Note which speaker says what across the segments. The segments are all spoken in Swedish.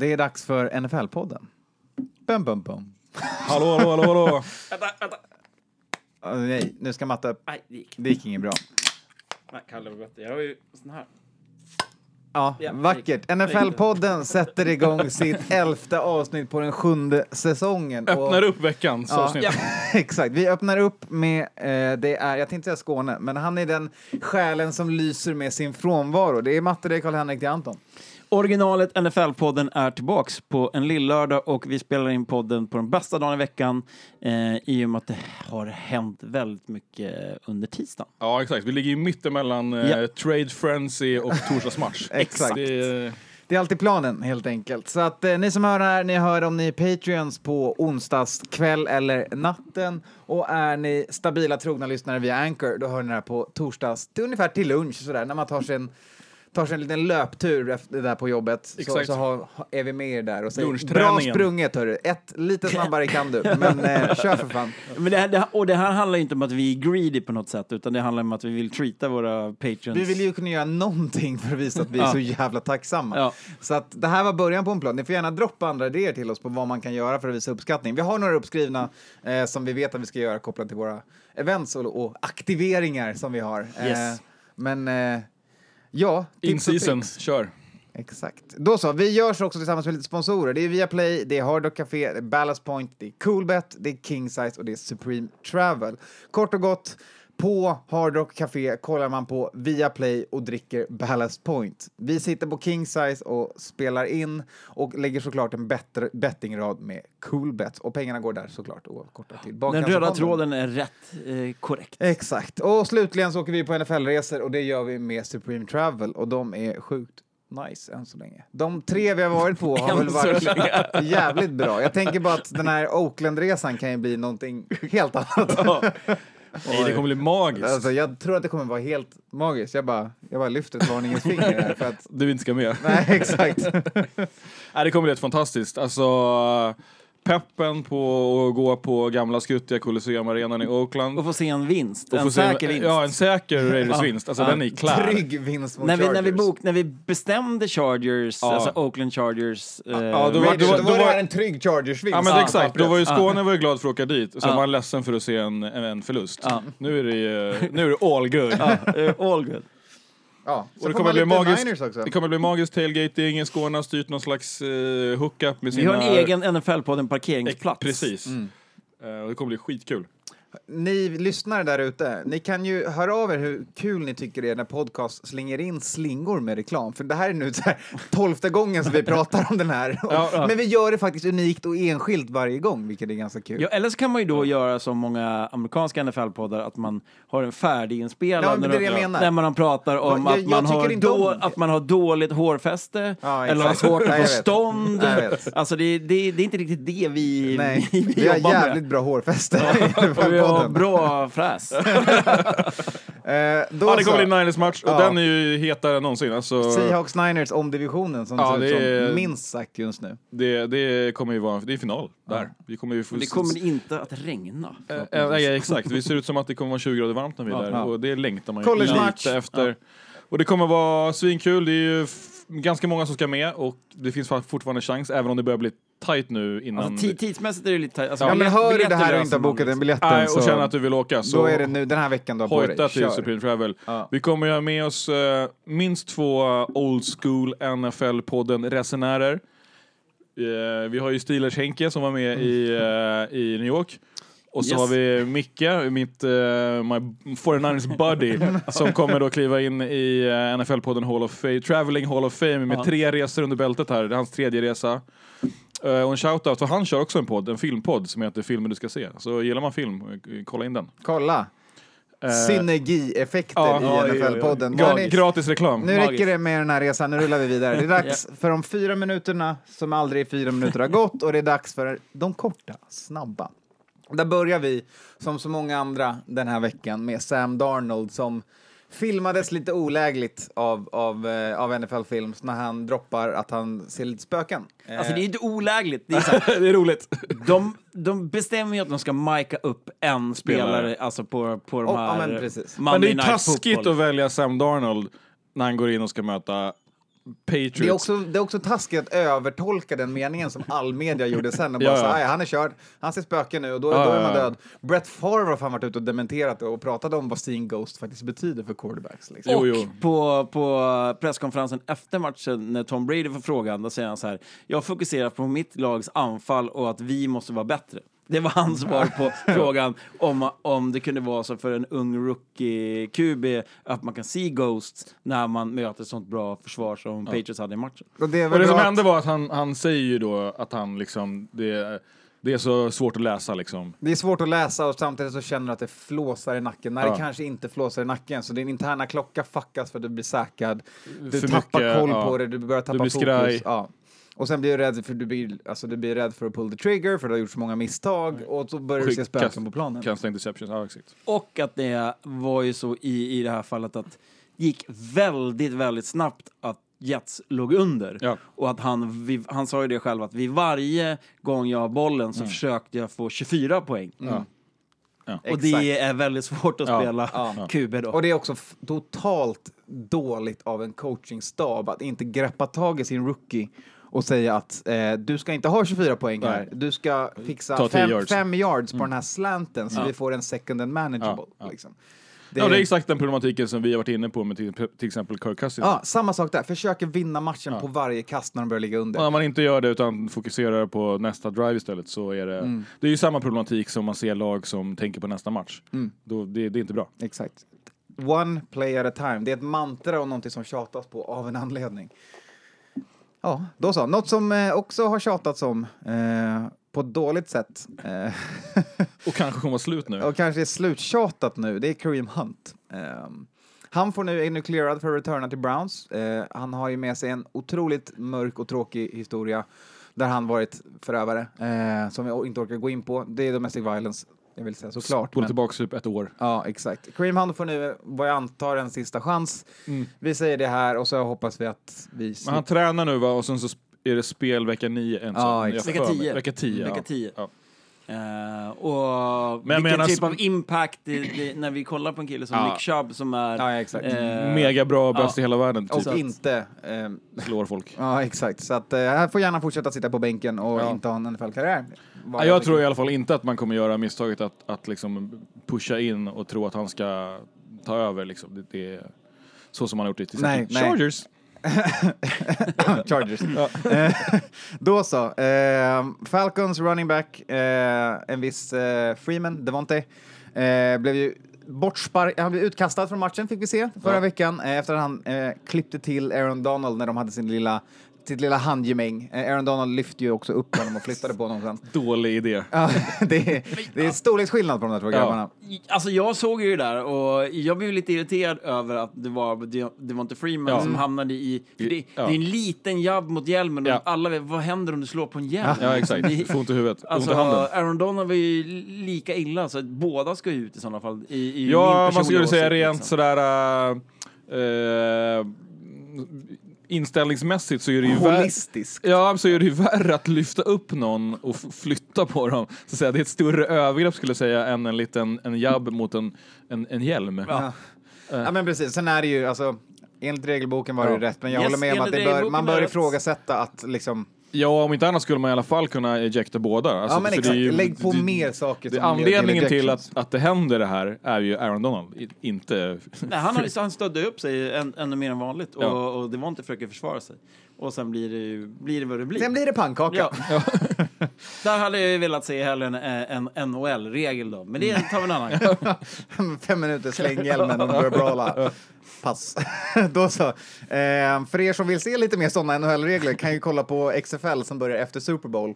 Speaker 1: Det är dags för NFL-podden. Bum, bum, bum.
Speaker 2: Hallå, hallå, hallå, hallå.
Speaker 3: Vänta, vänta.
Speaker 1: Ah, nej, nu ska Matte upp.
Speaker 3: Nej, det gick.
Speaker 1: Det gick inget bra.
Speaker 3: Nej, Kalle var bättre. Jag har ju sån här.
Speaker 1: Ja,
Speaker 3: Ja,
Speaker 1: vackert.
Speaker 3: det gick.
Speaker 1: NFL-podden sätter igång sitt elfte avsnitt på den sjunde säsongen. Och-
Speaker 2: Öppnar upp veckans
Speaker 1: Ja,
Speaker 2: avsnitt.
Speaker 1: exakt. Vi öppnar upp med, eh, det är, jag tänkte säga Skåne, men han är den själen som lyser med sin frånvaro. Det är Matte, det är Karl-Henrik, det är Anton.
Speaker 3: Originalet NFL-podden är tillbaks på en lillördag och vi spelar in podden på den bästa dagen i veckan eh, i och med att det har hänt väldigt mycket under tisdagen.
Speaker 2: Ja, exakt. Vi ligger ju mittemellan eh,
Speaker 3: Ja.
Speaker 2: Trade Frenzy och torsdagsmatch.
Speaker 1: Exakt.
Speaker 2: Det är,
Speaker 1: Det är alltid planen helt enkelt. Så att eh, ni som hör här, ni hör om ni är Patreons på onsdagskväll eller natten. Och är ni stabila trogna lyssnare via Anchor, då hör ni det här på torsdags, till ungefär till lunch sådär, när man tar sig en tar sig en liten löptur efter där på jobbet så,
Speaker 2: Exakt.
Speaker 1: så har, har- är vi med er där och säger bra sprunget hörru, ett lite snabbare kan du, men eh, kör för fan.
Speaker 3: Men det här, det, här- och det här handlar inte om att vi är greedy på något sätt utan det handlar om att vi vill treata våra patrons.
Speaker 1: Vi vill ju kunna göra någonting för att visa att vi är
Speaker 3: Ja.
Speaker 1: så jävla tacksamma.
Speaker 3: Ja.
Speaker 1: Så att det här var början på en plan. Ni får gärna droppa andra idéer till oss på vad man kan göra för att visa uppskattning. Vi har några uppskrivna eh, som vi vet att vi ska göra kopplat till våra events och, och aktiveringar som vi har.
Speaker 3: Yes.
Speaker 1: Eh, men eh, ja,
Speaker 2: in season. Kör.
Speaker 1: Exakt. Då så, vi görs också tillsammans med lite sponsorer. Det är Viaplay, det är Hard Rock Café, det är Ballast Point, det är Coolbet, det är King Size och det är Supreme Travel. Kort och gott, på Hard Rock Café kollar man på Viaplay och dricker Ballast Point. Vi sitter på King Size och spelar in och lägger såklart en bättre bettingrad med Coolbet och pengarna går där såklart oavkortat till
Speaker 3: Den röda tråden är rätt eh, korrekt.
Speaker 1: Exakt. Och slutligen så åker vi på NFL-resor och det gör vi med Supreme Travel och de är sjukt nice än så länge. De tre vi har varit på har väl varit jävligt bra. Jag tänker bara att den här Oakland-resan kan ju bli någonting helt annat.
Speaker 2: Nej, det kommer bli magiskt.
Speaker 1: Alltså, jag tror att det kommer vara helt magiskt. Jag bara, jag bara lyfter ett varningens finger här för att...
Speaker 2: Du inte ska med.
Speaker 1: Nej, exakt.
Speaker 2: Nej, det kommer bli ett fantastiskt. Alltså, peppen på att gå på gamla skuttiga Colosseum-arenan i Oakland.
Speaker 3: Och få se en vinst,
Speaker 2: Och
Speaker 3: en
Speaker 2: få se
Speaker 3: säker vinst.
Speaker 2: Ja, en säker Raiders-vinst. Alltså,
Speaker 3: Ja.
Speaker 2: den är klar.
Speaker 1: Trygg vinst mot
Speaker 3: när, vi,
Speaker 1: Chargers.
Speaker 3: när, vi bok, när vi bestämde Chargers,
Speaker 2: Ja.
Speaker 3: alltså Oakland Chargers... Eh,
Speaker 2: Ja, då var- då var-
Speaker 1: då
Speaker 2: då
Speaker 1: var det här en trygg Chargers-vinst.
Speaker 2: Ja men
Speaker 3: Ja,
Speaker 2: exakt, då var ju. Skåne var ju glad för att åka dit och sen
Speaker 3: Ja.
Speaker 2: var han ledsen för att se en, en, en förlust.
Speaker 3: Ja.
Speaker 2: Nu är det nu är det all good.
Speaker 3: ja, eh, all good.
Speaker 1: Ja,
Speaker 2: Och det kommer bli.
Speaker 1: Niners också.
Speaker 2: Det kommer bli magiskt tailgating, Skåne har styrt någon slags uh, hookup med
Speaker 3: Vi
Speaker 2: sina...
Speaker 3: har en egen NFL-podd, en parkeringsplats.
Speaker 2: Precis. Eh, och det kommer bli skitkul.
Speaker 1: Ni lyssnare där ute, ni kan ju höra av er hur kul ni tycker det är när podcast slänger in slingor med reklam. För det här är nu så här, tolfte gången som vi pratar om den här.
Speaker 2: Ja, ja.
Speaker 1: Men vi gör det faktiskt unikt och enskilt varje gång, vilket är ganska kul.
Speaker 3: Ja, eller så kan man ju då göra som många amerikanska NFL-poddar, att man har en färdiginspelad
Speaker 1: Ja, men det är
Speaker 3: när,
Speaker 1: det jag
Speaker 3: de-
Speaker 1: menar.
Speaker 3: när man pratar om
Speaker 1: Ja, jag-
Speaker 3: att, man
Speaker 1: jag
Speaker 3: har då, att man har dåligt hårfäste, eller har svårt att
Speaker 1: jag
Speaker 3: få stånd.
Speaker 1: Jag.
Speaker 3: Alltså det, det, det är inte riktigt det vi,
Speaker 1: Nej,
Speaker 3: vi,
Speaker 1: vi har
Speaker 3: jobbar
Speaker 1: jävligt
Speaker 3: med.
Speaker 1: bra hårfäste podden.
Speaker 3: bra fräs.
Speaker 1: Eh, då
Speaker 2: Ja, det kommer bli Niners match och
Speaker 1: Ja.
Speaker 2: den är ju hetare än någonsin. Alltså,
Speaker 1: Seahawks Niners om divisionen som
Speaker 2: Ja,
Speaker 1: ser ut
Speaker 2: det är-
Speaker 1: som minst sagt just nu.
Speaker 2: det, det kommer ju vara, det är final där. Vi kommer ju få
Speaker 3: Det kommer inte att regna.
Speaker 2: Eh, eh, exakt. Det ser ut som att det kommer vara 20 grader varmt när vi är där
Speaker 1: Ja.
Speaker 2: och det längtar man ju lite efter. Och det kommer vara svinkul. Det är ju ganska många som ska med och det finns fa- fortfarande chans även om det börjar bli tight nu innan...
Speaker 3: Alltså, tid- tidsmässigt är det lite tajt. Alltså,
Speaker 1: Ja, men hör du det här och inte har bokat en
Speaker 3: liksom.
Speaker 1: biljett
Speaker 2: Nej, och
Speaker 1: så
Speaker 2: känner att du vill åka så
Speaker 1: då är det nu den här veckan du har på dig.
Speaker 2: till
Speaker 1: Kör.
Speaker 2: Supreme Travel.
Speaker 1: Ja.
Speaker 2: Vi kommer ju ha med oss eh, minst två old school NFL-podden resenärer. Eh, vi har ju Steelers Henke som var med i,
Speaker 1: Mm.
Speaker 2: eh, i New York. Och så
Speaker 3: Yes.
Speaker 2: har vi Micke, mitt uh, my 49ers buddy, som kommer då kliva in i eh, NFL-podden Hall of Fame, Traveling Hall of Fame med
Speaker 3: Ja.
Speaker 2: tre resor under bältet här. Det är hans tredje resa. Eh, och en shoutout, för han kör också en podd, en filmpodd som heter Filmen du ska se. Så gillar man film, eh, kolla in den.
Speaker 1: Kolla!
Speaker 2: Eh,
Speaker 1: Synergieffekter
Speaker 2: ja,
Speaker 1: i
Speaker 2: ja,
Speaker 1: NFL-podden.
Speaker 2: gra-
Speaker 1: Hörni,
Speaker 2: gratis reklam.
Speaker 1: Nu räcker det med den här resan, nu rullar vi vidare. Det är dags för de fyra minuterna som aldrig fyra minuter har gått och det är dags för de korta, snabba. Där börjar vi, som så många andra den här veckan, med Sam Darnold som filmades lite olägligt av, av, eh, av NFL Films när han droppar att han ser lite spöken.
Speaker 3: Alltså det är inte olägligt. Det är så här,
Speaker 2: det är roligt.
Speaker 3: de, de bestämmer ju att de ska micka upp en spelare,
Speaker 2: Spelare.
Speaker 3: alltså på, på de
Speaker 1: Oh, ja,
Speaker 3: här
Speaker 1: men precis.
Speaker 2: Men det är taskigt
Speaker 3: Football.
Speaker 2: att välja Sam Darnold när han går in och ska möta Patriots.
Speaker 1: Det är, också, det är också taskigt att övertolka den meningen som all media gjorde sen. Och bara
Speaker 2: Ja,
Speaker 1: så. "Aj, han är körd, han ser spöken nu och då,
Speaker 2: Ja,
Speaker 1: då är man
Speaker 2: ja, ja.
Speaker 1: död. Brett Favre har fan varit ute och dementerat det och pratat om vad seeing ghost faktiskt betyder för quarterbacks. Liksom.
Speaker 2: Jo,
Speaker 3: Och
Speaker 2: jo.
Speaker 3: På, på presskonferensen efter matchen när Tom Brady får frågan, då säger han så här. Jag fokuserar på mitt lags anfall och att vi måste vara bättre. Det var hans svar på frågan om, om det kunde vara så för en ung rookie-QB att man kan se Ghost när man möter ett sånt bra försvar som Patriots hade i matchen.
Speaker 1: Och det
Speaker 2: Och det som
Speaker 1: bra
Speaker 2: hände
Speaker 1: att,
Speaker 2: var att han, han säger ju då att han liksom, det, det är så svårt att läsa liksom.
Speaker 1: det är svårt att läsa och samtidigt så känner du att det flåsar i nacken när
Speaker 2: Ja.
Speaker 1: det kanske inte flåsar i nacken. Så din interna klocka fuckas för att du blir säkrad. Du
Speaker 2: För
Speaker 1: tappar
Speaker 2: mycket,
Speaker 1: koll
Speaker 2: ja.
Speaker 1: på det, du börjar tappa
Speaker 2: blir
Speaker 1: fokus.
Speaker 2: skraj.
Speaker 1: Ja. Och sen blir du rädd för du blir, alltså du blir rädd för att pull the trigger för du har gjort så många misstag och så börjar du se spöken på planen.
Speaker 2: Kasta interceptions, ja exakt.
Speaker 3: Och att det var ju så i, i det här fallet att det gick väldigt, väldigt snabbt att Jets låg under.
Speaker 2: Ja.
Speaker 3: Och att han, vi, han sa ju det själv att vid varje gång jag har bollen så försökte jag få 24 poäng.
Speaker 2: Ja.
Speaker 3: Och
Speaker 1: Exakt.
Speaker 3: det är väldigt svårt att spela
Speaker 1: Ja.
Speaker 3: QB då.
Speaker 1: Och det är också totalt dåligt av en coachingstab att inte greppa tag i sin rookie och säga att eh, du ska inte ha 24 poäng här, du ska fixa
Speaker 2: Ta 10
Speaker 1: fem,
Speaker 2: yards.
Speaker 1: fem yards på den här slanten så
Speaker 2: Ja.
Speaker 1: vi får en second and manageable.
Speaker 2: Ja, ja.
Speaker 1: Liksom.
Speaker 2: Ja, det är exakt den problematiken som vi har varit inne på med till, till exempel Kirk Cousins.
Speaker 1: Ja, samma sak där. Försöker vinna matchen på varje kast när de börjar ligga
Speaker 2: Och
Speaker 1: under.
Speaker 2: när man inte gör det utan fokuserar på nästa drive istället så är det...
Speaker 1: Mm.
Speaker 2: Det är ju samma problematik som man ser lag som tänker på nästa match.
Speaker 1: Mm.
Speaker 2: Då, det, det är inte bra.
Speaker 1: Exakt. One play at a time. Det är ett mantra och någonting som tjatas på av en anledning. Ja, då så. Något som eh, också har tjatats om eh, på ett dåligt sätt eh,
Speaker 2: Och kanske kommer slut nu.
Speaker 1: och kanske är sluttjatat nu, det är Kareem Hunt. Ehm, han får nu, är nu clearad för att returna till Browns. Eh, han har ju med sig en otroligt mörk och tråkig historia där han varit förövare, eh, som jag inte orkar gå in på. Det är domestic violence, jag vill säga såklart.
Speaker 2: Spola
Speaker 1: men-
Speaker 2: tillbaka typ ett år.
Speaker 1: Ja, exakt. Kareem Hunt får nu, vad jag antar, en sista chans.
Speaker 2: Mm.
Speaker 1: Vi säger det här och så hoppas vi att vi...
Speaker 2: Men han tränar nu va och sen så är det spel vecka 9 en
Speaker 1: Ja,
Speaker 3: Vecka. 10.
Speaker 2: Vecka 10,
Speaker 3: Vecka
Speaker 2: ja.
Speaker 3: 10.
Speaker 2: Ja.
Speaker 3: Eh, och
Speaker 2: Men jag
Speaker 3: vilken typ av impact det, det, när vi kollar på en kille som
Speaker 2: Ja.
Speaker 3: Nick Chubb som är...
Speaker 1: Ja, exakt.
Speaker 3: eh,
Speaker 2: Mega bra, bäst
Speaker 3: ja.
Speaker 2: i hela världen. Typ.
Speaker 1: och inte... ehm,
Speaker 2: Slår folk.
Speaker 1: ja, exakt. Så att, eh, han får gärna fortsätta sitta på bänken och
Speaker 2: Ja.
Speaker 1: inte ha en NFL-karriär.
Speaker 2: Ja, jag
Speaker 1: tycker.
Speaker 2: tror i alla fall inte att man kommer göra misstaget att, att liksom pusha in och tro att han ska ta över. Liksom. Det, det är så som man har gjort det till
Speaker 1: Nej, nej.
Speaker 2: Chargers.
Speaker 1: Chargers. Eh, Då så. Eh, Falcons running back, eh, en viss eh, Freeman, Devontae, eh, blev ju bortspark, han blev utkastad från matchen fick vi se förra
Speaker 2: Ja.
Speaker 1: veckan eh, efter att han eh, klippte till Aaron Donald när de hade sin lilla sitt lilla handgemäng. Eh, Aaron Donald lyfte ju också upp honom och flyttade på honom sen.
Speaker 2: Dålig idé.
Speaker 1: Ja, det, är, det är storleksskillnad på de där två
Speaker 2: Ja.
Speaker 1: grabbarna.
Speaker 3: Alltså jag såg ju det där och jag blev lite irriterad över att det var det, det var inte Freeman
Speaker 2: Ja.
Speaker 3: som hamnade i... För det,
Speaker 2: Ja.
Speaker 3: det är en liten jabb mot hjälmen och
Speaker 2: Ja.
Speaker 3: alla vet vad händer om du slår på en hjälm?
Speaker 2: Ja, exakt.
Speaker 3: Det-
Speaker 2: Får ont i huvudet.
Speaker 3: Alltså,
Speaker 2: ont i handen.
Speaker 3: Aaron Donald var ju lika illa, så att båda ska ju ut i sådana fall. I, i
Speaker 2: Ja, man skulle säga rent
Speaker 3: liksom.
Speaker 2: sådär... Uh, inställningsmässigt så är det ju värre.
Speaker 1: Holistisk.
Speaker 2: Ja, så är det ju värre att lyfta upp någon och flytta på dem. Så att säga, det är ett större övergrepp skulle jag säga än en liten en jabb mot en, en, en hjälm.
Speaker 1: Ja. ja, men precis. Sen är det ju, alltså, enligt regelboken var det ju
Speaker 2: Ja.
Speaker 1: rätt, men jag
Speaker 3: Yes,
Speaker 1: håller med om att bör, man bör ifrågasätta att liksom...
Speaker 2: Ja, om inte annat skulle man i alla fall kunna ejecta båda. Alltså,
Speaker 1: ja, men exakt.
Speaker 2: ju-
Speaker 1: Lägg på
Speaker 2: det-
Speaker 1: mer saker
Speaker 2: Det, anledningen till att, att det händer det här är ju Aaron Donald, i- inte...
Speaker 3: Nej, han, han stödde upp sig än, ännu mer än vanligt och,
Speaker 2: Ja.
Speaker 3: och det var inte för att försvara sig. Och sen blir det, blir det vad det blir.
Speaker 1: Sen blir det pannkaka.
Speaker 3: Ja. Där hade jag ju velat se hellre en, en NHL-regel då, men det tar vi en annan.
Speaker 1: Fem minuter, släng hjälmen och börja brawla. Pass. Då så. Eh, för er som vill se lite mer sådana NHL-regler kan ju kolla på XFL som börjar efter Super Bowl.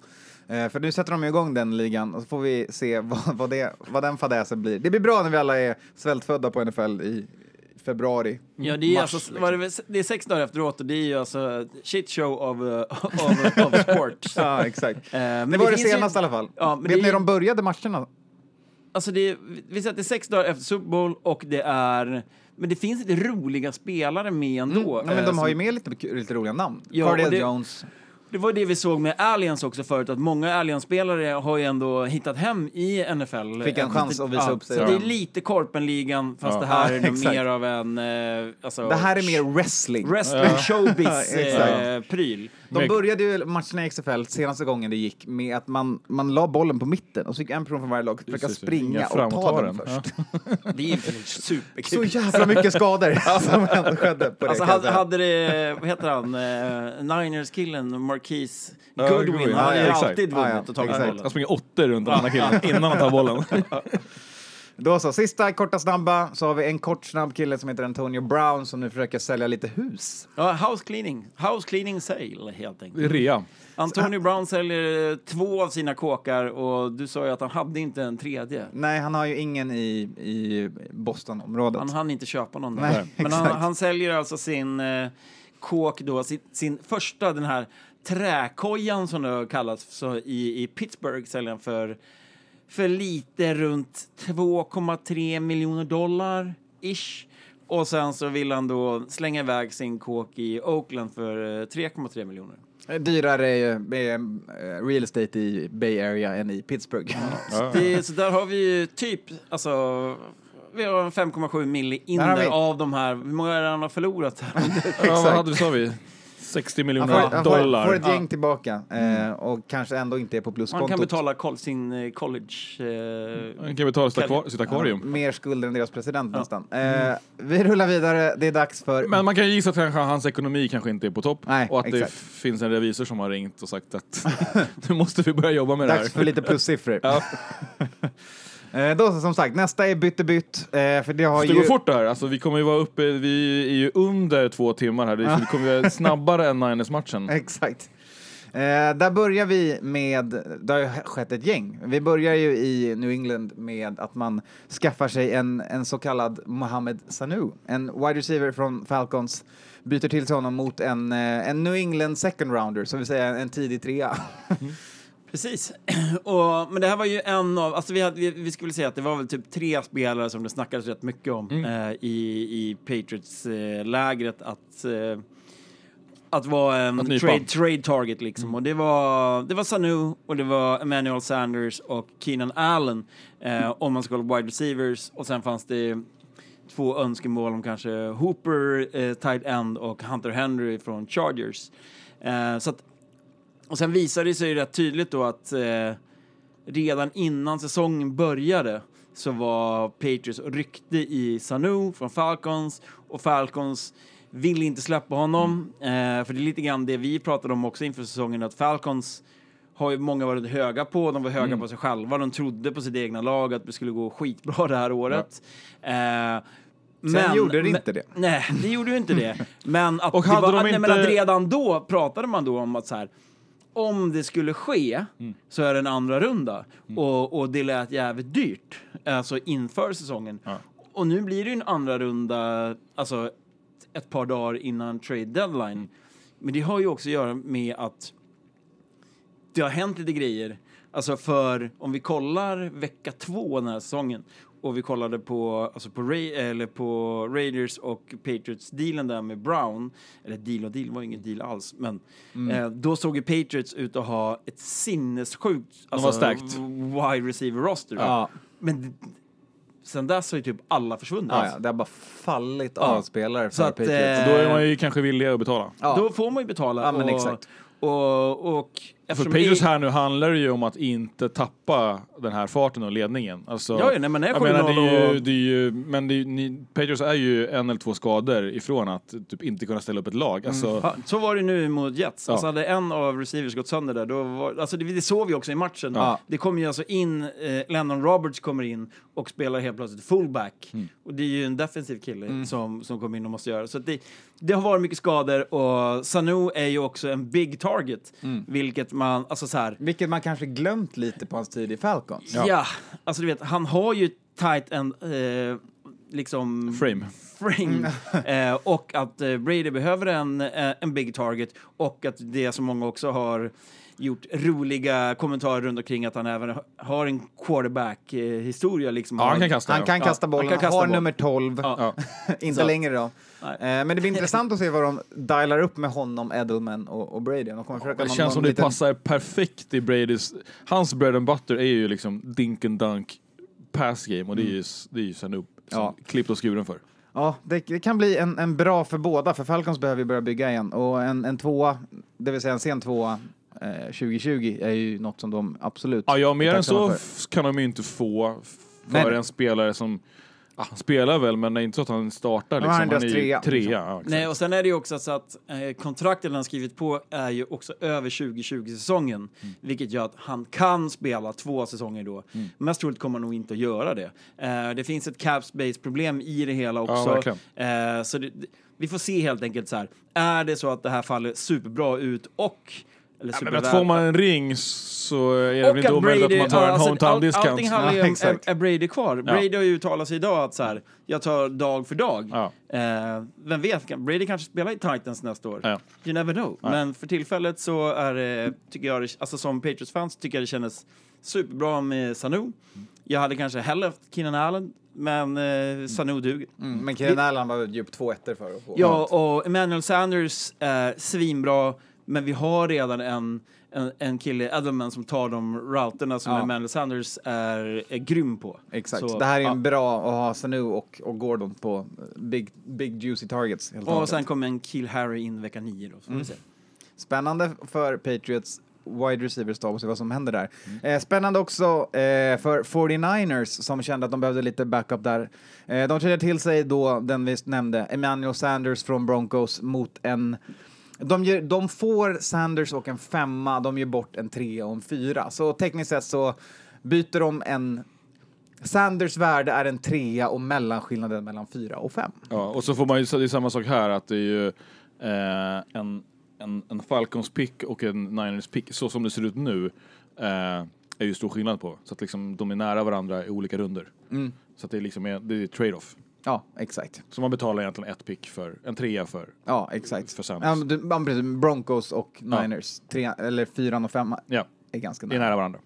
Speaker 1: Eh, för nu sätter de igång den ligan och så får vi se vad, vad, det, vad den fadäsen blir. Det blir bra när vi alla är svältfödda på NFL i februari.
Speaker 3: Ja, det är,
Speaker 1: Mars,
Speaker 3: alltså,
Speaker 1: liksom.
Speaker 3: det, det är sex dagar efteråt och det är ju alltså shit show uh, of, of sport.
Speaker 1: Ja, exakt.
Speaker 3: Eh, men
Speaker 1: det var det
Speaker 3: ju-
Speaker 1: senaste i alla fall.
Speaker 3: Ja, men
Speaker 1: Vet
Speaker 3: det
Speaker 1: ni hur de började matcherna?
Speaker 3: Alltså det är, vi säger att det är sex dagar efter Super Bowl och det är... Men det finns lite roliga spelare med ändå.
Speaker 1: Ja, men
Speaker 3: eh,
Speaker 1: de har
Speaker 3: som-
Speaker 1: ju med lite, lite roliga namn.
Speaker 3: Ja, det-
Speaker 1: Jones.
Speaker 3: Det var det vi såg med Aliens också förut, att många Aliens-spelare har ju ändå hittat hem i NFL.
Speaker 1: Fick en chans att visa
Speaker 3: ja,
Speaker 1: upp sig
Speaker 3: Så det är lite Korpenligan, fast
Speaker 2: Ja.
Speaker 3: det här är mer av en... Eh, alltså,
Speaker 1: Det här är mer wrestling.
Speaker 3: Wrestling
Speaker 1: Ja,
Speaker 3: showbiz-pryl.
Speaker 1: De började ju matcherna i XFL senaste gången det gick med att man, man la bollen på mitten och så fick en person från varje lag försöka
Speaker 2: Just
Speaker 1: springa
Speaker 2: inga
Speaker 1: och ta
Speaker 2: framåtaren.
Speaker 1: den först.
Speaker 3: det är ju
Speaker 1: Så
Speaker 3: superkul.
Speaker 1: jävla mycket skador som ändå skedde på det.
Speaker 3: Alltså hade, hade det, vad heter han, eh, Niners-killen, Marquise
Speaker 2: Ja,
Speaker 3: Goodwin,
Speaker 2: Goodwin.
Speaker 3: han hade
Speaker 1: Ja,
Speaker 3: ju alltid
Speaker 1: Ja,
Speaker 3: vunnit
Speaker 1: ja,
Speaker 3: och tagit
Speaker 1: exakt.
Speaker 3: bollen.
Speaker 2: Han springer åttor runt den här killen innan han tar bollen.
Speaker 1: Då så, sista korta snabba så har vi en kort snabb kille som heter Antonio Brown som nu försöker sälja lite hus.
Speaker 3: Ja, house cleaning. House cleaning sale, helt enkelt.
Speaker 2: rea.
Speaker 3: Antonio Brown säljer två av sina kåkar och du sa ju att han hade inte en tredje.
Speaker 1: Nej, han har ju ingen i, i Bostonområdet.
Speaker 3: Han hann inte köpa någon där.
Speaker 1: Nej,
Speaker 3: Men han, han säljer alltså sin eh, kåk då, sin, sin första, den här träkojan som det har kallats så i, i Pittsburgh säljer han för, för lite runt 2,3 miljoner dollar ish. Och sen så vill han då slänga iväg sin kåk i Oakland för eh, 3,3 miljoner.
Speaker 1: Dyrare är eh, real estate i Bay Area än i Pittsburgh.
Speaker 3: Det, så där har vi ju typ, alltså, vi har en 5,7 milli in av de här. Hur många är det han har förlorat?
Speaker 2: Ja, vad hade vi, sa vi? 60
Speaker 1: Han
Speaker 2: miljoner
Speaker 1: får, han får,
Speaker 2: dollar.
Speaker 1: får ett gäng tillbaka eh, och kanske ändå inte är på
Speaker 3: Man
Speaker 1: pluskontot.
Speaker 3: kan betala kol- sin eh, college... Eh,
Speaker 2: Han kan betala sitt, akvar- sitt akvarium.
Speaker 1: Mer skulder än deras president nästan. Eh, vi rullar vidare, det är dags för...
Speaker 2: Men man kan ju gissa att kanske hans ekonomi kanske inte är på topp.
Speaker 1: Nej,
Speaker 2: och att det
Speaker 1: exakt.
Speaker 2: finns en revisor som har ringt och sagt att nu måste vi börja jobba med det
Speaker 1: Dags
Speaker 2: här.
Speaker 1: för lite plussiffror. Eh, då så, som sagt, nästa är bytte bytt. Eh, för det har
Speaker 2: Det
Speaker 1: ju...
Speaker 2: går fort det här. Alltså, vi kommer ju vara uppe, vi är ju under två timmar här. Det, kommer vara snabbare än Niners-matchen.
Speaker 1: Exakt. Eh, där börjar vi med, det har ju skett ett gäng. Vi börjar ju i New England med att man skaffar sig en, en så kallad Mohamed Sanu, en wide receiver från Falcons, byter till sig honom mot en, eh, en New England second rounder, så vill säga en tidig trea.
Speaker 3: precis. och, men det här var ju en av... Alltså vi, hade, vi, vi skulle säga att det var väl typ tre spelare som det snackades rätt mycket om eh, i, i Patriots-lägret att... Eh, att vara en
Speaker 2: Att
Speaker 3: trade, trade target liksom. Och det var, det var Sanu och det var Emmanuel Sanders och Keenan Allen eh, om man ska kolla wide receivers. Och sen fanns det två önskemål om kanske Hooper, eh, tight end och Hunter Henry från Chargers. Eh, så att, och sen visade det sig ju rätt tydligt då att eh, redan innan säsongen började så var Patriots och ryckte i Sanu från Falcons och Falcons ville inte släppa honom. Eh, för det är lite grann det vi pratade om också inför säsongen att Falcons har ju många varit höga på. De var höga på sig själva. De trodde på sitt egna lag att det skulle gå skitbra det här året. Eh,
Speaker 1: Sen gjorde det inte det.
Speaker 3: Nej, det gjorde ju inte det. Men att,
Speaker 2: Och
Speaker 3: det
Speaker 2: hade
Speaker 3: var,
Speaker 2: de
Speaker 3: nej, men
Speaker 2: inte-
Speaker 3: att redan då pratade man då om att så här, om det skulle ske så är det en andra runda. Och, och det lät jävligt dyrt, alltså inför säsongen.
Speaker 2: Ja.
Speaker 3: Och nu blir det en andra runda, alltså ett par dagar innan trade deadline. Men det har ju också att göra med att det har hänt lite grejer. Alltså för, om vi kollar vecka två den här säsongen och vi kollade på, alltså på, Ra eller på Raiders och Patriots-dealen där med Brown, eller deal och deal var ingen deal alls, men eh, då såg ju Patriots ut att ha ett sinnessjukt alltså, wide receiver roster.
Speaker 1: Ja.
Speaker 3: Men sen dess har ju typ alla försvunnit.
Speaker 1: Ja, ja, det har bara fallit
Speaker 3: Ja.
Speaker 1: av spelare för
Speaker 3: Så att,
Speaker 1: Patriots.
Speaker 3: eh,
Speaker 2: Då är man ju kanske villig att betala.
Speaker 1: Ja.
Speaker 3: Då får man ju betala.
Speaker 1: Ja, men
Speaker 3: och,
Speaker 1: exakt.
Speaker 3: Och, och eftersom
Speaker 2: Patriots
Speaker 3: i-
Speaker 2: här nu handlar det ju om att inte tappa den här farten och ledningen. Alltså,
Speaker 3: Ja, nej, men är
Speaker 2: jag menar, det
Speaker 3: 7-0
Speaker 2: är ju, det är ju, men det är, ju- ni, Patriots är ju en eller två skador ifrån att typ inte kunna ställa upp ett lag. Alltså,
Speaker 3: Ja, så var det nu mot Jets.
Speaker 2: Ja.
Speaker 3: Alltså hade en av receivers gått sönder där, då var, alltså det, det såg vi också i matchen.
Speaker 1: Ja.
Speaker 3: Det kommer ju alltså in, eh, Landon Roberts kommer in och spelar helt plötsligt fullback.
Speaker 2: Mm.
Speaker 3: Och det är ju en defensiv kille som, som kommer in och måste göra. Så att det, det har varit mycket skador och Sanu är ju också en big target.
Speaker 2: Mm.
Speaker 3: Vilket man, alltså så här,
Speaker 1: Vilket man kanske glömt lite på hans tid i Falcons.
Speaker 3: ja. alltså du vet, han har ju tight end, eh, liksom...
Speaker 2: frame.
Speaker 3: frame. eh, och att eh, Brady behöver en, eh, en big target och att det som många också har gjort roliga kommentarer runt omkring att han även ha- har en quarterback-historia. Liksom.
Speaker 2: Ja, han kan kasta.
Speaker 1: Han
Speaker 2: ja.
Speaker 1: kan
Speaker 3: Ja,
Speaker 1: kasta
Speaker 3: han
Speaker 1: bollen,
Speaker 3: kan kasta
Speaker 1: har
Speaker 3: boll.
Speaker 1: nummer 12.
Speaker 3: Ja.
Speaker 1: Inte
Speaker 3: Så.
Speaker 1: längre då.
Speaker 3: Nej.
Speaker 1: Eh, men det blir intressant att se vad de dialar upp med honom, Edelman och, och Brady. De kommer försöka
Speaker 2: Det
Speaker 1: någon-
Speaker 2: känns
Speaker 1: någon
Speaker 2: som det
Speaker 1: liten-
Speaker 2: passar perfekt i Bradys... Hans bread and butter är ju liksom dink and dunk pass game och det är ju, det är ju Sanu som
Speaker 1: Ja.
Speaker 2: klippt och skuren för.
Speaker 1: Ja, det, det kan bli en, en bra för båda, för Falcons behöver ju börja bygga igen. Och en, en tvåa, det vill säga en sen tvåa eh, 2020 är ju något som de absolut
Speaker 2: Ja, ja mer än så
Speaker 1: för.
Speaker 2: kan de ju inte få för
Speaker 1: Nej, nej.
Speaker 2: en spelare som... Ah, han spelar väl, men det är inte så att han startar. Liksom.
Speaker 1: han är
Speaker 2: ju
Speaker 1: trea,
Speaker 2: trea.
Speaker 1: liksom.
Speaker 2: Ja, exakt.
Speaker 3: Nej, och sen är det ju också så att eh, kontraktet han skrivit på är ju också över 2020-säsongen.
Speaker 2: Mm.
Speaker 3: Vilket gör att han kan spela två säsonger då.
Speaker 2: Mm.
Speaker 3: Mest troligt kommer han nog inte att göra det. Eh, det finns ett cap space-problem i det hela
Speaker 2: Ja,
Speaker 3: också.
Speaker 2: verkligen.
Speaker 3: eh, så det- vi får se helt enkelt så här. Är det så att det här faller superbra ut och... Eller
Speaker 2: Ja, men att får man en ring så är det väl inte
Speaker 3: att
Speaker 2: omöjligt att man tar
Speaker 3: ja,
Speaker 2: en
Speaker 3: alltså,
Speaker 2: hometown
Speaker 3: all-
Speaker 2: discount.
Speaker 3: Allting handlar ju
Speaker 1: Ja,
Speaker 3: om, är, Brady kvar? Brady har ju uttalat sig idag att så här, jag tar dag för dag.
Speaker 2: Ja.
Speaker 3: Eh, vem vet, kan- Brady kanske spelar i Titans nästa år.
Speaker 2: Ja.
Speaker 3: You never know. Men för tillfället så är det, tycker jag, alltså som Patriots-fans tycker jag det kändes superbra med Sanu. Jag hade kanske hellre haft Keenan Allen, men eh, Sanu duger.
Speaker 1: Mm, men Keenan Allen var djup två ettor för att få.
Speaker 3: Ja, och Emmanuel Sanders är svinbra, men vi har redan en, en, en kille, Edelman, som tar de routerna som
Speaker 1: Ja.
Speaker 3: Emmanuel Sanders är, är grym på.
Speaker 1: Exakt.
Speaker 3: Så,
Speaker 1: det här är
Speaker 3: ja.
Speaker 1: en bra att ha Sanu och, och Gordon på big, big juicy targets.
Speaker 3: Och sen kommer en Kill Harry in vecka nio då, se.
Speaker 1: Spännande för Patriots wide receiver-stab och se vad som händer där.
Speaker 2: Mm.
Speaker 1: Eh, spännande också eh, för 49ers som kände att de behövde lite backup där. Eh, de trädde till sig då den vi nämnde, Emmanuel Sanders från Broncos mot en de, ger, de får Sanders och en femma, de ger bort en trea och en fyra. Så tekniskt sett så byter de en... Sanders värde är en trea och mellanskillnaden mellan fyra och fem.
Speaker 2: Ja, och så får man ju, det är samma sak här, att det är ju eh, en, en, en Falcons pick och en Niners pick, så som det ser ut nu, eh, är ju stor skillnad på. Så att liksom, de är nära varandra i olika runder.
Speaker 1: Mm.
Speaker 2: Så att det är liksom är, det är trade-off.
Speaker 1: Ja, exakt.
Speaker 2: Så man betalar egentligen ett pick för, en trea för.
Speaker 1: Ja, exakt.
Speaker 2: För Sanders.
Speaker 1: Ja, precis. Broncos och
Speaker 2: Ja.
Speaker 1: Niners, tre, eller fyran och femma,
Speaker 2: Ja,
Speaker 1: är ganska
Speaker 2: det är
Speaker 1: nära.
Speaker 2: nära varandra.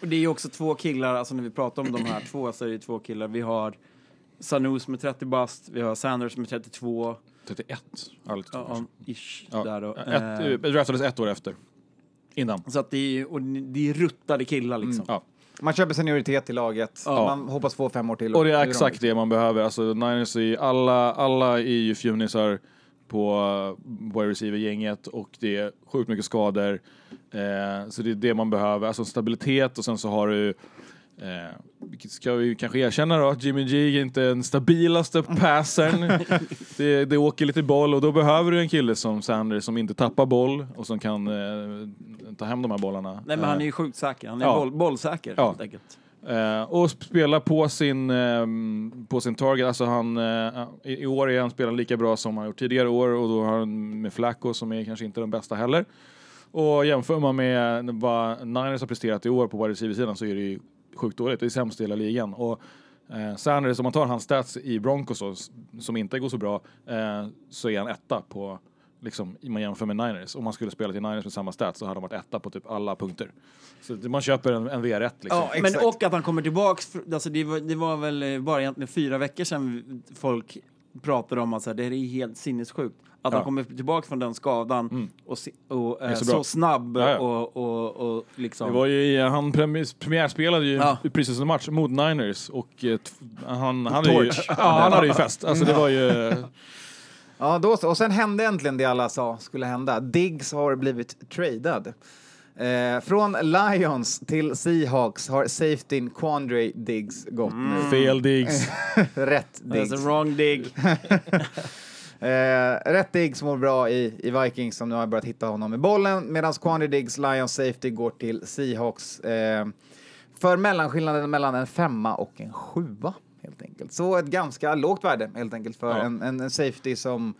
Speaker 3: Och det är ju också två killar, alltså när vi pratar om de här två så är det ju två killar. Vi har Sanu som är 30 bast, vi har Sanders är 32.
Speaker 2: 31. Ja, lite
Speaker 3: Ja, ish,
Speaker 2: Ja,
Speaker 3: där då.
Speaker 2: Ett,
Speaker 3: Eh,
Speaker 2: eh, draftades ett år efter. Innan.
Speaker 3: så att det är, ju- och det är ruttade killar liksom.
Speaker 2: Ja.
Speaker 1: Man köper senioritet i laget,
Speaker 2: Ja.
Speaker 1: man hoppas få fem år till.
Speaker 2: Och det är exakt det man behöver. Alltså Niners är alla, alla är ju fjunisar på uh, wide receiver-gänget och det är sjukt mycket skador. Eh, så det är det man behöver, alltså stabilitet och sen så har du Eh, ska vi kanske erkänna då, Jimmy G är inte den stabilaste passern. det, det åker lite boll och då behöver du en kille som Sanders som inte tappar boll och som kan eh, ta hem de här bollarna.
Speaker 3: Nej men han är ju sjukt säker, han är
Speaker 2: Ja.
Speaker 3: boll, bollsäker
Speaker 2: Ja.
Speaker 3: helt enkelt.
Speaker 2: Eh, och spela på sin, ehm, på sin target. Alltså han, eh, i, I år är han spelat lika bra som han gjort tidigare år och då har han med Flacco som är kanske inte den bästa heller. Och jämför man med vad Niners har presterat i år på wide receiver-sidan så är det ju sjukt dåligt. Det är sämst i hela ligan. Och eh, Sanders, om man tar hans stats i Broncos som inte går så bra, eh, så är han etta på Liksom, om man jämför med Niners. Om man skulle spela till Niners med samma stats så hade han varit etta på typ alla punkter. Så man köper en, en VR1 liksom.
Speaker 1: Ja,
Speaker 3: Men och att han kommer tillbaks, alltså det var, det var väl eh, bara egentligen fyra veckor sedan folk pratade om att så här, det här är helt sinnessjukt. Att
Speaker 2: Ja.
Speaker 3: han kommer tillbaka från den skadan och, si- och eh,
Speaker 2: så
Speaker 3: så, snabb
Speaker 2: Ja, ja.
Speaker 3: och, och, och liksom...
Speaker 2: Det var ju, i- han premi- premiärspelade ju
Speaker 3: Ja.
Speaker 2: precis en match mot Niners och eh, han, han, hade ju, han hade ju fest. Alltså det var ju...
Speaker 1: Ja, då så. Och sen hände äntligen det alla sa skulle hända. Diggs har blivit tradad. Eh, från Lions till Seahawks har safetyn Quandre Diggs gått nu.
Speaker 2: Fel digs.
Speaker 1: Rätt
Speaker 3: That's
Speaker 1: Diggs.
Speaker 3: a wrong dig.
Speaker 1: Eh, rätt Diggs mår bra i, i Vikings som nu har börjat hitta honom med bollen medan Quandre Diggs, Lions safety, går till Seahawks. Eh, för mellanskillnaden mellan en femma och en sjua helt enkelt. Så ett ganska lågt värde helt enkelt för
Speaker 2: Ja.
Speaker 1: en, en, en safety som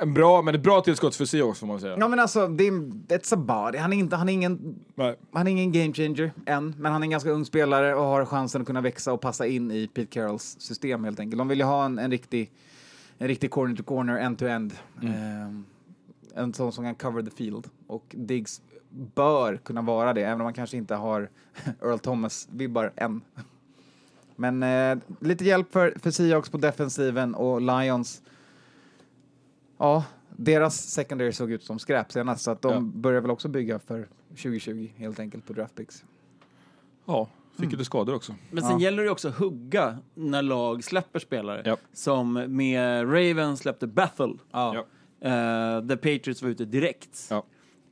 Speaker 2: En bra, men ett bra tillskott för Seahawks får man säga.
Speaker 1: Ja men alltså, det är, it's a body. Han är, inte, han, är ingen,
Speaker 2: Nej.
Speaker 1: han är ingen game changer än, men han är en ganska ung spelare och har chansen att kunna växa och passa in i Pete Carrolls system helt enkelt. De vill ju ha en, en riktig, en riktig corner to corner, end to end. Ehm, en sån som kan cover the field. Och Diggs bör kunna vara det, även om han kanske inte har Earl Thomas-vibbar än. Men eh, lite hjälp för, för Seahawks på defensiven och Lions Ja, deras secondary såg ut som skräp senast så att de
Speaker 2: Ja.
Speaker 1: börjar väl också bygga för 2020 helt enkelt på draftpicks.
Speaker 2: Ja, fick
Speaker 1: Mm.
Speaker 2: ju lite skador också.
Speaker 3: Men sen
Speaker 1: Ja.
Speaker 3: gäller det också att hugga när lag släpper spelare.
Speaker 2: Ja.
Speaker 3: Som med Ravens släppte Bethel.
Speaker 1: Ja.
Speaker 2: Ja.
Speaker 3: Uh, the Patriots var ute direkt.
Speaker 2: Ja.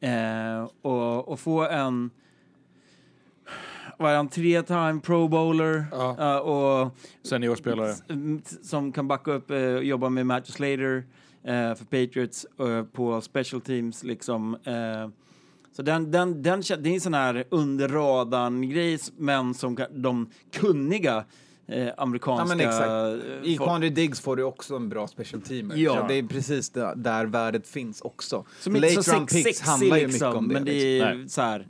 Speaker 3: Eh, och, och få en... Vad är han? Tre-time pro bowler.
Speaker 2: Ja.
Speaker 3: eh, och
Speaker 2: Seniorspelare.
Speaker 3: Mm, som kan backa upp och jobba med Matthew Slater eh, för Patriots eh, på special teams liksom. Eh, så den, den, den, det är en sån här under radarn-grej, men som de kunniga eh, amerikanska...
Speaker 1: Ja, men exakt.
Speaker 3: eh,
Speaker 1: I Quandre Diggs får du också en bra special teamer.
Speaker 3: Ja.
Speaker 1: Det är precis där, där värdet finns också.
Speaker 3: som inte är så
Speaker 1: Late round
Speaker 3: sex,
Speaker 1: picks handlar ju
Speaker 3: liksom,
Speaker 1: mycket om det.
Speaker 3: men det
Speaker 1: liksom.
Speaker 3: är
Speaker 2: Nej.
Speaker 3: så här...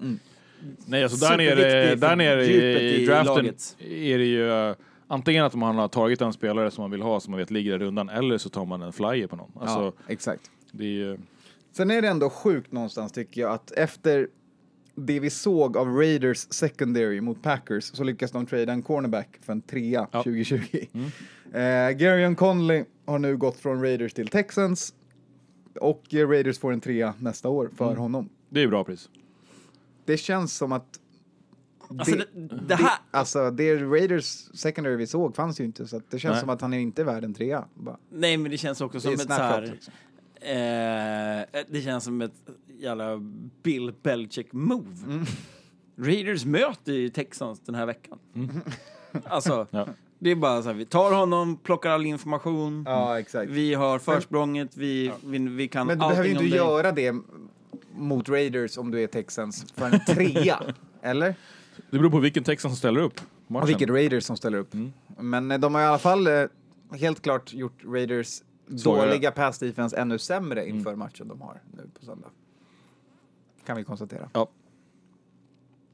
Speaker 2: Nej, alltså där nere, där nere i,
Speaker 3: i
Speaker 2: draften
Speaker 3: laget.
Speaker 2: är det ju uh, antingen att man har tagit en spelare som man vill ha som man vet ligger i rundan eller så tar man en flyer på någon. Alltså,
Speaker 1: ja, exakt.
Speaker 2: det är ju...
Speaker 1: Sen är det ändå sjukt någonstans tycker jag att efter det vi såg av Raiders secondary mot Packers så lyckas de trada en cornerback för en trea
Speaker 2: Ja.
Speaker 1: 2020. Eh, Garion Conley har nu gått från Raiders till Texans och eh, Raiders får en trea nästa år för honom.
Speaker 2: Det är bra pris.
Speaker 1: Det känns som att
Speaker 3: Alltså, det, det här...
Speaker 1: alltså det Raiders secondary vi såg fanns ju inte så att det känns
Speaker 2: Nej.
Speaker 1: som att han är inte värd en trea. Bara.
Speaker 3: Nej, men det känns också
Speaker 1: Det
Speaker 3: som ett så här...
Speaker 1: liksom.
Speaker 3: Eh, det känns som ett jävla Bill Belichick-move.
Speaker 1: Mm.
Speaker 3: Raiders möter ju Texans den här veckan. Alltså,
Speaker 2: Ja.
Speaker 3: det är bara så här, vi tar honom, plockar all information.
Speaker 1: Ja.
Speaker 3: Vi har försprånget, vi, vi, vi kan
Speaker 1: Men du behöver ju inte göra det mot Raiders om du är Texans för en trea. Eller?
Speaker 2: Det beror på vilken Texan som ställer upp.
Speaker 1: Och vilket Raiders som ställer upp. Men eh, de har i alla fall eh, helt klart gjort Raiders
Speaker 2: Svagare.
Speaker 1: dåliga pass defense ännu sämre inför matchen de har nu på söndag. Kan vi konstatera.
Speaker 2: Ja.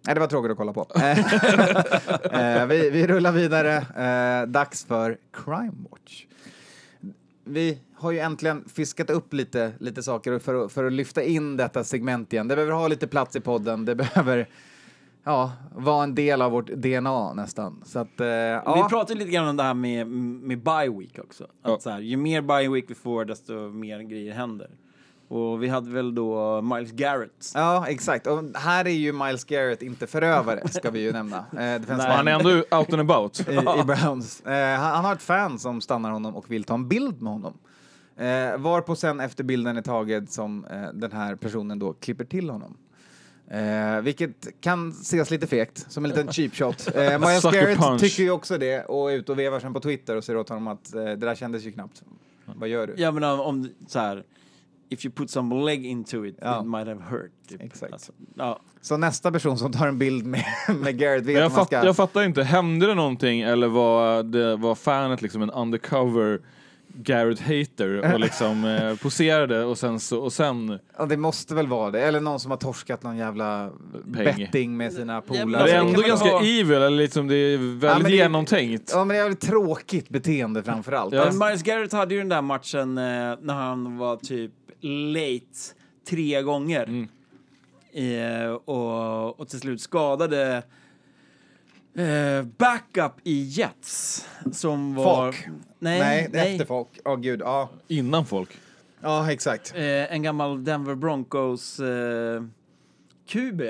Speaker 1: Nej, det var tråkigt att kolla på. eh, vi, vi rullar vidare. Dags för Crime Watch. Vi har ju äntligen fiskat upp lite, lite saker för att, för att lyfta in detta segment igen. Det behöver ha lite plats i podden. Det behöver ja, vara en del av vårt DNA nästan. Så att, eh,
Speaker 3: Vi
Speaker 1: ja.
Speaker 3: pratade lite grann om det här med, med bye week också. Att
Speaker 2: Ja.
Speaker 3: så här, ju mer bye week vi får, desto mer grejer händer. Och vi hade väl då Miles Garrett.
Speaker 1: Ja, exakt. Och här är ju Miles Garrett inte förövare, ska vi ju nämna. Eh,
Speaker 2: han är ändå out and about.
Speaker 1: i, i Browns. Eh, han, han har ett fan som stannar honom och vill ta en bild med honom. Eh, varpå sen efter bilden är taget som eh, den här personen då klipper till honom. Eh, vilket kan ses lite fekt, som en liten cheap shot. Eh, Garrett
Speaker 2: punch.
Speaker 1: tycker ju också det och är ute och vevar sen på Twitter och säger åt honom att eh, det där kändes ju knappt. Vad gör du?
Speaker 3: Ja men om, om så här, if you put some leg into it,
Speaker 1: Ja.
Speaker 3: it might have hurt. Typ.
Speaker 1: Exakt.
Speaker 3: Alltså, ja.
Speaker 1: Så nästa person som tar en bild med, med Garrett vet
Speaker 2: Men jag, fatt,
Speaker 1: ska...
Speaker 2: jag fattar inte, hände det någonting eller var, det, var fanet liksom en undercover Garrett hater och liksom eh, poserade och sen så, och sen...
Speaker 1: Ja, det måste väl vara det. Eller någon som har torskat någon jävla
Speaker 2: Peng.
Speaker 1: betting med sina polare.
Speaker 2: det är
Speaker 3: det
Speaker 2: ändå
Speaker 3: väl
Speaker 2: ganska
Speaker 3: ha-
Speaker 2: evil, eller liksom det är väldigt
Speaker 1: Ja, det-
Speaker 2: genomtänkt.
Speaker 1: Ja, men det är ett tråkigt beteende framför allt.
Speaker 2: Ja.
Speaker 1: Alltså,
Speaker 3: Men Miles Garrett hade ju den där matchen eh, när han var typ late tre gånger.
Speaker 2: Mm.
Speaker 3: Eh, och, och till slut skadade eh, backup i Jets. Som var...
Speaker 1: Folk.
Speaker 3: Nej,
Speaker 1: nej,
Speaker 3: nej.
Speaker 1: efter folk. Åh gud, ja.
Speaker 2: Innan folk.
Speaker 1: Ja, exakt.
Speaker 3: Eh, en gammal Denver Broncos eh, QB.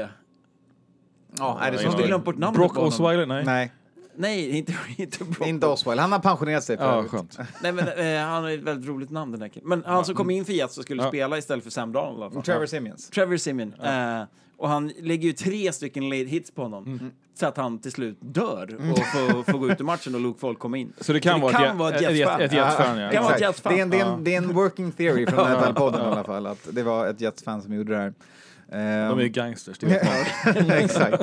Speaker 1: Ja, är det
Speaker 3: Som
Speaker 1: så?
Speaker 3: vi glömt bort namnet
Speaker 2: Brock
Speaker 3: på honom.
Speaker 2: Osweiler? Nej.
Speaker 1: Nej.
Speaker 3: Nej, inte, inte Brock.
Speaker 1: Inte Oswald, han har pensionerat sig
Speaker 2: Ja,
Speaker 1: förut.
Speaker 2: skönt.
Speaker 3: Nej, men eh, han har ett väldigt roligt namn den här killen. Men han som kom in för Jets och skulle
Speaker 2: Ja.
Speaker 3: spela istället för Sam Darnold. i alla fall.
Speaker 1: Trevor Simeons.
Speaker 3: Trevor Simeon. Eh, och han lägger ju tre stycken late hits på honom.
Speaker 2: Mm.
Speaker 3: Så att han till slut dör och får, får gå ut ur matchen och Luke Folk kommer in.
Speaker 2: Så det kan, vara, ett,
Speaker 3: vara
Speaker 2: ett,
Speaker 3: ett
Speaker 2: ett,
Speaker 3: Jets-fan.
Speaker 2: ett Jets-fan, ja.
Speaker 3: Kan vara ett
Speaker 1: Exakt.
Speaker 3: Jets-fan.
Speaker 1: Det är, en, det, är
Speaker 2: Ja.
Speaker 1: en, det är en working theory från NFL-podden i alla fall, att det var ett Jets-fan som gjorde det här.
Speaker 2: De är
Speaker 1: Ehm,
Speaker 2: ju gangsters, det vet man.
Speaker 1: Exakt.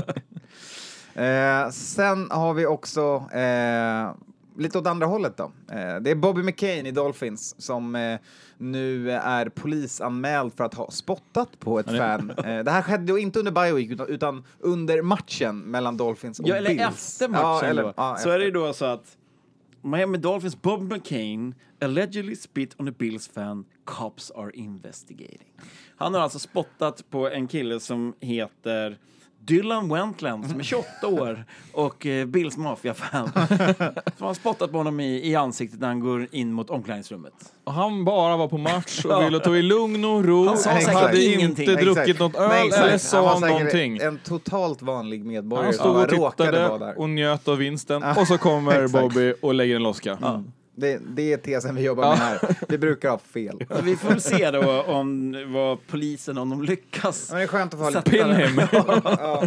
Speaker 1: Eh, sen har vi också eh, lite åt andra hållet då. Eh, det är Bobby McCain i Dolphins som eh, nu är polisanmäld för att ha spottat på ett
Speaker 2: Ja,
Speaker 1: fan. Eh, det här skedde ju inte under bye week utan, utan under matchen mellan Dolphins och
Speaker 3: Ja, eller
Speaker 1: Bills.
Speaker 3: efter matchen
Speaker 1: Ja, eller,
Speaker 3: då.
Speaker 1: ja,
Speaker 3: så är det då så att Miami Dolphins Bob McCain allegedly spit on a Bills fan, cops are investigating. Han har alltså spottat på en kille som heter Dylan Wentland som är 28 år och eh, Bills maffiafan. Som har spottat på honom i, i ansiktet när han går in mot omklädningsrummet.
Speaker 2: Och Han bara var på match och ville ta i lugn och ro.
Speaker 3: Han sa
Speaker 2: Han
Speaker 1: säkert
Speaker 2: hade
Speaker 3: ingenting.
Speaker 2: inte druckit
Speaker 1: Exakt.
Speaker 2: något öl
Speaker 1: Nej, exakt.
Speaker 2: eller
Speaker 1: Han
Speaker 2: sa
Speaker 1: var säkert
Speaker 2: någonting.
Speaker 1: En totalt vanlig medborgare
Speaker 2: Han
Speaker 1: som
Speaker 2: stod
Speaker 1: bara
Speaker 2: och
Speaker 1: vara
Speaker 2: tittade
Speaker 1: där.
Speaker 2: och njöt av vinsten. Och så kommer
Speaker 1: Exakt.
Speaker 2: Bobby och lägger en loska.
Speaker 1: Det, det är tesen vi jobbar med här. Vi brukar ha fel.
Speaker 3: Vi får väl se då om vad polisen, om de lyckas.
Speaker 1: Men det är skönt att få ha lite...
Speaker 2: Pin him.
Speaker 1: ja,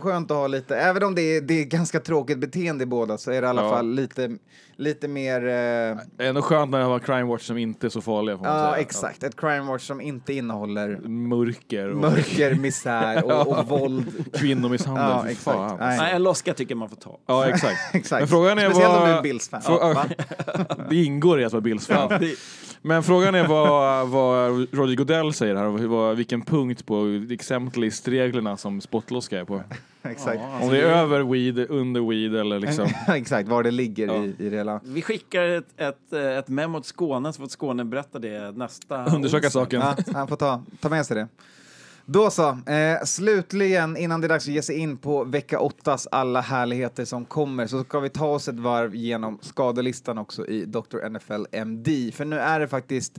Speaker 1: skönt att ha lite, även om det är, det är ganska tråkigt beteende i båda så är det i alla
Speaker 2: Ja.
Speaker 1: fall lite, lite mer... Eh,
Speaker 2: Det är ändå skönt när det var crime watch som inte är så farliga får man
Speaker 1: ja,
Speaker 2: säga.
Speaker 1: exakt. Ett crime watch som inte innehåller
Speaker 2: Mörker och
Speaker 1: mörker, misär och, och våld.
Speaker 2: kvinnomisshandel.
Speaker 1: Ja,
Speaker 2: Fy
Speaker 1: exakt.
Speaker 2: fan.
Speaker 1: Nej.
Speaker 3: Nej, en loska tycker man får ta.
Speaker 2: Ja, exakt.
Speaker 1: Exakt.
Speaker 2: Men frågan är
Speaker 1: Speciellt om
Speaker 2: vad...
Speaker 1: du är Bills-fan.
Speaker 2: Frå-? Det ingår i att vara Bills-fan.
Speaker 3: Ja,
Speaker 2: Men frågan är vad, vad Roger Godell säger här, och vad, vilken punkt på exemplistreglerna som spottloska är på.
Speaker 1: Exakt.
Speaker 3: Ja,
Speaker 2: Om
Speaker 3: alltså
Speaker 2: det är
Speaker 3: det-
Speaker 2: över weed, under weed eller liksom...
Speaker 1: exakt, var det ligger
Speaker 2: Ja.
Speaker 1: i, i det hela.
Speaker 3: Vi skickar ett, ett, ett memo till Skåne så får Skåne berätta det nästa
Speaker 2: Undersöka saken.
Speaker 1: Ja, han får ta, ta med sig det. Då så, eh, slutligen innan det är dags att ge sig in på vecka åttas alla härligheter som kommer så ska vi ta oss ett varv genom skadelistan också i Dr. NFL MD. För nu är det faktiskt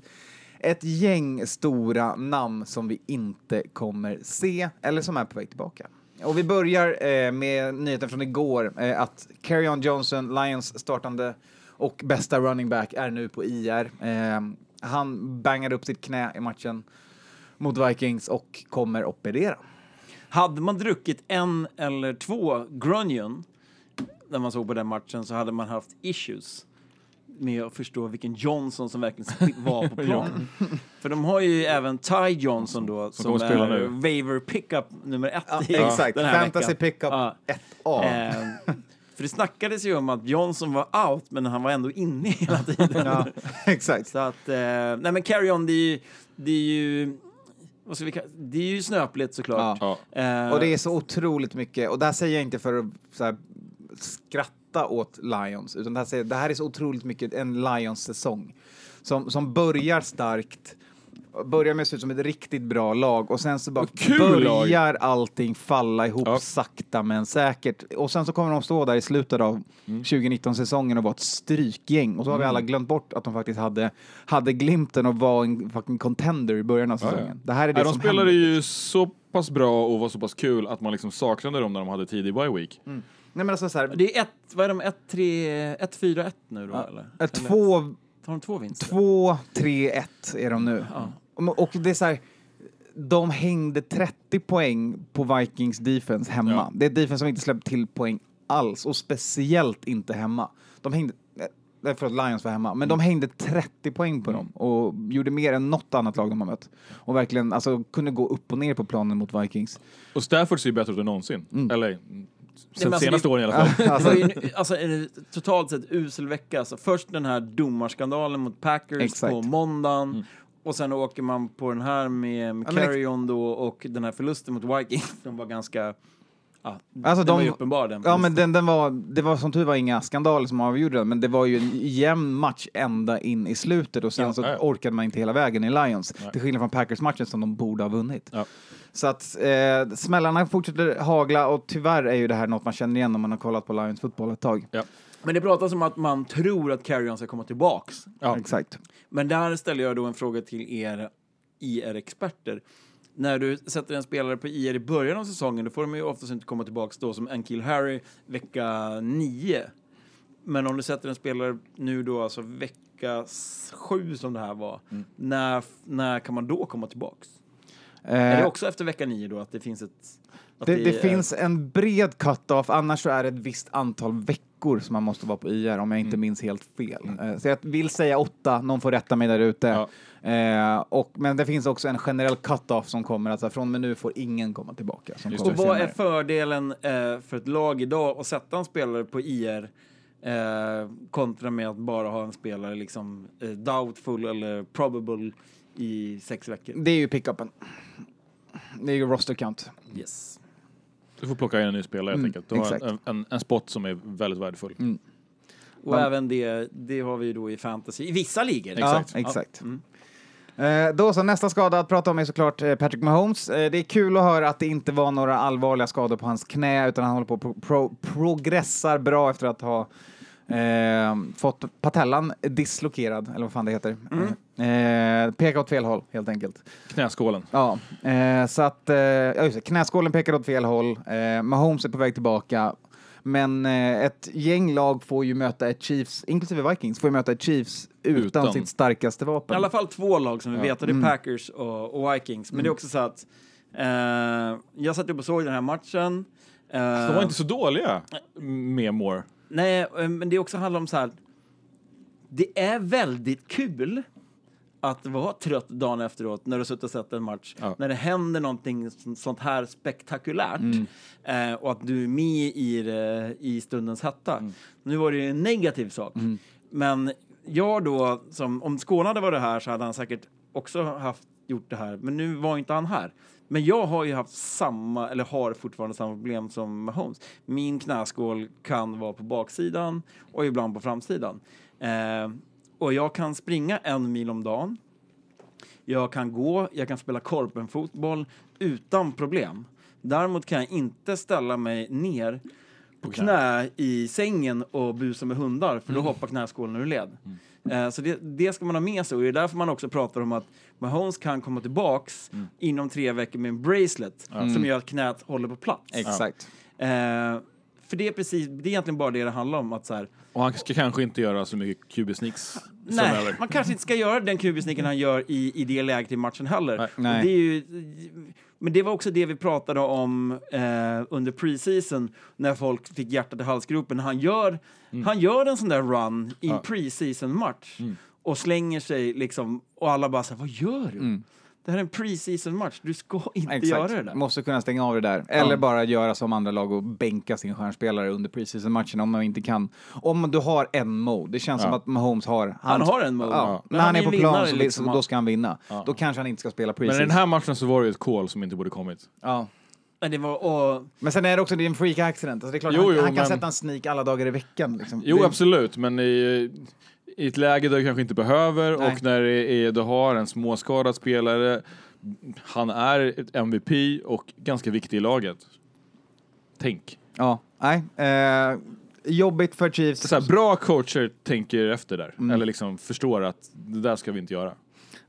Speaker 1: ett gäng stora namn som vi inte kommer se eller som är på väg tillbaka. Och vi börjar eh, med nyheten från igår eh, att Carrion Johnson, Lions startande och bästa running back, är nu på IR. Eh, han bangade upp sitt knä i matchen mot Vikings och kommer operera.
Speaker 3: Hade man druckit en eller två Grunion när man såg på den matchen så hade man haft issues med att förstå vilken Johnson som verkligen var på planen. För de har ju även Ty Johnson då som,
Speaker 2: spela
Speaker 3: är
Speaker 2: nu.
Speaker 3: waiver pickup nummer ett i
Speaker 1: Exakt,
Speaker 3: den här
Speaker 1: fantasy
Speaker 3: veckan.
Speaker 1: pickup
Speaker 3: Ja.
Speaker 1: 1A.
Speaker 3: Eh, för det snackades ju om att Johnson var out men han var ändå inne hela tiden.
Speaker 1: Ja, exakt.
Speaker 3: Så att, eh, nej men Carry On det är ju, det är ju, ska vi kalla, det är ju snöpligt såklart.
Speaker 2: Ja.
Speaker 3: Eh,
Speaker 1: Och det är så otroligt mycket, och det här säger jag inte för att så här, skratta åt Lions, utan det här, säger, det här är så otroligt mycket en Lions-säsong som, som börjar starkt, börjar med att se ut som ett riktigt bra lag och sen så bara
Speaker 2: kul lag.
Speaker 1: börjar allting falla ihop
Speaker 2: Ja.
Speaker 1: sakta men säkert. Och sen så kommer de stå där i slutet av 2019-säsongen och vara ett strykgäng och så har vi alla glömt bort att de faktiskt hade, hade glimten och var en fucking contender i början av
Speaker 2: Ja, ja.
Speaker 1: säsongen. Det här är det
Speaker 2: Nej, de
Speaker 1: som
Speaker 2: spelade
Speaker 1: händer.
Speaker 2: ju så pass bra och var så pass kul att man liksom saknade dem när de hade tidig bye week.
Speaker 1: Nej men alltså så här,
Speaker 3: Det är ett, vad är de, ett, tre, ett, fyra, ett nu då eller?
Speaker 1: Ett
Speaker 3: eller?
Speaker 1: två,
Speaker 3: Har de två vinster?
Speaker 1: två, tre, ett är de nu. Och, och det är så här, de hängde 30 poäng på Vikings defense hemma.
Speaker 2: Ja.
Speaker 1: Det är ett defense som inte släppt till poäng alls och speciellt inte hemma. De hängde, nej förlåt, Lions var hemma, men de hängde 30 poäng på dem och gjorde mer än något annat lag de har mött. Och verkligen alltså, kunde gå upp och ner på planen mot Vikings.
Speaker 2: Och Stafford ser ju bättre ut än någonsin. Eller, mm,
Speaker 3: men
Speaker 2: sen
Speaker 3: alltså,
Speaker 2: senaste
Speaker 3: det-
Speaker 2: åren i alla fall.
Speaker 3: Det var ju en- alltså, en totalt sett usel vecka. Alltså, först den här domarskandalen mot Packers
Speaker 1: Exakt.
Speaker 3: på måndagen. Och sen åker man på den här med,
Speaker 1: Ja,
Speaker 3: Carry-On då och den här förlusten mot Vikings som var ganska... Ja,
Speaker 1: Alltså,
Speaker 3: den
Speaker 1: de-
Speaker 3: var ju uppenbar den
Speaker 1: Ja,
Speaker 3: förlusten.
Speaker 1: men den, den var, det var som tur var inga skandaler som avgjorde den, men det var ju en jämn match ända in i slutet och sen
Speaker 2: Ja,
Speaker 1: så
Speaker 2: ja,
Speaker 1: orkade man inte hela vägen i Lions.
Speaker 2: Nej.
Speaker 1: Till skillnad från Packers-matchen som de borde ha vunnit.
Speaker 2: Ja.
Speaker 1: Så att eh, smällarna fortsätter hagla och tyvärr är ju det här något man känner igen om man har kollat på Lions fotboll ett tag.
Speaker 3: Men det pratas om att man tror att Carry-On ska komma tillbaks.
Speaker 2: Ja.
Speaker 1: Exakt.
Speaker 3: Men där ställer jag då en fråga till er IR-experter. när du sätter en spelare på IR i början av säsongen, då får de ju oftast inte komma tillbaka då som Ankil Harry vecka 9. Men om du sätter en spelare nu då, alltså vecka 7 som det här var, när, när kan man då komma tillbaks? Är det
Speaker 1: Eh,
Speaker 3: också efter vecka 9 då, att det finns ett...
Speaker 1: Det, det
Speaker 3: är-
Speaker 1: finns en bred cut-off, annars så är det ett visst antal veckor som man måste vara på IR om jag inte minns helt fel. Eh, Så jag vill säga åtta, någon får rätta mig där ute.
Speaker 2: Ja.
Speaker 1: Eh, och, men det finns också en generell cut-off som kommer, alltså från och med nu får ingen komma tillbaka.
Speaker 3: Och vad är
Speaker 1: senare.
Speaker 3: fördelen eh, för ett lag idag att sätta en spelare på IR eh, kontra med att bara ha en spelare liksom eh, doubtful eller probable i sex veckor?
Speaker 1: Det är ju pickupen. Det är ju roster count.
Speaker 3: Yes.
Speaker 2: Du får plocka in en ny spelare helt
Speaker 1: Mm,
Speaker 2: enkelt. Du har en, en, en spot som är väldigt värdefull.
Speaker 3: Och
Speaker 1: Man-
Speaker 3: även det, det har vi ju då i fantasy, i vissa ligor.
Speaker 2: Exakt.
Speaker 1: Ja, exakt.
Speaker 3: Mm.
Speaker 1: Eh, då så, nästa skada att prata om är såklart eh, Patrick Mahomes. Eh, det är kul att höra att det inte var några allvarliga skador på hans knä, utan han håller på att pro- pro- progressar bra efter att ha eh, fått patellan dislokerad, eller vad fan det heter. Eh, pekar åt fel håll, helt enkelt.
Speaker 2: Knäskålen.
Speaker 1: Ja, eh, så att eh, ja, just knäskålen pekar åt fel håll. Eh, Mahomes är på väg tillbaka. Men eh, ett gäng lag får ju möta ett Chiefs, inklusive Vikings, får ju möta ett Chiefs utan,
Speaker 2: Utan.
Speaker 1: sitt starkaste
Speaker 3: I
Speaker 1: vapen.
Speaker 3: alla fall två lag som vi vet, och det är
Speaker 1: Mm.
Speaker 3: Packers och, och Vikings. Men det är också så att eh, jag satt upp och såg den här matchen. Eh,
Speaker 2: De var inte så dåliga med Moore.
Speaker 3: Nej, eh, men det också handlar om så här. Det är väldigt kul att vara trött dagen efteråt när du suttit och sett en match.
Speaker 2: Ja.
Speaker 3: När det händer någonting sånt här spektakulärt. Eh, och att du är med i, det, i stundens hetta. Nu var det ju en negativ sak. Men jag då, som, om Skåne hade varit här så hade han säkert också haft, gjort det här. Men nu var inte han här. Men jag har ju haft samma, eller har fortfarande samma problem som Mahomes. Min knäskål kan vara på baksidan och ibland på framsidan. Eh, och jag kan springa en mil om dagen. Jag kan gå, jag kan spela korpenfotboll utan problem. Däremot kan jag inte ställa mig ner på knä i sängen och busa med hundar, för då hoppar knäskålen ur led. Eh, så det, det ska man ha med sig och det är därför man också pratar om att Mahomes kan komma tillbaks inom tre veckor med en bracelet som gör att knät håller på plats.
Speaker 1: Exakt.
Speaker 3: Eh, för det är precis, det är egentligen bara det det handlar om. Att så här,
Speaker 2: Och han ska kanske inte göra så mycket QB-sneaks
Speaker 3: nej,
Speaker 2: framöver.
Speaker 3: man kanske inte ska göra den kubisnicken han gör i, i det läget i matchen heller.
Speaker 2: Nej.
Speaker 3: Det är ju, men det var också det vi pratade om eh, under preseason när folk fick hjärtat i halsgropen. Han gör, han gör en sån där run i en preseason-match och slänger sig liksom och alla bara så här, vad gör du? Det här är en preseason-match, du ska inte göra det där.
Speaker 1: Måste kunna stänga av det där. Eller bara göra som andra lag och bänka sin stjärnspelare under preseason-matchen om man inte kan. Om du har en mode. Det känns
Speaker 2: Ja.
Speaker 1: som att Mahomes har...
Speaker 3: Han har en mode.
Speaker 1: Ja. När han
Speaker 3: han
Speaker 1: är på plan så,
Speaker 3: liksom.
Speaker 1: så då ska han vinna. Då kanske han inte ska spela
Speaker 2: Men i
Speaker 1: preseason.
Speaker 2: den här matchen så var det ju ett call som inte borde kommit.
Speaker 1: ja.
Speaker 3: Men det var, och,
Speaker 1: Men sen är det också det är en freak accident. Alltså det är klart,
Speaker 2: Jo,
Speaker 1: han,
Speaker 2: jo,
Speaker 1: han kan
Speaker 2: men-
Speaker 1: sätta en sneak alla dagar i veckan. Liksom.
Speaker 2: Jo,
Speaker 1: det,
Speaker 2: absolut, men i, i ett läge där du kanske inte behöver
Speaker 1: Nej.
Speaker 2: och när är, du har en småskadad spelare, han är ett MVP och ganska viktig i laget. Tänk.
Speaker 1: Ja, nej. Eh, jobbigt för Chiefs.
Speaker 2: Så här, bra coacher tänker efter där,
Speaker 1: Mm.
Speaker 2: eller liksom förstår att det där ska vi inte göra.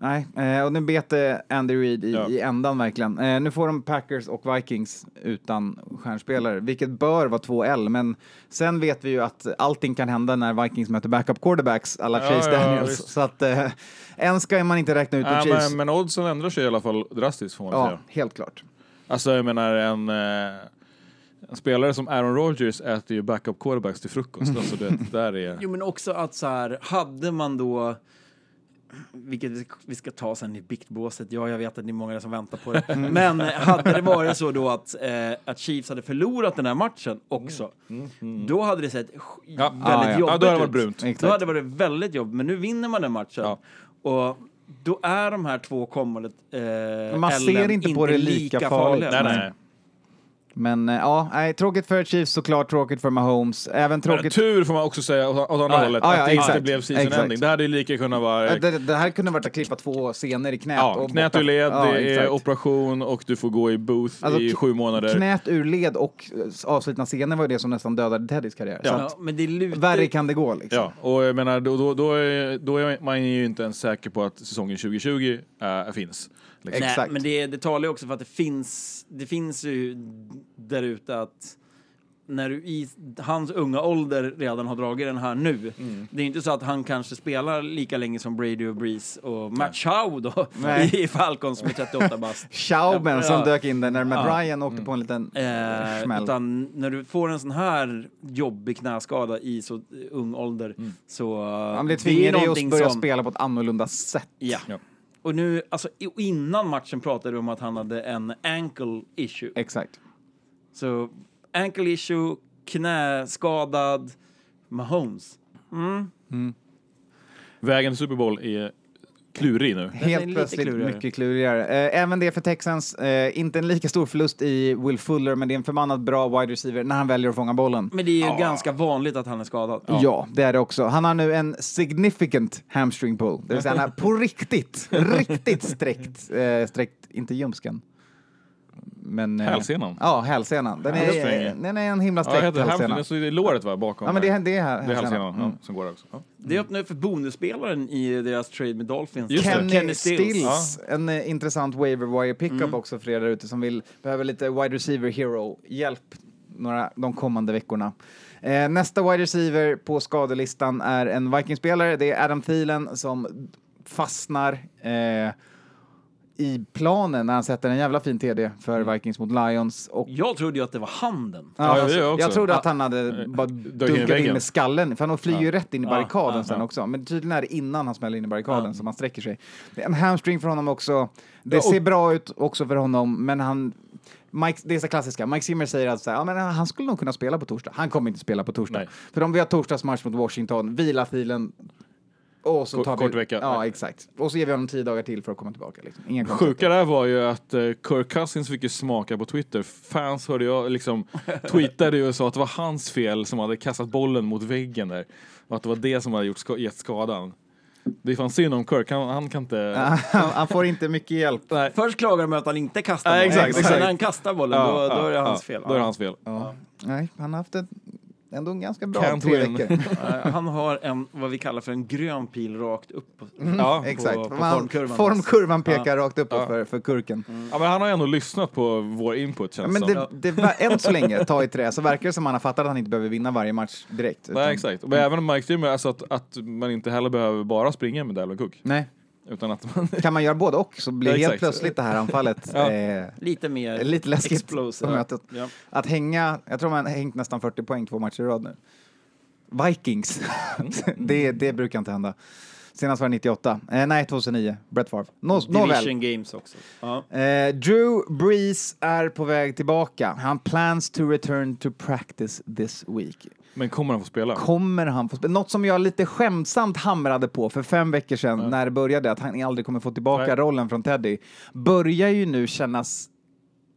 Speaker 1: Nej, eh, och nu bet det Andy Reid i,
Speaker 2: Ja.
Speaker 1: i ändan verkligen. Eh, nu får de Packers och Vikings utan stjärnspelare, vilket bör vara 2L, men sen vet vi ju att allting kan hända när Vikings möter backup quarterbacks alla
Speaker 2: Ja,
Speaker 1: Chase
Speaker 2: ja,
Speaker 1: Daniels.
Speaker 2: visst.
Speaker 1: så att eh, än ska man inte räkna ut
Speaker 2: Äh,
Speaker 1: Chiefs.
Speaker 2: men, men oddsen ändrar sig i alla fall drastiskt får man
Speaker 1: ja,
Speaker 2: säga.
Speaker 1: helt klart.
Speaker 2: Alltså jag menar en, eh, en spelare som Aaron Rodgers äter ju backup quarterbacks till frukost. alltså det där är...
Speaker 3: Jo, men också att så här, hade man då vilket vi ska- ta sen i biktbåset. Ja, jag vet att det är många som väntar på det. Men eh, hade det varit så då att, eh, att Chiefs hade förlorat den här matchen också, då hade det sett
Speaker 2: Ja.
Speaker 3: väldigt
Speaker 1: Ah, ja.
Speaker 3: jobbigt
Speaker 2: Ja, då hade det varit
Speaker 3: ut.
Speaker 2: brunt.
Speaker 1: Exakt.
Speaker 3: Då hade det varit väldigt jobbigt. Men nu vinner man den matchen.
Speaker 2: Ja.
Speaker 3: Och då är de här två kommande eh,
Speaker 1: Man ser inte på det lika farligt.
Speaker 2: Nej, nej, nej.
Speaker 1: Men eh, ja, nej, tråkigt för Chiefs såklart, tråkigt för Mahomes. Även
Speaker 2: Men
Speaker 1: tråkigt...
Speaker 2: tur får man också säga åt, åt andra
Speaker 1: Ja,
Speaker 2: hållet,
Speaker 1: ja, ja,
Speaker 2: att det inte
Speaker 1: exakt.
Speaker 2: blev season
Speaker 1: Exakt.
Speaker 2: ending. Det hade ju lika kunnat vara...
Speaker 1: Eh, Det, det här kunde varit att klippa två scener i knät.
Speaker 2: Ja,
Speaker 1: och
Speaker 2: knät
Speaker 1: borta-
Speaker 2: ur led,
Speaker 1: Ja,
Speaker 2: det är
Speaker 1: exakt.
Speaker 2: operation och du får gå i booth
Speaker 1: Alltså,
Speaker 2: i sju månader.
Speaker 1: Knät ur led och eh, avslutna scener var ju det som nästan dödade Teddys karriär. Så
Speaker 3: Ja, men det lutar...
Speaker 1: värre kan det gå liksom.
Speaker 2: Ja, och jag menar, då, då, då, är, då är man ju inte ens säker på att säsongen 2020 äh, finns. Liksom.
Speaker 3: Nej,
Speaker 1: Exakt.
Speaker 3: men det, det talar ju också för att det finns, det finns ju där ute att när du i hans unga ålder redan har dragit den här nu.
Speaker 1: Mm.
Speaker 3: Det är inte så att han kanske spelar lika länge som Brady och Breeze och Matt Chow då
Speaker 1: Nej.
Speaker 3: i Falcons med 38 bast.
Speaker 1: Schauben som
Speaker 3: Ja.
Speaker 1: dök in där när Matt
Speaker 3: Ja.
Speaker 1: Ryan åkte på en liten
Speaker 3: Eh,
Speaker 1: smäll.
Speaker 3: utan när du får en sån här jobbig knäskada i så ung ålder så uh,
Speaker 1: Han blev tvingad i att börja
Speaker 3: som-
Speaker 1: spela på ett annorlunda sätt.
Speaker 3: Ja.
Speaker 2: Ja.
Speaker 3: Och nu, alltså innan matchen pratade du om att han hade en ankle issue.
Speaker 1: Exakt.
Speaker 3: Så ankle issue, knäskadad, Mahomes.
Speaker 2: Vägen till Super Bowl är klurig nu.
Speaker 1: Helt plötsligt
Speaker 3: klurigare.
Speaker 1: mycket klurigare. Eh, även det för Texans. Eh, inte en lika stor förlust i Will Fuller, men det är en förbannat bra wide receiver när han väljer att fånga bollen.
Speaker 3: Men det är ju ganska vanligt att han är skadad.
Speaker 1: Ja. det är det också. Han har nu en significant hamstring pull. Det vill säga han är på riktigt, riktigt sträckt. Eh, sträckt, inte ljumsken. Men... eh,
Speaker 2: Hälsenan.
Speaker 1: Ja, hälsenan. Den är, den är en himla
Speaker 2: Ja,
Speaker 1: sträckt
Speaker 2: heter
Speaker 1: hälsena.
Speaker 2: hamstring, så det är låret va, bakom?
Speaker 1: Ja, men det, det är här,
Speaker 2: det är
Speaker 1: hälsenan.
Speaker 2: hälsenan ja,
Speaker 1: Mm.
Speaker 2: som går också. Ja.
Speaker 3: Det öppnar för bonusspelaren i deras trade med Dolphins.
Speaker 2: Just det.
Speaker 1: Kenny, Stills,
Speaker 2: Ja.
Speaker 1: en eh, intressant waiver wire pickup också för er där ute som vill, behöver lite wide receiver hero-hjälp några, de kommande veckorna. Eh, nästa wide receiver på skadelistan är en Vikings-spelare. Det är Adam Thielen som fastnar eh, i planen när han sätter en jävla fin TD för Vikings mot Lions. Och,
Speaker 3: Jag trodde ju att det var handen.
Speaker 1: ja,
Speaker 2: det
Speaker 1: alltså,
Speaker 2: jag
Speaker 1: jag trodde att han hade bara
Speaker 2: in i
Speaker 1: dunkat in med skallen, för han flyger ju rätt in i
Speaker 3: Ja,
Speaker 1: barrikaden
Speaker 3: ja,
Speaker 1: sen
Speaker 2: ja.
Speaker 1: också. Men tydligen är det innan han smäller in i barrikaden
Speaker 3: Ja.
Speaker 1: som han sträcker sig. Det är en hamstring för honom också. Det
Speaker 2: Ja, och-
Speaker 1: ser bra ut också för honom, men han... Mike, det är så klassiska. Mike Zimmer säger att ja, men han skulle nog kunna spela på torsdag. Han kommer inte spela på torsdag.
Speaker 2: Nej.
Speaker 1: För om vi har torsdagsmatch mot Washington, vila filen och så
Speaker 2: Kort-
Speaker 1: tar vi...
Speaker 2: kort vecka.
Speaker 1: Ja, exakt. Och så ger vi honom tio dagar till för att komma tillbaka. Liksom. Inga.
Speaker 2: Sjuka där var ju att uh, Kirk Cousins fick ju smaka på Twitter. Fans hörde jag liksom tweetade ju och sa att det var hans fel som hade kastat bollen mot väggen där. Och att det var det som hade gjort ska gett skadan. Det är fan synd om Kirk, han, han kan inte...
Speaker 1: han, får inte mycket hjälp.
Speaker 2: Nej.
Speaker 3: Först klagar de att han inte kastar bollen.
Speaker 2: exakt,
Speaker 3: Sen
Speaker 2: exakt.
Speaker 3: när han kastar bollen, då, då är det hans fel.
Speaker 2: Då är det hans fel.
Speaker 1: Nej, han har haft ett, ändå en ganska bra
Speaker 2: Can't
Speaker 1: tre
Speaker 2: win.
Speaker 1: veckor.
Speaker 3: Han har en, vad vi kallar för en grön pil rakt upp.
Speaker 2: Ja.
Speaker 1: Exakt.
Speaker 3: på
Speaker 1: Man-
Speaker 3: formkurvan.
Speaker 1: formkurvan pekar
Speaker 3: Ja.
Speaker 1: rakt uppåt
Speaker 2: Ja.
Speaker 1: för, för kurken.
Speaker 2: ja, men han har ändå lyssnat på vår input
Speaker 1: Ja,
Speaker 2: känns
Speaker 1: men
Speaker 2: som.
Speaker 1: det, det, var- än så länge, ta i trä, så verkar det som att han har fattat att han inte behöver vinna varje match direkt. utan-
Speaker 2: Nej exakt. Men även Mike Zimmer, alltså att, att man inte heller behöver bara springa med Dalvin Cook.
Speaker 1: Nej.
Speaker 2: Utan att man...
Speaker 1: Kan man göra både och så blir
Speaker 2: Ja,
Speaker 1: helt
Speaker 2: exakt.
Speaker 1: plötsligt det här anfallet
Speaker 2: Ja.
Speaker 1: eh,
Speaker 3: Lite mer
Speaker 1: lite läskigt
Speaker 3: explosive.
Speaker 1: på mötet.
Speaker 3: Ja.
Speaker 1: Att hänga, jag tror man har hängt nästan 40 poäng två matcher i rad nu. Vikings, det, det brukar inte hända. Senast var det 98, eh, nej 2009, Brett Favre. Nå, nåväl.
Speaker 3: Division games också. Ja.
Speaker 1: Eh, Drew Brees är på väg tillbaka. Han plans to return to practice this week.
Speaker 2: Men kommer han få spela?
Speaker 1: Kommer han få spela? Något som jag lite skämtsamt hamrade på för fem veckor sedan när det började, att han aldrig kommer få tillbaka
Speaker 2: Nej.
Speaker 1: rollen från Teddy, börjar ju nu kännas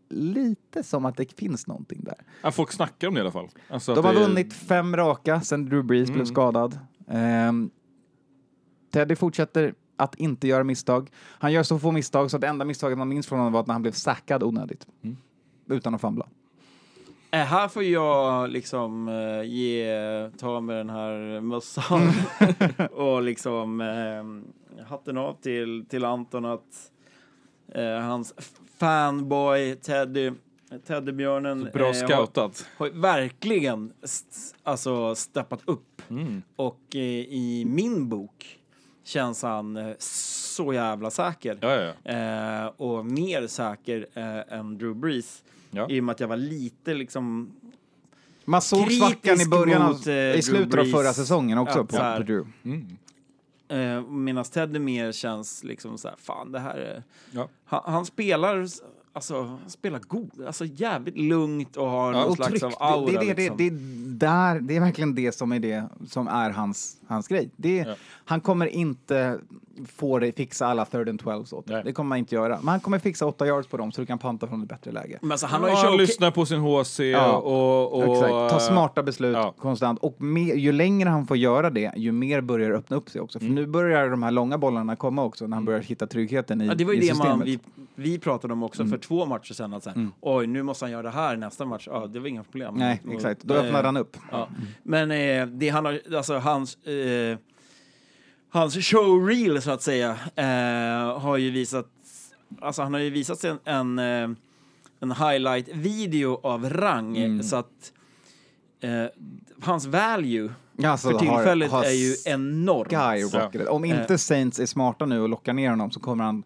Speaker 1: lite som att det finns någonting där.
Speaker 2: Ja, folk snackar om det i alla fall. Alltså
Speaker 1: De har
Speaker 2: är-
Speaker 1: vunnit fem raka sedan Drew Brees blev skadad. Ehm, Teddy fortsätter att inte göra misstag. Han gör så få misstag så att det enda misstaget man minns från honom var att när han blev sackad onödigt. Utan att famla.
Speaker 3: Eh, här får jag liksom eh, ge, ta med den här mössan och liksom eh, hatten av till, till Anton att eh, hans fanboy Teddy, Teddybjörnen
Speaker 2: Bra
Speaker 3: eh,
Speaker 2: scoutat.
Speaker 3: har, har verkligen st- alltså steppat upp.
Speaker 2: Mm.
Speaker 3: Och eh, i min bok känns han eh, så jävla säker.
Speaker 2: Ja, ja.
Speaker 3: Eh, och mer säker än Drew Brees.
Speaker 2: Ja.
Speaker 3: I och med att jag var lite liksom...
Speaker 1: Man såg
Speaker 3: Kritisk
Speaker 1: svackan i början av,
Speaker 3: mot, eh,
Speaker 1: i slutet av förra säsongen också
Speaker 3: Ja,
Speaker 1: på,
Speaker 3: här.
Speaker 1: på Drew.
Speaker 2: Mm.
Speaker 3: Eh, Medan Teddy mer känns liksom så här, fan det här är...
Speaker 2: Ja.
Speaker 3: Han, han spelar, alltså, spelar god, alltså jävligt lugnt och har någon
Speaker 1: Och
Speaker 3: slags
Speaker 1: tryggt.
Speaker 3: av aura.
Speaker 1: det, det, det,
Speaker 3: liksom.
Speaker 1: det, det, där, det är verkligen det som är det som är hans, hans grej. Det,
Speaker 2: Ja.
Speaker 1: Han kommer inte få dig fixa alla third and twelves åt dig. Det kommer han inte göra. Men han kommer fixa åtta yards på dem så du kan panta från ett bättre läge.
Speaker 3: Men alltså, han har ju
Speaker 2: han
Speaker 3: kört...
Speaker 2: lyssnar på sin HC
Speaker 1: Ja,
Speaker 2: och... och
Speaker 1: Exakt. Ta smarta beslut
Speaker 2: ja.
Speaker 1: konstant. Och mer, ju längre han får göra det, ju mer börjar det öppna upp sig också. För
Speaker 2: Mm.
Speaker 1: nu börjar de här långa bollarna komma också, när han börjar hitta tryggheten i,
Speaker 3: Ja, det var ju
Speaker 1: i
Speaker 3: det man,
Speaker 1: systemet.
Speaker 3: vi, vi pratade om också
Speaker 1: Mm.
Speaker 3: för två matcher sedan. Att så här, Oj, nu måste han göra det här nästa match. Ja, det var inga problem.
Speaker 1: Nej,
Speaker 3: Och-
Speaker 1: exakt. Då
Speaker 3: eh,
Speaker 1: öppnade han upp.
Speaker 3: Ja. Men eh, det han har, alltså hans, eh, hans showreel så att säga, eh, har ju visat alltså han har ju visat en, en, eh, en highlight-video av rang,
Speaker 1: Mm.
Speaker 3: så att eh, hans value
Speaker 1: Alltså,
Speaker 3: för
Speaker 1: har-
Speaker 3: tillfället
Speaker 1: har
Speaker 3: är ju enormt.
Speaker 1: skyrocketed. Om inte Saints är smarta nu och lockar ner honom så kommer han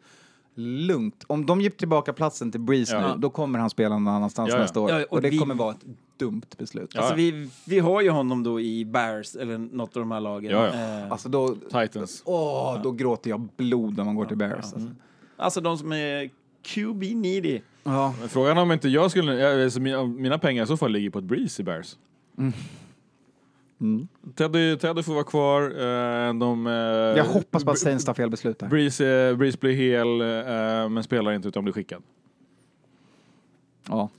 Speaker 1: lugnt. Om de ger tillbaka platsen till Breeze
Speaker 2: Ja.
Speaker 1: nu, då kommer han spela någon annanstans
Speaker 2: Ja, ja.
Speaker 1: nästa år.
Speaker 3: Ja, och
Speaker 1: och det
Speaker 3: vi-
Speaker 1: kommer vara ett dumt beslut.
Speaker 2: Ja.
Speaker 3: Alltså vi, vi har ju honom då i Bears, eller något av de här lagen.
Speaker 2: Ja, ja.
Speaker 3: Eh,
Speaker 1: Alltså då,
Speaker 2: Titans.
Speaker 1: åh, då gråter jag blod när man går till Bears. Alltså.
Speaker 3: alltså de som är QB needy.
Speaker 1: Ja.
Speaker 2: Men Frågan om inte jag skulle... Alltså mina, pengar i så fall ligger på ett Breeze i Bears. Teddy, Teddy får vara kvar. eh, de, eh,
Speaker 1: Jag hoppas på att Saints tar fel beslut där.
Speaker 2: Breeze, eh, Breeze blir hel, eh, men spelar inte utan blir skickad.
Speaker 1: Ja,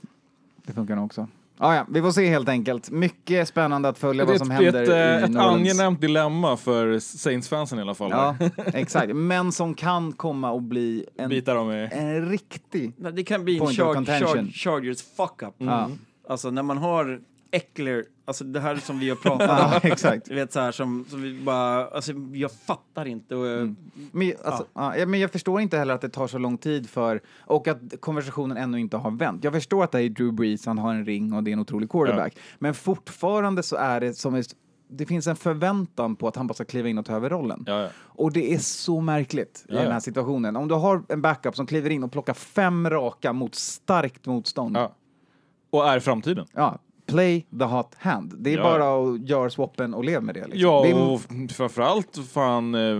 Speaker 1: det funkar nog också. Ah, ja, vi får se helt enkelt. Mycket spännande att följa
Speaker 2: Det
Speaker 1: vad som
Speaker 2: ett, det
Speaker 1: händer
Speaker 2: är ett,
Speaker 1: i
Speaker 2: ett
Speaker 1: New
Speaker 2: angenämt dilemma för Saints-fansen i alla fall.
Speaker 1: Ja, exakt. Men som kan komma att bli en, en riktig...
Speaker 3: Nej, Det kan bli en
Speaker 1: Point of
Speaker 3: char-
Speaker 1: contention.
Speaker 3: char- Chargers fuck-up.
Speaker 1: Ja.
Speaker 3: Alltså när man har Eckler, alltså det här som vi har pratat om.
Speaker 1: Ja, exakt.
Speaker 3: Du vet så här som, som vi bara, alltså jag fattar inte. Och, jag-
Speaker 1: Men, alltså, ja. men jag förstår inte heller att det tar så lång tid för, och att konversationen ännu inte har vänt. Jag förstår att det är Drew Brees, han har en ring och det är en otrolig quarterback. Men fortfarande så är det som det finns en förväntan på att han bara ska kliva in och ta över rollen.
Speaker 2: Ja, ja.
Speaker 1: Och det är så märkligt i
Speaker 2: Ja, ja.
Speaker 1: den här situationen. Om du har en backup som kliver in och plockar fem raka mot starkt motstånd.
Speaker 2: Ja. Och är framtiden.
Speaker 1: Ja, play the hot hand. Det är
Speaker 2: Ja.
Speaker 1: bara att göra swappen och leva med det. Liksom.
Speaker 2: Ja,
Speaker 1: det är,
Speaker 2: och framförallt fan eh,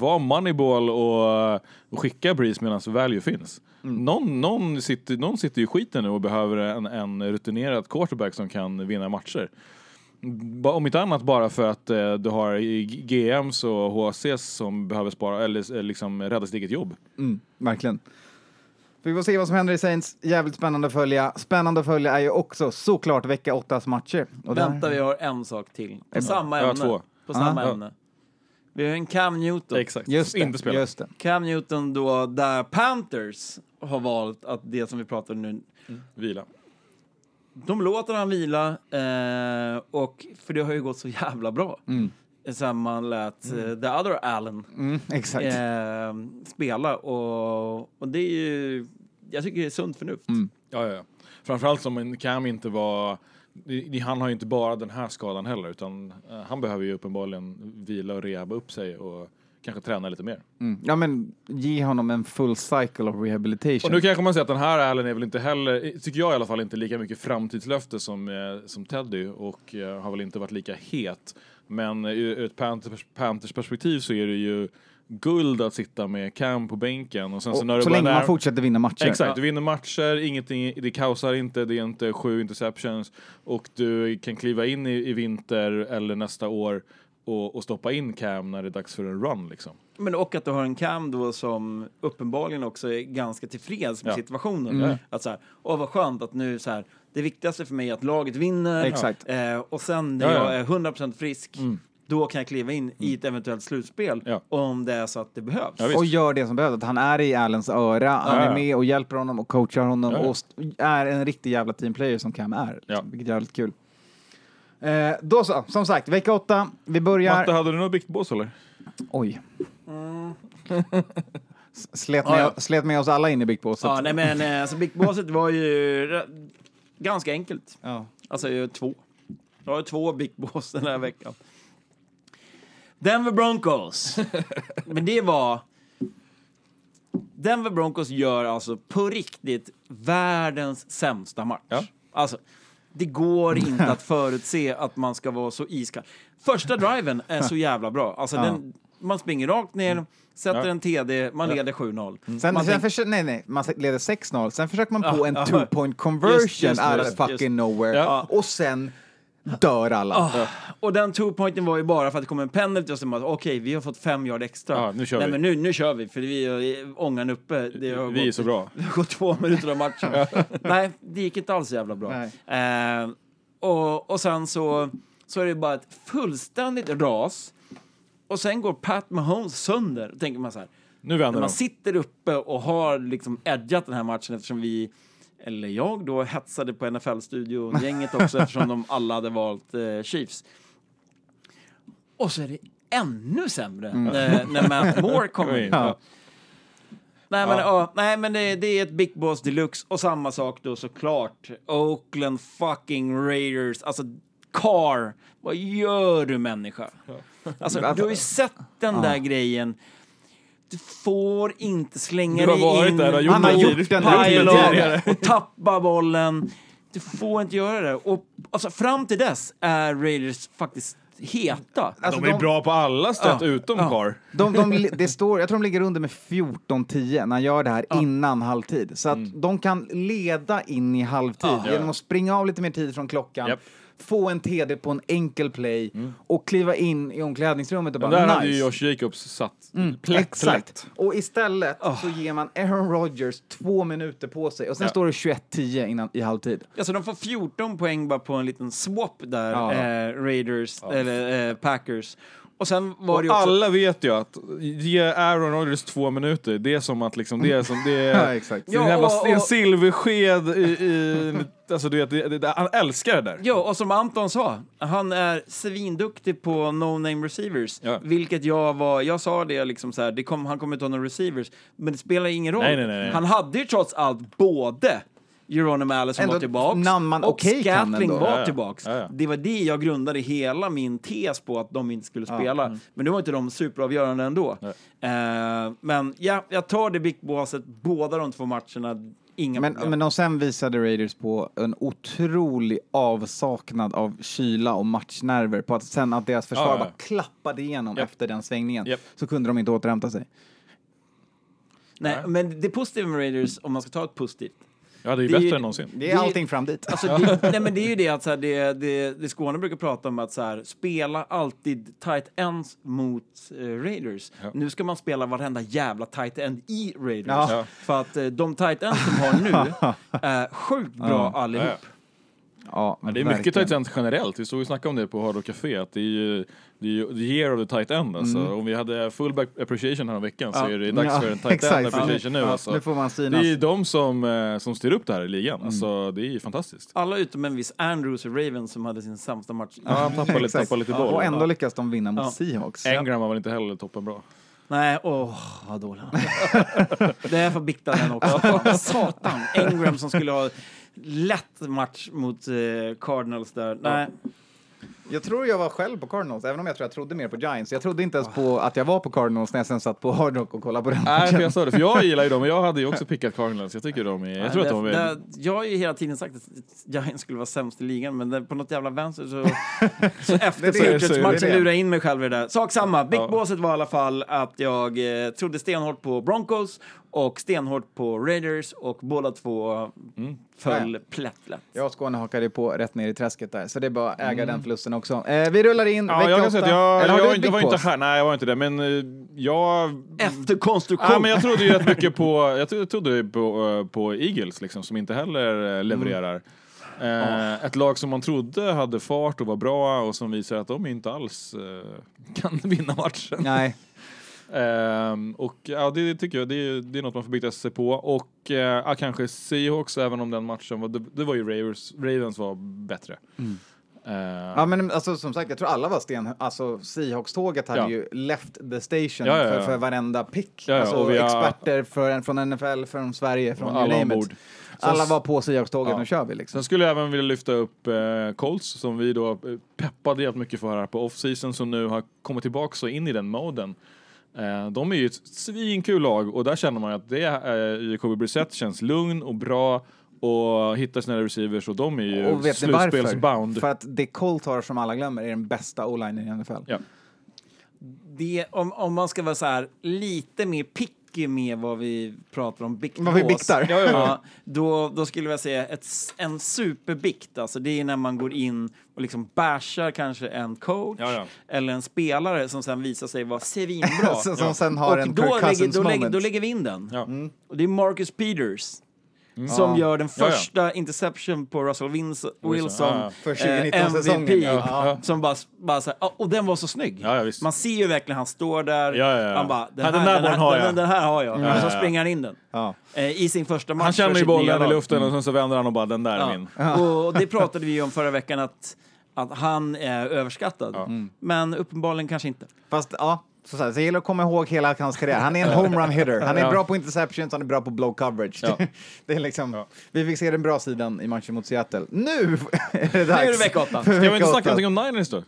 Speaker 2: var moneyball och, och skicka Breeze medan value finns.
Speaker 1: Mm.
Speaker 2: Någon, någon, sitter, någon sitter i skiten nu och behöver en, en rutinerad quarterback som kan vinna matcher. Om inte annat bara för att eh, du har GMs och HCs som behöver spara, eller eh, liksom rädda sitt eget jobb.
Speaker 1: Mm, verkligen. Vi får se vad som händer i Saints. Jävligt spännande att följa. Spännande att följa är ju också såklart vecka 8 matcher. Och där-
Speaker 3: Vänta, vi har en sak till. På samma ämne.
Speaker 2: två.
Speaker 3: På samma
Speaker 2: Ja.
Speaker 3: ämne. Vi har en Cam Newton.
Speaker 2: Exakt.
Speaker 1: Just det,
Speaker 2: Inte
Speaker 1: just det.
Speaker 3: Cam Newton då, där Panthers har valt att det som vi pratar om nu,
Speaker 2: Vila.
Speaker 3: de låter han vila eh, och för det har ju gått så jävla bra. Sen man lät eh, the other Allen
Speaker 1: Mm,
Speaker 3: eh, spela och, och det är ju, jag tycker det är sunt förnuft.
Speaker 2: Ja, ja, ja. Framförallt som Cam inte var... Han har ju inte bara den här skadan heller utan eh, han behöver ju uppenbarligen vila och rehabba upp sig och kanske träna lite mer.
Speaker 1: Mm. Ja, men ge honom en full cycle of rehabilitation.
Speaker 2: Och nu kanske man säger att den här Allen är väl inte heller, tycker jag i alla fall, inte lika mycket framtidslöfte som, eh, som Teddy och eh, har väl inte varit lika het. Men ur ett Panthers, Panthers perspektiv så är det ju guld att sitta med Cam på bänken och sen så
Speaker 1: och,
Speaker 2: när det
Speaker 1: så länge man
Speaker 2: när-
Speaker 1: fortsätter vinna matcher.
Speaker 2: Exakt, du vinner matcher, ingenting, det kaosar inte, det är inte sju interceptions och du kan kliva in i, i vinter eller nästa år och, och stoppa in Cam när det är dags för en run liksom.
Speaker 3: Men och att du har en Cam då som uppenbarligen också är ganska tillfreds med
Speaker 2: Ja.
Speaker 3: situationen.
Speaker 1: Mm.
Speaker 3: Att så här, åh vad skönt att nu så här, det viktigaste för mig är att laget vinner.
Speaker 1: Exakt.
Speaker 3: Eh, och sen när
Speaker 2: Ja, ja.
Speaker 3: jag är 100% frisk, då kan jag kliva in i ett eventuellt slutspel.
Speaker 2: Ja.
Speaker 3: Om det är så att det behövs.
Speaker 1: Och gör det som behövs. Att han är i Allens öra, han
Speaker 2: Ja,
Speaker 1: är med och hjälper honom och coachar honom
Speaker 2: Ja, ja.
Speaker 1: och är en riktig jävla teamplayer som Cam är.
Speaker 2: Ja.
Speaker 1: Vilket är jävligt kul. Eh, då så, som sagt, vecka åtta. Vi börjar...
Speaker 2: Matte, hade du något biktbås eller?
Speaker 1: Oj. S- Slet med,
Speaker 3: Ja, ja.
Speaker 1: slet med oss alla in i Big Boss.
Speaker 3: Ja, nej men eh, alltså Big Bosset var ju ganska enkelt.
Speaker 1: Ja.
Speaker 3: Alltså jag har två. Jag har två Big Boss den här veckan. Denver Broncos. Men det var... Denver Broncos gör alltså på riktigt världens sämsta match.
Speaker 2: Ja.
Speaker 3: Alltså, det går inte att förutse att man ska vara så iskall. Första driven är så jävla bra. Alltså
Speaker 1: Ja.
Speaker 3: den, man springer rakt ner, sätter
Speaker 2: Ja.
Speaker 3: en TD, man leder 7-0.
Speaker 1: Sen,
Speaker 3: Man
Speaker 1: sen försö- nej, nej, man leder 6-0, sen försöker man på en two point conversion
Speaker 3: Just- just
Speaker 1: out of fucking
Speaker 3: just.
Speaker 1: nowhere.
Speaker 2: Ja.
Speaker 1: Och sen dör alla.
Speaker 3: Ah, och den two-pointen var ju bara för att det kom en penalty och så bara, okej, vi har fått fem yard extra.
Speaker 2: Ja, nu kör
Speaker 3: Nej,
Speaker 2: vi.
Speaker 3: men nu, nu kör vi, för vi har ångan uppe. Det har
Speaker 2: Vi är
Speaker 3: gått,
Speaker 2: så bra.
Speaker 3: Det har gått två minuter av matchen. Nej, det gick inte alls så jävla bra. Eh, och, och sen så, så är det bara ett fullständigt ras. Och sen går Pat Mahomes sönder. Då tänker man så här,
Speaker 2: Nu vänder
Speaker 3: man
Speaker 2: de.
Speaker 3: sitter uppe och har liksom edgat den här matchen eftersom vi, eller jag då, hetsade på NFL-studion-gänget också eftersom de alla hade valt eh, Chiefs. Och så är det ännu sämre när, när Matt Moore kommer in.
Speaker 2: Ja.
Speaker 3: Nej, men, ja, nej, men det, det är ett Big Boss Deluxe. Och samma sak då såklart. Oakland fucking Raiders. Alltså, Carr. Vad gör du människa? Alltså, du har ju sett den där grejen. Du får inte slänga
Speaker 2: Du har
Speaker 3: dig
Speaker 2: varit
Speaker 3: in
Speaker 2: där och gjort
Speaker 1: Han har
Speaker 2: det
Speaker 1: gjort den här
Speaker 3: och tappa bollen. Du får inte göra det. Och alltså, fram till dess är Raiders faktiskt heta.
Speaker 1: Alltså,
Speaker 2: de är bra på alla sätt
Speaker 3: Ja.
Speaker 2: utom
Speaker 3: Ja.
Speaker 2: Carr.
Speaker 1: De, de, det står, jag tror de ligger under med 14-10 när han gör det här innan halvtid. Så att de kan leda in i halvtid
Speaker 2: Mm. Ja.
Speaker 1: genom att springa av lite mer tid från klockan,
Speaker 2: Japp.
Speaker 1: Få en TD på en enkel play och kliva in i omklädningsrummet och bara
Speaker 2: där
Speaker 1: nice.
Speaker 2: hade ju Josh Jacobs satt plätt,
Speaker 1: Exakt. Och istället så ger man Aaron Rodgers två minuter på sig och sen
Speaker 2: Ja.
Speaker 1: står det 21-10 innan, i halvtid.
Speaker 3: Alltså de får 14 poäng bara på en liten swap där,
Speaker 1: Ja.
Speaker 3: eh, Raiders, eller eh, Packers. Och sen var
Speaker 2: Och
Speaker 3: det också...
Speaker 2: alla vet ju att ge Aaron Rodgers två minuter, det är som att liksom, det är som, det är...
Speaker 1: Ja, exakt.
Speaker 3: Ja,
Speaker 2: jävla,
Speaker 3: och-
Speaker 2: är en
Speaker 3: och-
Speaker 2: silversked i, i alltså du vet, det, det, han älskar det där.
Speaker 3: Ja, och som Anton sa, han är svinduktig på no-name receivers.
Speaker 2: Ja.
Speaker 3: Vilket jag var, jag sa det liksom så här, det kom, han kommer inte ha några receivers. Men det spelar ingen roll.
Speaker 2: Nej, nej, nej, nej.
Speaker 3: Han hade ju trots allt både Geronimo Allison
Speaker 1: Ändå
Speaker 3: var tillbaks
Speaker 1: namn man
Speaker 3: och
Speaker 1: kan
Speaker 3: Scatling var
Speaker 2: Ja, ja.
Speaker 3: tillbaks.
Speaker 2: Ja, ja.
Speaker 3: Det var det jag grundade hela min tes på att de inte skulle spela.
Speaker 1: Mm.
Speaker 3: Men nu var inte de superavgörande ändå. Eh, men ja, jag tar det Big Bosset båda de två matcherna. Inga
Speaker 1: Men,
Speaker 3: problem.
Speaker 1: men de sen visade Raiders på en otrolig avsaknad av kyla och matchnerver på att sen att deras försvar
Speaker 2: Ja, ja.
Speaker 1: bara klappade igenom
Speaker 2: Japp.
Speaker 1: efter den svängningen
Speaker 2: Japp.
Speaker 1: så kunde de inte återhämta sig.
Speaker 3: Nej, men det positiva med Raiders, om man ska ta ett positivt,
Speaker 2: Ja, det är
Speaker 3: Det är
Speaker 2: bättre
Speaker 3: ju-
Speaker 2: än någonsin.
Speaker 1: Det är allting fram dit.
Speaker 3: Alltså, det, nej, men det är ju det att så här, det, det, det Skåne brukar prata om att så här, spela alltid tight ends mot eh, Raiders.
Speaker 2: Ja.
Speaker 3: Nu ska man spela varenda jävla tight end i Raiders.
Speaker 1: Ja.
Speaker 3: För att eh, de tight ends de har nu är sjukt bra allihop.
Speaker 2: Ja,
Speaker 1: ja,
Speaker 2: det är mycket
Speaker 1: verkligen.
Speaker 2: tight end generellt. Vi stod och snackade om det på Hard Rock Café, att det är ju det är ju the year of the tight end. Alltså. Om vi hade fullback appreciation här veckan så är det dags
Speaker 1: Ja,
Speaker 2: för en tight
Speaker 1: exakt.
Speaker 2: end appreciation nu.
Speaker 1: Ja,
Speaker 2: Alltså.
Speaker 1: Nu får man
Speaker 2: Det är ju de som, eh, som styr upp det här i ligan. Alltså, det är ju fantastiskt.
Speaker 3: Alla utom en viss Andrews och Ravens som hade sin sämsta match.
Speaker 2: Ja, han tappar lite, tappar lite boll.
Speaker 1: Och ändå lyckas de vinna mot
Speaker 3: Ja.
Speaker 1: Seahawks.
Speaker 2: Engram var väl inte heller toppen bra.
Speaker 3: Nej, åh, vad dålig han är. Det är för bikta den också. Satan, Engram som skulle ha lätt match mot eh, Cardinals där. Nej.
Speaker 1: Jag tror jag var själv på Cardinals, även om jag tror jag trodde mer på Giants. Jag trodde inte ens på att jag var på Cardinals när jag sen satt på Hard Rock och kollade på den
Speaker 2: Nej, för
Speaker 1: matchen.
Speaker 2: jag sa det, för jag gillar ju dem och jag hade ju också pickat Cardinals. Jag tycker de är, jag tror att de är...
Speaker 3: det, jag har ju hela tiden sagt att Giants skulle vara sämst i ligan, men det, på något jävla vänster så, så efter
Speaker 1: Det det, är
Speaker 3: Patriots-matchen
Speaker 1: det.
Speaker 3: lurade jag in mig själv i det där. Sak samma, Big
Speaker 2: Ja.
Speaker 3: Bosset var i alla fall att jag eh, trodde stenhårt på Broncos och stenhårt på Raiders och båda två föll plätt lätt.
Speaker 1: Jag och Skåne hakade på rätt ner i träsket där, så det är bara att äga den förlusten också. Eh, vi rullar in
Speaker 2: Ja,
Speaker 1: vecka
Speaker 2: jag
Speaker 1: åtta.
Speaker 2: jag,
Speaker 1: Eller har
Speaker 2: jag,
Speaker 1: du
Speaker 2: var
Speaker 1: ett
Speaker 2: inte, jag var inte här, nej jag var inte det, men eh, jag...
Speaker 3: Efter konstruktion.
Speaker 2: Ja, men jag trodde ju rätt mycket på, jag trodde, trodde på, eh, på Eagles liksom, som inte heller eh, levererar. Eh, Ett lag som man trodde hade fart och var bra och som visar att de inte alls eh, kan vinna matchen.
Speaker 1: Nej.
Speaker 2: Ehm, och ja, det tycker jag, det är, det är något man får bita sig på. Och eh, ja, kanske Seahawks, även om den matchen var, det, det var ju Ravens, Ravens var bättre. Eh,
Speaker 1: Ja, men alltså, som sagt, jag tror alla var sten... Alltså, Seahawks-tåget hade
Speaker 2: Ja.
Speaker 1: ju left the station
Speaker 2: Ja.
Speaker 1: För, för varenda pick. Alltså,
Speaker 2: och vi har-
Speaker 1: experter för, från NFL, från Sverige, från
Speaker 2: Alla
Speaker 1: you name it. Alla var på Seahawks-tåget,
Speaker 2: Ja.
Speaker 1: nu kör vi liksom.
Speaker 2: Sen skulle jag även vilja lyfta upp eh, Colts som vi då eh, peppade jävligt mycket för här på off-season som nu har kommit tillbaka och in i den moden. Eh, de är ju ett svinkul lag och där känner man att det är, eh, Jacoby Brissett känns lugn och bra och hittar sina receivers och de är ju
Speaker 1: Och vet
Speaker 2: slutspelsbound.
Speaker 1: För att det Colt har som alla glömmer är den bästa o-linen i NFL.
Speaker 2: Ja.
Speaker 3: det, om, om man ska vara så här lite mer picky med vad vi pratar om biktbås.
Speaker 1: Vad vi biktar.
Speaker 2: Ja, ja, ja.
Speaker 3: då, då skulle jag säga ett, en superbikt. Alltså det är när man går in och liksom bashar kanske en coach
Speaker 2: Ja, ja.
Speaker 3: eller en spelare som sen visar sig vara svinbra.
Speaker 1: Som- som sen har
Speaker 3: och
Speaker 1: en
Speaker 3: då lägger, då, lägger, då lägger vi in den.
Speaker 2: Ja.
Speaker 3: Och det är Marcus Peters. Som
Speaker 1: Ja.
Speaker 3: gör den
Speaker 2: Ja, ja.
Speaker 3: första interception på Russell Wilson.
Speaker 2: Ja, ja.
Speaker 1: För
Speaker 3: eh,
Speaker 1: 2019-säsongen,
Speaker 3: MVP.
Speaker 1: ja.
Speaker 2: Ja.
Speaker 3: Som bara, bara så här, ja, och den var så snygg.
Speaker 2: Ja, ja, visst.
Speaker 3: Man ser ju verkligen han står där.
Speaker 2: Ja, ja, ja.
Speaker 3: Han bara, den
Speaker 2: Ja,
Speaker 3: här,
Speaker 2: den där
Speaker 3: den, här,
Speaker 2: har
Speaker 3: den,
Speaker 2: jag.
Speaker 3: den här har jag. och så
Speaker 2: ja, ja.
Speaker 3: springer han in den.
Speaker 1: Ja.
Speaker 3: Eh, I sin första match
Speaker 2: Han känner ju bollen i luften och sen så vänder han och bara den där är min.
Speaker 3: Ja. Och det pratade vi ju om förra veckan att, att han är överskattad. Men uppenbarligen kanske inte.
Speaker 1: Fast ja, Så, så, här, så det gäller att komma ihåg hela hans karriär. Han är en homerun hitter. Han är
Speaker 2: Ja.
Speaker 1: bra på interceptions, han är bra på blow coverage.
Speaker 2: Ja.
Speaker 1: det är liksom,
Speaker 2: Ja.
Speaker 1: Vi fick se den bra sidan i matchen mot Seattle. Nu är det dags.
Speaker 3: Nu är det vecka åtta.
Speaker 1: för
Speaker 2: Ska vi inte snacka någonting om Niners då?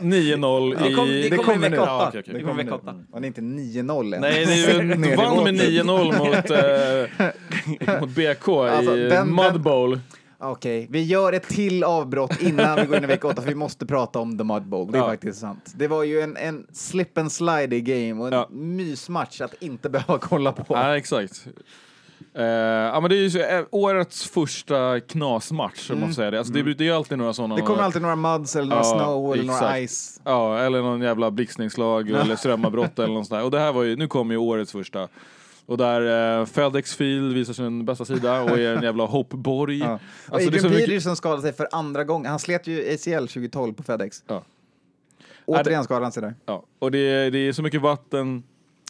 Speaker 2: 9-0
Speaker 3: Det, kom,
Speaker 2: i...
Speaker 3: det
Speaker 1: det
Speaker 3: kommer i vecka
Speaker 1: nu.
Speaker 3: åtta.
Speaker 2: Ja, okej, okej.
Speaker 3: Det kommer i vecka åtta.
Speaker 1: Det är inte 9-0 än.
Speaker 2: Nej, det är ju,
Speaker 1: Ner i
Speaker 2: vann med
Speaker 1: båten.
Speaker 2: 9-0 mot, eh, mot BK
Speaker 1: Alltså,
Speaker 2: i
Speaker 1: den-
Speaker 2: Mud
Speaker 1: den- Okej, vi gör ett till avbrott innan vi går in i vecka åtta för vi måste prata om The Mud Bowl. Det är
Speaker 2: Ja.
Speaker 1: faktiskt sant. Det var ju en, en slip and slide i game och en
Speaker 2: Ja.
Speaker 1: mysmatch att inte behöva kolla på.
Speaker 2: Ja, exakt. Eh, ja, men det är ju eh, årets första knasmatch, om man får säga det. Alltså, det, det är ju alltid några sådana...
Speaker 1: Mm. Det kommer alltid några muds eller några
Speaker 2: Ja,
Speaker 1: snow eller några ice.
Speaker 2: Ja, eller någon jävla blixtningslag eller strömavbrott eller något sånt där. Och det här var ju, nu kommer ju årets första. Och där eh, Fedex Field visar sin bästa sida och är en jävla hoppborg.
Speaker 1: Ja.
Speaker 2: Alltså,
Speaker 1: Adrian
Speaker 2: så mycket-
Speaker 1: Peterson skadade sig för andra gången. Han slet ju ACL 2012 på FedEx.
Speaker 2: Ja.
Speaker 1: Återigen skadade han sig där.
Speaker 2: Ja, och det är, det är så mycket vatten,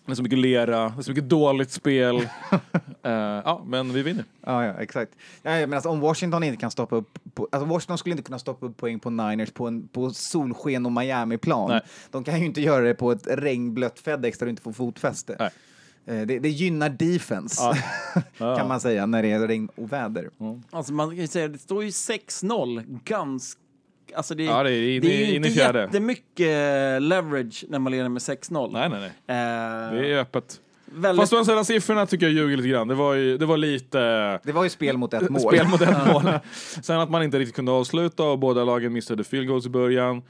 Speaker 2: det är så mycket lera, det är så mycket dåligt spel. Eh, ja, men vi vinner.
Speaker 1: Ja, ja, exakt. Ja, men alltså, om Washington inte kan stoppa upp, på, alltså Washington skulle inte kunna stoppa upp poäng på Niners på, en, på solsken och Miami-plan.
Speaker 2: Nej.
Speaker 1: De kan ju inte göra det på ett regnblött FedEx där du inte får fotfäste.
Speaker 2: Nej.
Speaker 1: Eh, Det, det gynnar defense,
Speaker 2: Ja. Ja.
Speaker 1: kan man säga, när det är regn och väder.
Speaker 3: Alltså man kan ju säga, det står ju 6-0 ganska... Alltså det,
Speaker 2: Ja, det är in-
Speaker 3: det är inte
Speaker 2: fjärde.
Speaker 3: jättemycket leverage när man leder med 6-0.
Speaker 2: Nej, nej, nej.
Speaker 3: Eh,
Speaker 2: Det är öppet.
Speaker 3: väldigt,
Speaker 2: Fast de senaste siffrorna tycker jag ljuger lite grann. Det var, ju, det var lite
Speaker 1: Det var ju spel mot ett mål.
Speaker 2: spel mot ett mål. Sen att man inte riktigt kunde avsluta och båda lagen missade field goals i början.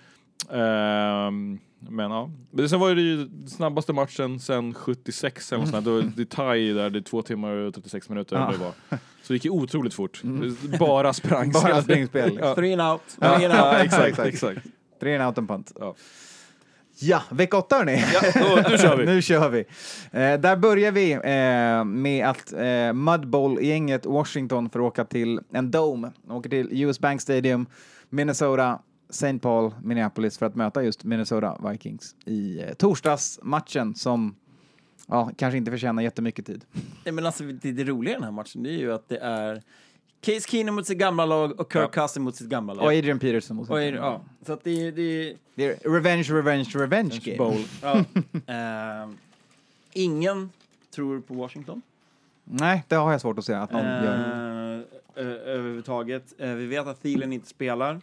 Speaker 2: Ehm, men ja. Men sen var det ju snabbaste matchen sen 76 eller sånt där. Då- Det är tie där, det är två timmar och 36 minuter. eller vad det var. Så det gick ju otroligt fort. Bara sprang.
Speaker 1: Bara springspel.
Speaker 2: Ja.
Speaker 3: Three and out.
Speaker 2: Ja,
Speaker 3: Three and
Speaker 2: ja,
Speaker 3: out.
Speaker 2: exakt,
Speaker 1: Exakt.
Speaker 2: exakt.
Speaker 1: Tre in out and punt.
Speaker 2: Ja.
Speaker 1: Ja, vecka åtta hörni.
Speaker 2: Ja, då, nu kör vi.
Speaker 1: nu kör vi. Eh, där börjar vi eh, med att eh, Mud Bowl-gänget Washington får åka till en Dome. De åker till US Bank Stadium, Minnesota, St. Paul, Minneapolis för att möta just Minnesota Vikings i eh, torsdagsmatchen som ja, kanske inte förtjänar jättemycket tid.
Speaker 3: Nej, men alltså, det, det roliga i den här matchen det är ju att det är Case Keenum mot sitt gamla lag och Kirk
Speaker 2: Ja.
Speaker 3: Cousins mot sitt gamla lag.
Speaker 1: Och Adrian Peterson. mot
Speaker 3: Och,
Speaker 1: sin-
Speaker 3: ja, så att det, det
Speaker 1: Det är revenge, revenge, revenge game.
Speaker 2: Bowl.
Speaker 3: ja. eh, Ingen tror på Washington.
Speaker 1: Nej, det har jag svårt att säga att någon gör.
Speaker 3: Eh, ö- överhuvudtaget. Eh, vi vet att Thielen inte spelar.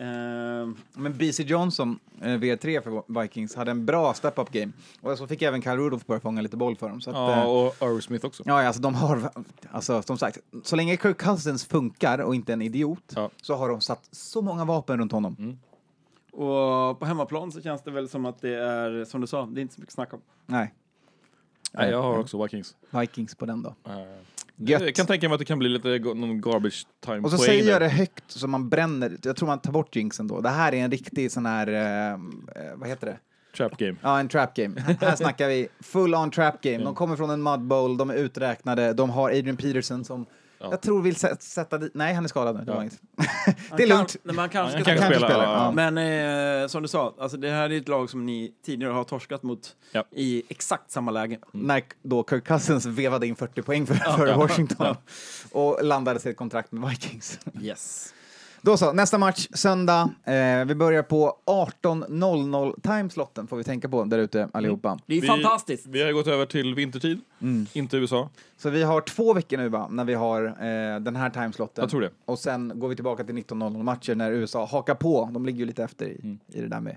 Speaker 3: Eh,
Speaker 1: Men BC Johnson, eh, V3 för Vikings, hade en bra step-up game. Och så fick även Kyle Rudolph börja fånga lite boll för dem. Så att,
Speaker 2: Ja,
Speaker 1: eh,
Speaker 2: och Irv Smith också.
Speaker 1: Ja, alltså de har, alltså som sagt, så länge Kirk Cousins funkar och inte en idiot
Speaker 2: Ja.
Speaker 1: så har de satt så många vapen runt honom.
Speaker 2: Mm.
Speaker 3: och på hemmaplan så känns det väl som att det är, som du sa, det är inte så mycket snack om.
Speaker 1: Nej,
Speaker 2: Nej, jag har också Vikings.
Speaker 1: Vikings på den då.
Speaker 2: Eh,
Speaker 1: Gött.
Speaker 2: Jag kan tänka mig att det kan bli lite go- någon garbage time
Speaker 1: Och så säger
Speaker 2: där.
Speaker 1: jag det högt så man bränner, jag tror man tar bort jinxen då. Det här är en riktig sån här, eh, eh, vad heter det?
Speaker 2: Trap game.
Speaker 1: Ja, en trap game. Här snackar vi full on trap game. De kommer från en mud bowl, de är uträknade, de har Adrian Peterson som
Speaker 2: Ja.
Speaker 1: jag tror vill sä- sätta dit, nej han är skadad nu, det
Speaker 2: Ja.
Speaker 1: var inget.
Speaker 3: Han
Speaker 1: det är
Speaker 3: kan-
Speaker 1: lugnt.
Speaker 3: Nej, Man kanske ska
Speaker 2: kan spela,
Speaker 1: spela.
Speaker 3: Men eh, som du sa, alltså det här är ett lag som ni tidigare har torskat mot
Speaker 2: Ja.
Speaker 3: i exakt samma läge.
Speaker 1: När då Kirk Cousins vevade in 40 poäng för, för
Speaker 2: Ja.
Speaker 1: Washington och landade sig ett kontrakt med Vikings.
Speaker 3: Yes.
Speaker 1: Då så, nästa match söndag. Eh, vi börjar på 18.00 timeslotten får vi tänka på där ute allihopa.
Speaker 3: Det är
Speaker 2: Vi-
Speaker 3: fantastiskt.
Speaker 2: Vi har gått över till vintertid,
Speaker 1: Mm.
Speaker 2: inte USA.
Speaker 1: Så vi har två veckor nu va, när vi har eh, den här timeslotten.
Speaker 2: Jag tror det.
Speaker 1: Och sen går vi tillbaka till 19.00 matcher när USA hakar på. De ligger ju lite efter i,
Speaker 2: Mm.
Speaker 1: i det där med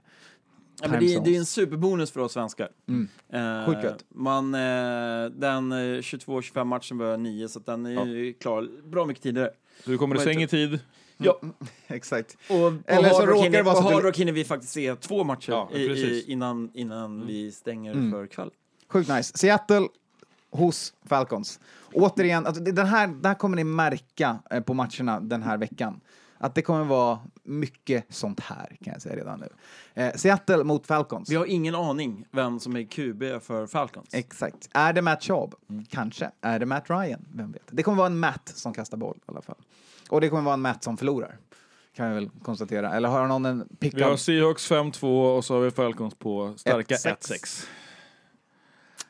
Speaker 3: Ja, men det, är- det är en superbonus för oss svenskar.
Speaker 1: Mm.
Speaker 3: Eh, man, eh, den eh, 22-25 matchen var 9 så att den är ju klar bra mycket tidigare.
Speaker 2: Så du kommer i säng i tid.
Speaker 3: Ja.
Speaker 1: Exakt.
Speaker 3: Och, och
Speaker 1: Eller så råkar det vara
Speaker 3: och
Speaker 1: så att
Speaker 3: Hard hinner vi faktiskt se två matcher
Speaker 2: Ja,
Speaker 3: i, i, innan, innan vi stänger
Speaker 1: Mm.
Speaker 3: för kväll.
Speaker 1: Sjukt nice. Seattle hos Falcons. Återigen, alltså, det- den här, det här kommer ni märka eh, på matcherna den här veckan. Att det kommer vara mycket sånt här kan jag säga redan nu. Eh, Seattle mot Falcons.
Speaker 3: Vi har ingen aning vem som är QB för Falcons.
Speaker 1: Exakt. Är det Matt Schaub? Kanske. Är det Matt Ryan? Vem vet? Det kommer vara en Matt som kastar boll i alla fall. Och det kommer vara en Matt som förlorar. Kan vi väl konstatera. Eller har någon en pick
Speaker 2: Vi har Seahawks 5-2 och så har vi Falcons på starka
Speaker 1: 1-6.
Speaker 2: 1-6.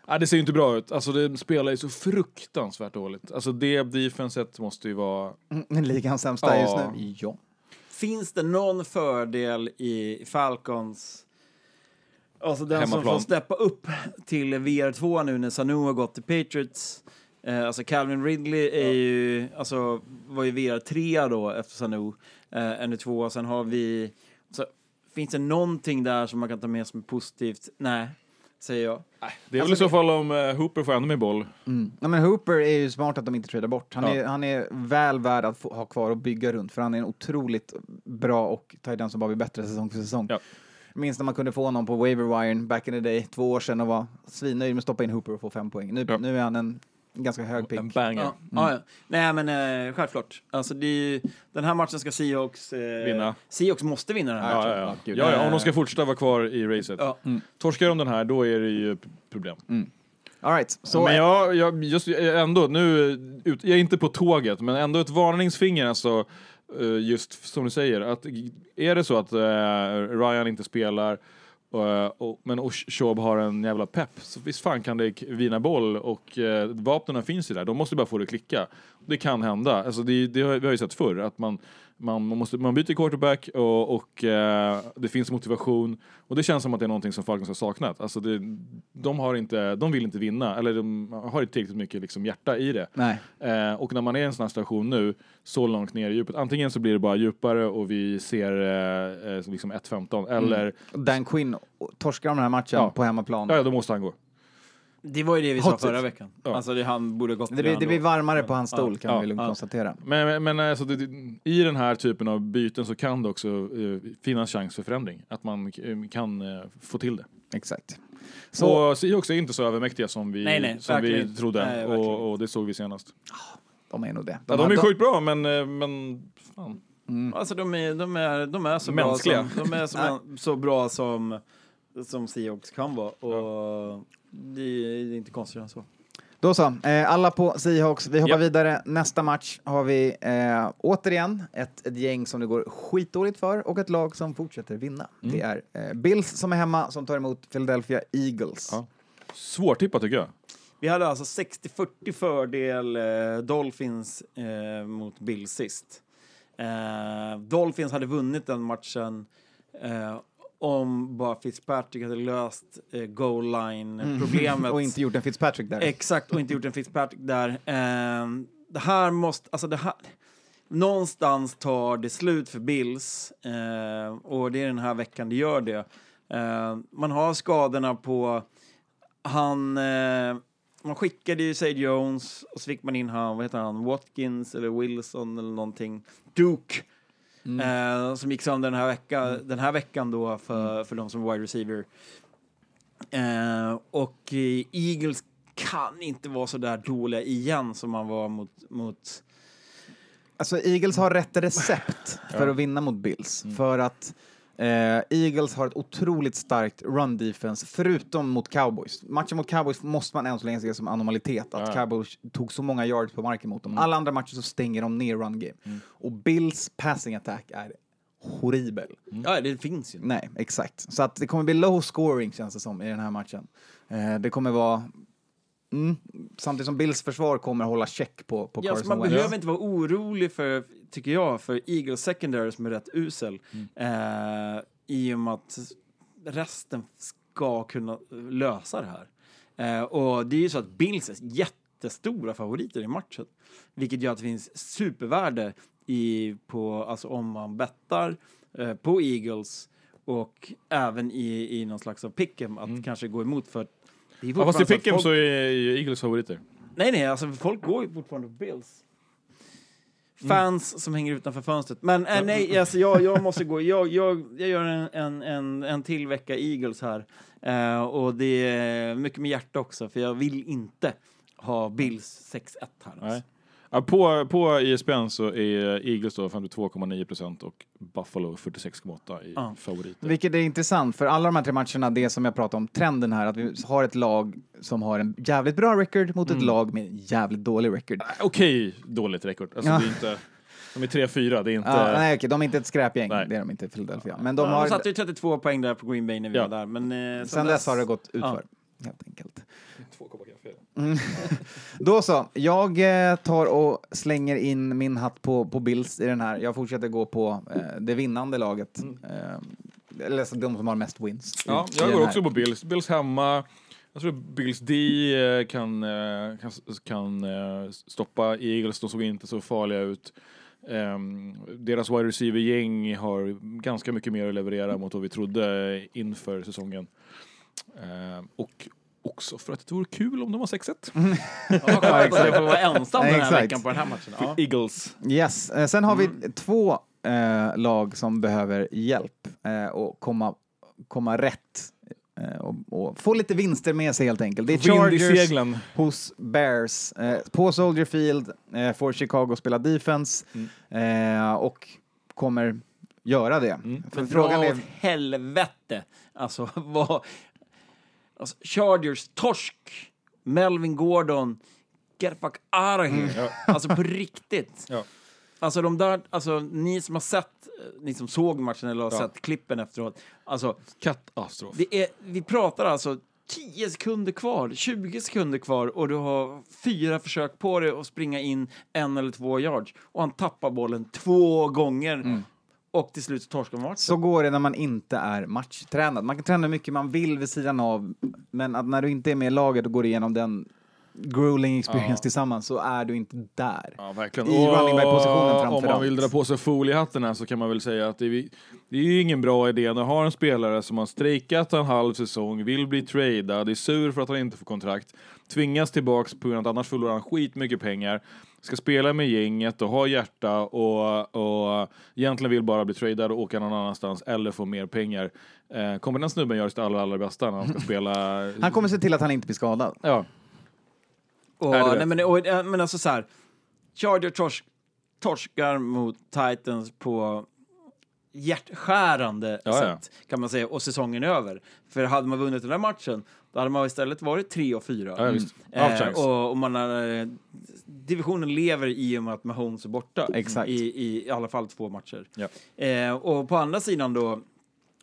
Speaker 2: Ja, det ser ju inte bra ut. Alltså det spelar ju så fruktansvärt dåligt. Alltså det defenset måste ju vara...
Speaker 1: Mm, ligans sämsta
Speaker 2: Ja.
Speaker 1: just nu? Ja.
Speaker 3: Finns det någon fördel i Falcons Alltså den som
Speaker 2: Hemmaplan.
Speaker 3: får steppa upp till VR2 nu när Sanu har gått till Patriots. Eh, alltså Calvin Ridley är ju, alltså, var ju VR3 då efter Sanu. Eh, ännu två. Sen har vi, så, finns det någonting där som man kan ta med som är positivt? Nej, säger jag.
Speaker 2: Det är väl i så fall om eh, Hooper får ännu mer boll.
Speaker 1: Mm. Ja, men Hooper är ju smart att de inte tradar bort. Han,
Speaker 2: Ja.
Speaker 1: är, han är väl värd att få, ha kvar och bygga runt för han är en otroligt bra och den som bara blir bättre säsong för säsong.
Speaker 2: Ja.
Speaker 1: Minns när man kunde få honom på waiver wiren back in the day, två år sedan och var svinnöjd med att stoppa in Hooper och få fem poäng. Nu,
Speaker 2: Ja.
Speaker 1: nu är han en ganska hög pick.
Speaker 2: En banger.
Speaker 3: Ja, ja, ja. Nej men eh, självklart. Alltså det är ju, den här matchen ska Seahawks... Eh,
Speaker 2: Vinna.
Speaker 3: Seahawks måste vinna den här
Speaker 2: Ja,
Speaker 3: matchen.
Speaker 2: ja, ja.
Speaker 1: gud.
Speaker 2: ja, ja. Om de ska fortsätta vara kvar i racet.
Speaker 3: Ja.
Speaker 2: Torskar de den här, då är det ju p- problem.
Speaker 1: All right. så
Speaker 2: men jag, jag, just, ändå, nu, ut, jag är inte på tåget, men ändå ett varningsfinger alltså, eh, just som du säger, att är det så att eh, Ryan inte spelar och, eh, och, men Shob har en jävla pepp, så visst fan kan det vina boll och eh, vapnen finns ju där, de måste bara få det att klicka. Det kan hända, alltså det, det har vi har ju sett förr, att man, man, man, måste, man byter quarterback och, och eh, det finns motivation och det känns som att det är någonting som Falcons har saknat. Alltså det, de, har inte, de vill inte vinna, eller de har inte tillräckligt mycket liksom hjärta i det.
Speaker 1: Nej.
Speaker 2: Eh, och när man är i en sån här situation nu, så långt ner i djupet, antingen så blir det bara djupare och vi ser eh, eh, liksom 1-15, eller
Speaker 1: Dan Quinn torskar de den här matchen
Speaker 2: Ja.
Speaker 1: på hemmaplan.
Speaker 2: ja, då måste han gå.
Speaker 3: Det var ju det vi sa
Speaker 1: Hot
Speaker 3: förra
Speaker 1: seat.
Speaker 3: veckan.
Speaker 2: Ja.
Speaker 3: Alltså det, han borde gått
Speaker 1: Det blir, det blir varmare på hans stol kan
Speaker 2: Ja,
Speaker 1: vi lugnt
Speaker 3: ja.
Speaker 1: konstatera.
Speaker 2: Men, men, alltså, det, i den här typen av byten så kan det också eh, finnas chans för förändring. Att man eh, kan eh, få till det.
Speaker 1: Exakt. Så,
Speaker 2: och Seahawks är inte så övermäktiga som vi,
Speaker 3: Nej, nej,
Speaker 2: som vi trodde.
Speaker 3: Nej,
Speaker 2: och, och det såg vi senast.
Speaker 1: de är nog det.
Speaker 2: Ja, de är sjukt bra, men, men fan.
Speaker 3: Alltså de är, de är, de är så
Speaker 2: Mänskliga.
Speaker 3: bra som, de är så, så bra som, som Seahawks kan vara. Och det är inte konstigt än så.
Speaker 1: Då så, eh, alla på Seahawks. Vi hoppar
Speaker 2: Japp.
Speaker 1: vidare. Nästa match har vi eh, återigen ett, ett gäng som det går skitdåligt för och ett lag som fortsätter vinna.
Speaker 2: Mm.
Speaker 1: Det är eh, Bills som är hemma som tar emot Philadelphia Eagles.
Speaker 2: Ja. Svårtippat tycker jag.
Speaker 3: Vi hade alltså 60-40 fördel eh, Dolphins eh, mot Bills sist. Eh, Dolphins hade vunnit den matchen eh, om bara Fitzpatrick hade löst eh, goal line-problemet.
Speaker 1: Och inte gjort en Fitzpatrick där.
Speaker 3: Exakt, och inte gjort en Fitzpatrick där. Eh, det här måste, alltså det här, någonstans tar det slut för Bills eh, och det är den här veckan det gör det. Eh, man har skadorna på, han, eh, man skickade ju Say Jones och så fick man in han, vad heter han, Watkins eller Wilson eller någonting, Duke. Eh, som gick sönder den här, vecka, den här veckan då för, för de som är wide receiver. Eh, och Eagles kan inte vara så där dåliga igen som man var mot... mot
Speaker 1: Alltså Eagles har rätt recept för att vinna mot Bills.
Speaker 2: Mm.
Speaker 1: För att eh, Eagles har ett otroligt starkt run defense, förutom mot Cowboys. Matchen mot Cowboys måste man än så länge se som anomalitet, att
Speaker 2: Ja.
Speaker 1: Cowboys tog så många yards på marken mot dem.
Speaker 2: Mm.
Speaker 1: Alla andra matcher så stänger de ner run game. Och Bills passing attack är horribel.
Speaker 3: Ja, det finns ju.
Speaker 1: Nej, exakt. Så att det kommer bli low scoring känns det som i den här matchen. Eh, det kommer vara... Mm, samtidigt som Bills försvar kommer hålla check på, på
Speaker 3: Ja,
Speaker 1: Carson
Speaker 3: man
Speaker 1: Wentz.
Speaker 3: behöver inte vara orolig för, tycker jag, för Eagles secondary som är rätt usel.
Speaker 2: Mm.
Speaker 3: Eh, I och med att resten ska kunna lösa det här. Eh, och det är ju så att Bills är jättestora favoriter i matchen. Vilket gör att det finns supervärde i, på, alltså om man bettar eh, på Eagles och även i, i någon slags av pick'em att kanske gå emot för det är
Speaker 2: Mm. Ja, fast i picken
Speaker 3: folk-
Speaker 2: så är ju Eagles favoriter.
Speaker 3: Nej, nej, alltså folk går ju fortfarande på Bills. Fans som hänger utanför fönstret. Men äh, nej, alltså jag, jag måste gå. Jag, jag, jag gör en, en, en, en till vecka Eagles här. Uh, och det är mycket med hjärta också, för jag vill inte ha Bills 6-1 här. Alltså.
Speaker 2: Ja, på, på ISBN så är Eagles då 52,9 procent och Buffalo 46,8 i
Speaker 3: Ja.
Speaker 2: favoriter.
Speaker 1: Vilket är intressant, för alla de här tre matcherna, det som jag pratade om, trenden här, att vi har ett lag som har en jävligt bra record mot ett lag med en jävligt dålig record.
Speaker 2: Okej, dåligt rekord. Alltså,
Speaker 1: Ja.
Speaker 2: det är inte, de är 3-4, det är inte...
Speaker 1: Ja, nej, okej, de är inte ett skräpgäng,
Speaker 2: Nej.
Speaker 1: det är de inte i Philadelphia. Men de
Speaker 3: De,
Speaker 1: har,
Speaker 3: satte ju 32 poäng där på Green Bay när vi
Speaker 2: Ja.
Speaker 3: var där. Men, eh,
Speaker 1: sen dess har det gått utför, helt enkelt.
Speaker 2: 2,4.
Speaker 1: Då så, jag eh, tar och slänger in min hatt på, på Bills i den här. Jag fortsätter gå på eh, det vinnande laget. Eh, eller alltså de som har mest wins.
Speaker 2: Ja,
Speaker 1: i
Speaker 2: jag går också på Bills. Bills hemma. Jag tror Bills D eh, kan, eh, kan, kan stoppa Eagles. De såg inte så farliga ut. Ehm, deras wide receiver-gäng har ganska mycket mer att leverera mot vad vi trodde inför säsongen. Ehm, och också för att det vore kul om de var 6-1.
Speaker 3: Ja, skönt att jag får vara ensam den här veckan på den här matchen. Ja.
Speaker 2: Eagles.
Speaker 1: Yes. Eh, Sen har
Speaker 2: Mm.
Speaker 1: vi två eh, lag som behöver hjälp eh, och komma, komma rätt. Eh, och, och få lite vinster med sig helt enkelt. Det är Chargers hos Bears. Eh, på Soldier Field eh, får Chicago spela defense eh, och kommer göra det. För
Speaker 3: Men
Speaker 1: frågan
Speaker 3: dra
Speaker 1: är...
Speaker 3: åt helvete. Alltså, vad... Alltså, Chargers, torsk, Melvin Gordon, get the fuck out of here. Alltså på riktigt.
Speaker 2: Ja.
Speaker 3: Alltså de där, alltså ni som har sett, eh, ni som såg matchen eller har
Speaker 2: Ja.
Speaker 3: sett klippen efteråt. Alltså,
Speaker 2: Katastrof.
Speaker 3: det är, vi pratar alltså 10 sekunder kvar, 20 sekunder kvar och du har fyra försök på dig att springa in en eller två yards. Och han tappar bollen två gånger. Och till slut så torskar man matchen.
Speaker 1: Så går det när man inte är matchtränad. Man kan träna hur mycket man vill vid sidan av, men att när du inte är med i laget och går igenom den grueling experience
Speaker 2: Ja.
Speaker 1: tillsammans så är du inte där.
Speaker 2: Ja, verkligen.
Speaker 1: I running back-positionen
Speaker 2: Om
Speaker 1: framför
Speaker 2: man vill dra på sig foliehatten här så kan man väl säga att det är, det är ju ingen bra idé när du har en spelare som har strejkat en halv säsong, vill bli tradad, är sur för att han inte får kontrakt, tvingas tillbaks på grund av att annars förlorar han skitmycket pengar, ska spela med gänget och ha hjärta och, och egentligen vill bara bli tradad och åka någon annanstans eller få mer pengar. Eh, kommer den snubben göra sitt allra, allra bästa när han ska spela?
Speaker 1: Han kommer se till att han inte blir skadad.
Speaker 2: Ja,
Speaker 3: Och, nej,
Speaker 2: det?
Speaker 3: men, och, men alltså så här, Charger tors, torskar mot Titans på hjärtskärande
Speaker 2: Ja, ja.
Speaker 3: sätt kan man säga och säsongen är över. För hade man vunnit den där matchen då hade man istället varit 3 och 4.
Speaker 2: ja visst.
Speaker 3: Eh,
Speaker 2: Half chance.
Speaker 3: och, och man har, eh, divisionen lever i och med att Mahomes är borta
Speaker 1: Exakt.
Speaker 3: i, i, i alla fall två matcher.
Speaker 2: Ja.
Speaker 3: Eh, och på andra sidan då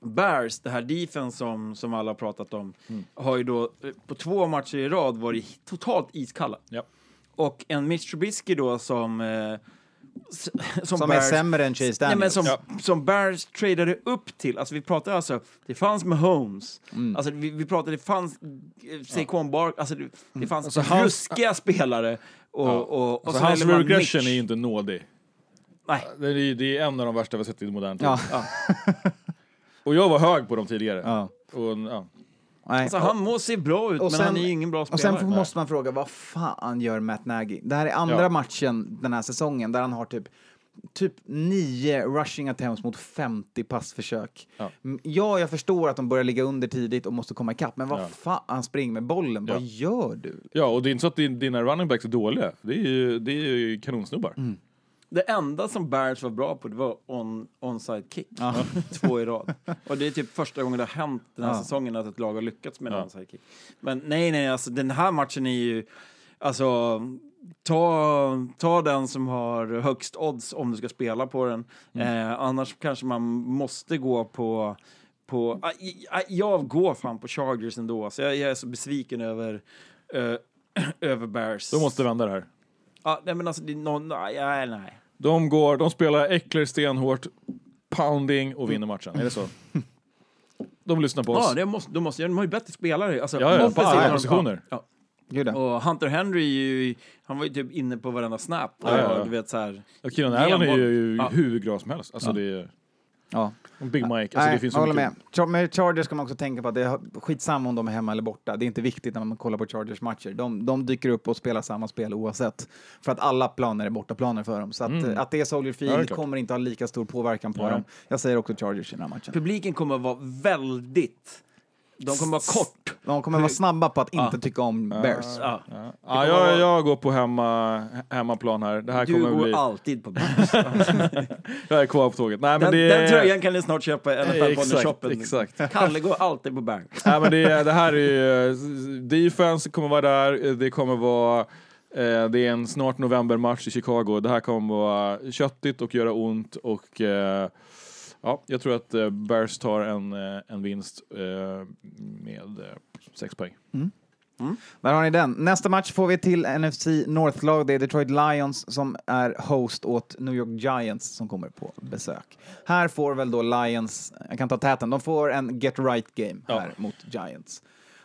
Speaker 3: Bears, det här defense som, som alla har pratat om,
Speaker 2: Mm.
Speaker 3: har ju då eh, på två matcher i rad varit totalt iskalla.
Speaker 2: Ja.
Speaker 3: Och en Mitch Trubisky då som... Eh, som,
Speaker 1: Som är sämre än Chase
Speaker 3: Nej,
Speaker 1: Daniels.
Speaker 3: men som,
Speaker 2: Ja.
Speaker 3: som Bears tradade upp till, alltså vi pratar alltså, det fanns Mahomes,
Speaker 1: Mm.
Speaker 3: alltså vi, vi pratade, det fanns eh, Saquon Bark, alltså det, det fanns
Speaker 2: Alltså, hans-
Speaker 3: ruskiga spelare och,
Speaker 2: Ja.
Speaker 3: och, och
Speaker 2: Alltså,
Speaker 3: så
Speaker 2: hans regression
Speaker 3: Mitch.
Speaker 2: är ju inte nådig.
Speaker 3: Nej.
Speaker 2: Det är, det är en av de värsta vi har sett i modern tid.
Speaker 1: Ja.
Speaker 2: Och jag var hög på dem tidigare.
Speaker 1: Ja.
Speaker 2: Och, ja.
Speaker 1: Nej.
Speaker 3: Alltså han må se bra ut,
Speaker 1: Och
Speaker 3: men
Speaker 1: sen-
Speaker 3: han är ju ingen bra
Speaker 1: Och
Speaker 3: spelare.
Speaker 1: sen får- måste man fråga, vad fan gör Matt Nagy? Det här är andra
Speaker 2: Ja.
Speaker 1: matchen den här säsongen där han har typ typ nio rushing attempts mot 50 passförsök.
Speaker 2: Ja.
Speaker 1: Ja, jag förstår att de börjar ligga under tidigt och måste komma ikapp, men vad
Speaker 2: Ja.
Speaker 1: fan, han springer med bollen, vad
Speaker 2: Ja.
Speaker 1: gör du?
Speaker 2: ja, och det är inte så att din- dina running backs är dåliga. Det är ju, det är ju kanonsnubbar.
Speaker 1: Mm.
Speaker 3: Det enda som Bears var bra på det var on, onside kick. Två i rad. Och det är typ första gången det har hänt den här
Speaker 1: Ja.
Speaker 3: säsongen att ett lag har lyckats med en
Speaker 2: Ja.
Speaker 3: onside kick. Men nej, nej, alltså den här matchen är ju... Alltså, ta, ta den som har högst odds om du ska spela på den. Eh, annars kanske man måste gå på... på ah, i- ah, jag går fan på Chargers ändå, så jag, jag är så besviken över, eh, över Bears.
Speaker 2: De måste vända det här.
Speaker 3: Ja, nej, men alltså, det är någon, nej, nej.
Speaker 2: De går, de spelar äckler stenhårt, pounding och vinner matchen. Är det så? De lyssnar på oss.
Speaker 3: Ja, det måste, de, måste, de har ju bättre spelare. Alltså,
Speaker 2: Ja, ja, på alla positioner.
Speaker 3: Ja.
Speaker 1: Gud, ja.
Speaker 3: Och Hunter Henry, ju, han var ju typ inne på varenda snap. Och,
Speaker 2: Ja, ja, ja.
Speaker 3: Du vet, så här,
Speaker 2: Ja, Keenan Allen är ju
Speaker 3: Ja.
Speaker 2: hur bra som helst. Alltså
Speaker 1: Ja.
Speaker 2: det är
Speaker 1: ja.
Speaker 2: Big Mike. Alltså
Speaker 1: Nej,
Speaker 2: det finns så
Speaker 1: jag håller
Speaker 2: mycket.
Speaker 1: med. Char- Med Chargers ska man också tänka på att det är skitsamma om de är hemma eller borta. Det är inte viktigt när man kollar på Chargers matcher. De, de dyker upp och spelar samma spel oavsett. För att alla planer är bortaplaner för dem. Så att,
Speaker 2: Mm.
Speaker 1: att det är Soldier
Speaker 2: Ja,
Speaker 1: Field
Speaker 2: klart.
Speaker 1: kommer inte ha lika stor påverkan på
Speaker 2: Nej.
Speaker 1: dem. Jag säger också Chargers i den här matchen.
Speaker 3: publiken kommer att vara väldigt... De kommer vara kort.
Speaker 1: De kommer vara snabba på att inte
Speaker 3: Ja.
Speaker 1: tycka om Bears.
Speaker 3: Ja.
Speaker 2: Ja. Ja, jag, jag går på hemma, hemmaplan här. Det här
Speaker 3: Du
Speaker 2: kommer
Speaker 3: går
Speaker 2: bli...
Speaker 3: alltid på Bears.
Speaker 2: Jag är kvar på tåget. Nej, men
Speaker 3: Den,
Speaker 2: det
Speaker 3: den tröjan kan ni snart köpa i NFL
Speaker 2: Exakt,
Speaker 3: shoppen.
Speaker 2: exakt.
Speaker 3: Kalle går alltid på Bears.
Speaker 2: Nej, men det, det här är ju... Defense kommer vara där. Det kommer vara... Eh, det är en snart novembermatch i Chicago. Det här kommer vara köttigt och göra ont och... Eh, ja, jag tror att eh, Bears tar en, eh, en vinst eh, med eh, sex poäng.
Speaker 1: Där har ni den. Nästa match får vi till NFC North-lag. Det är Detroit Lions som är host åt New York Giants som kommer på besök. Här får väl då Lions, jag kan ta täten, de får en get right game
Speaker 2: Ja.
Speaker 1: här mot Giants.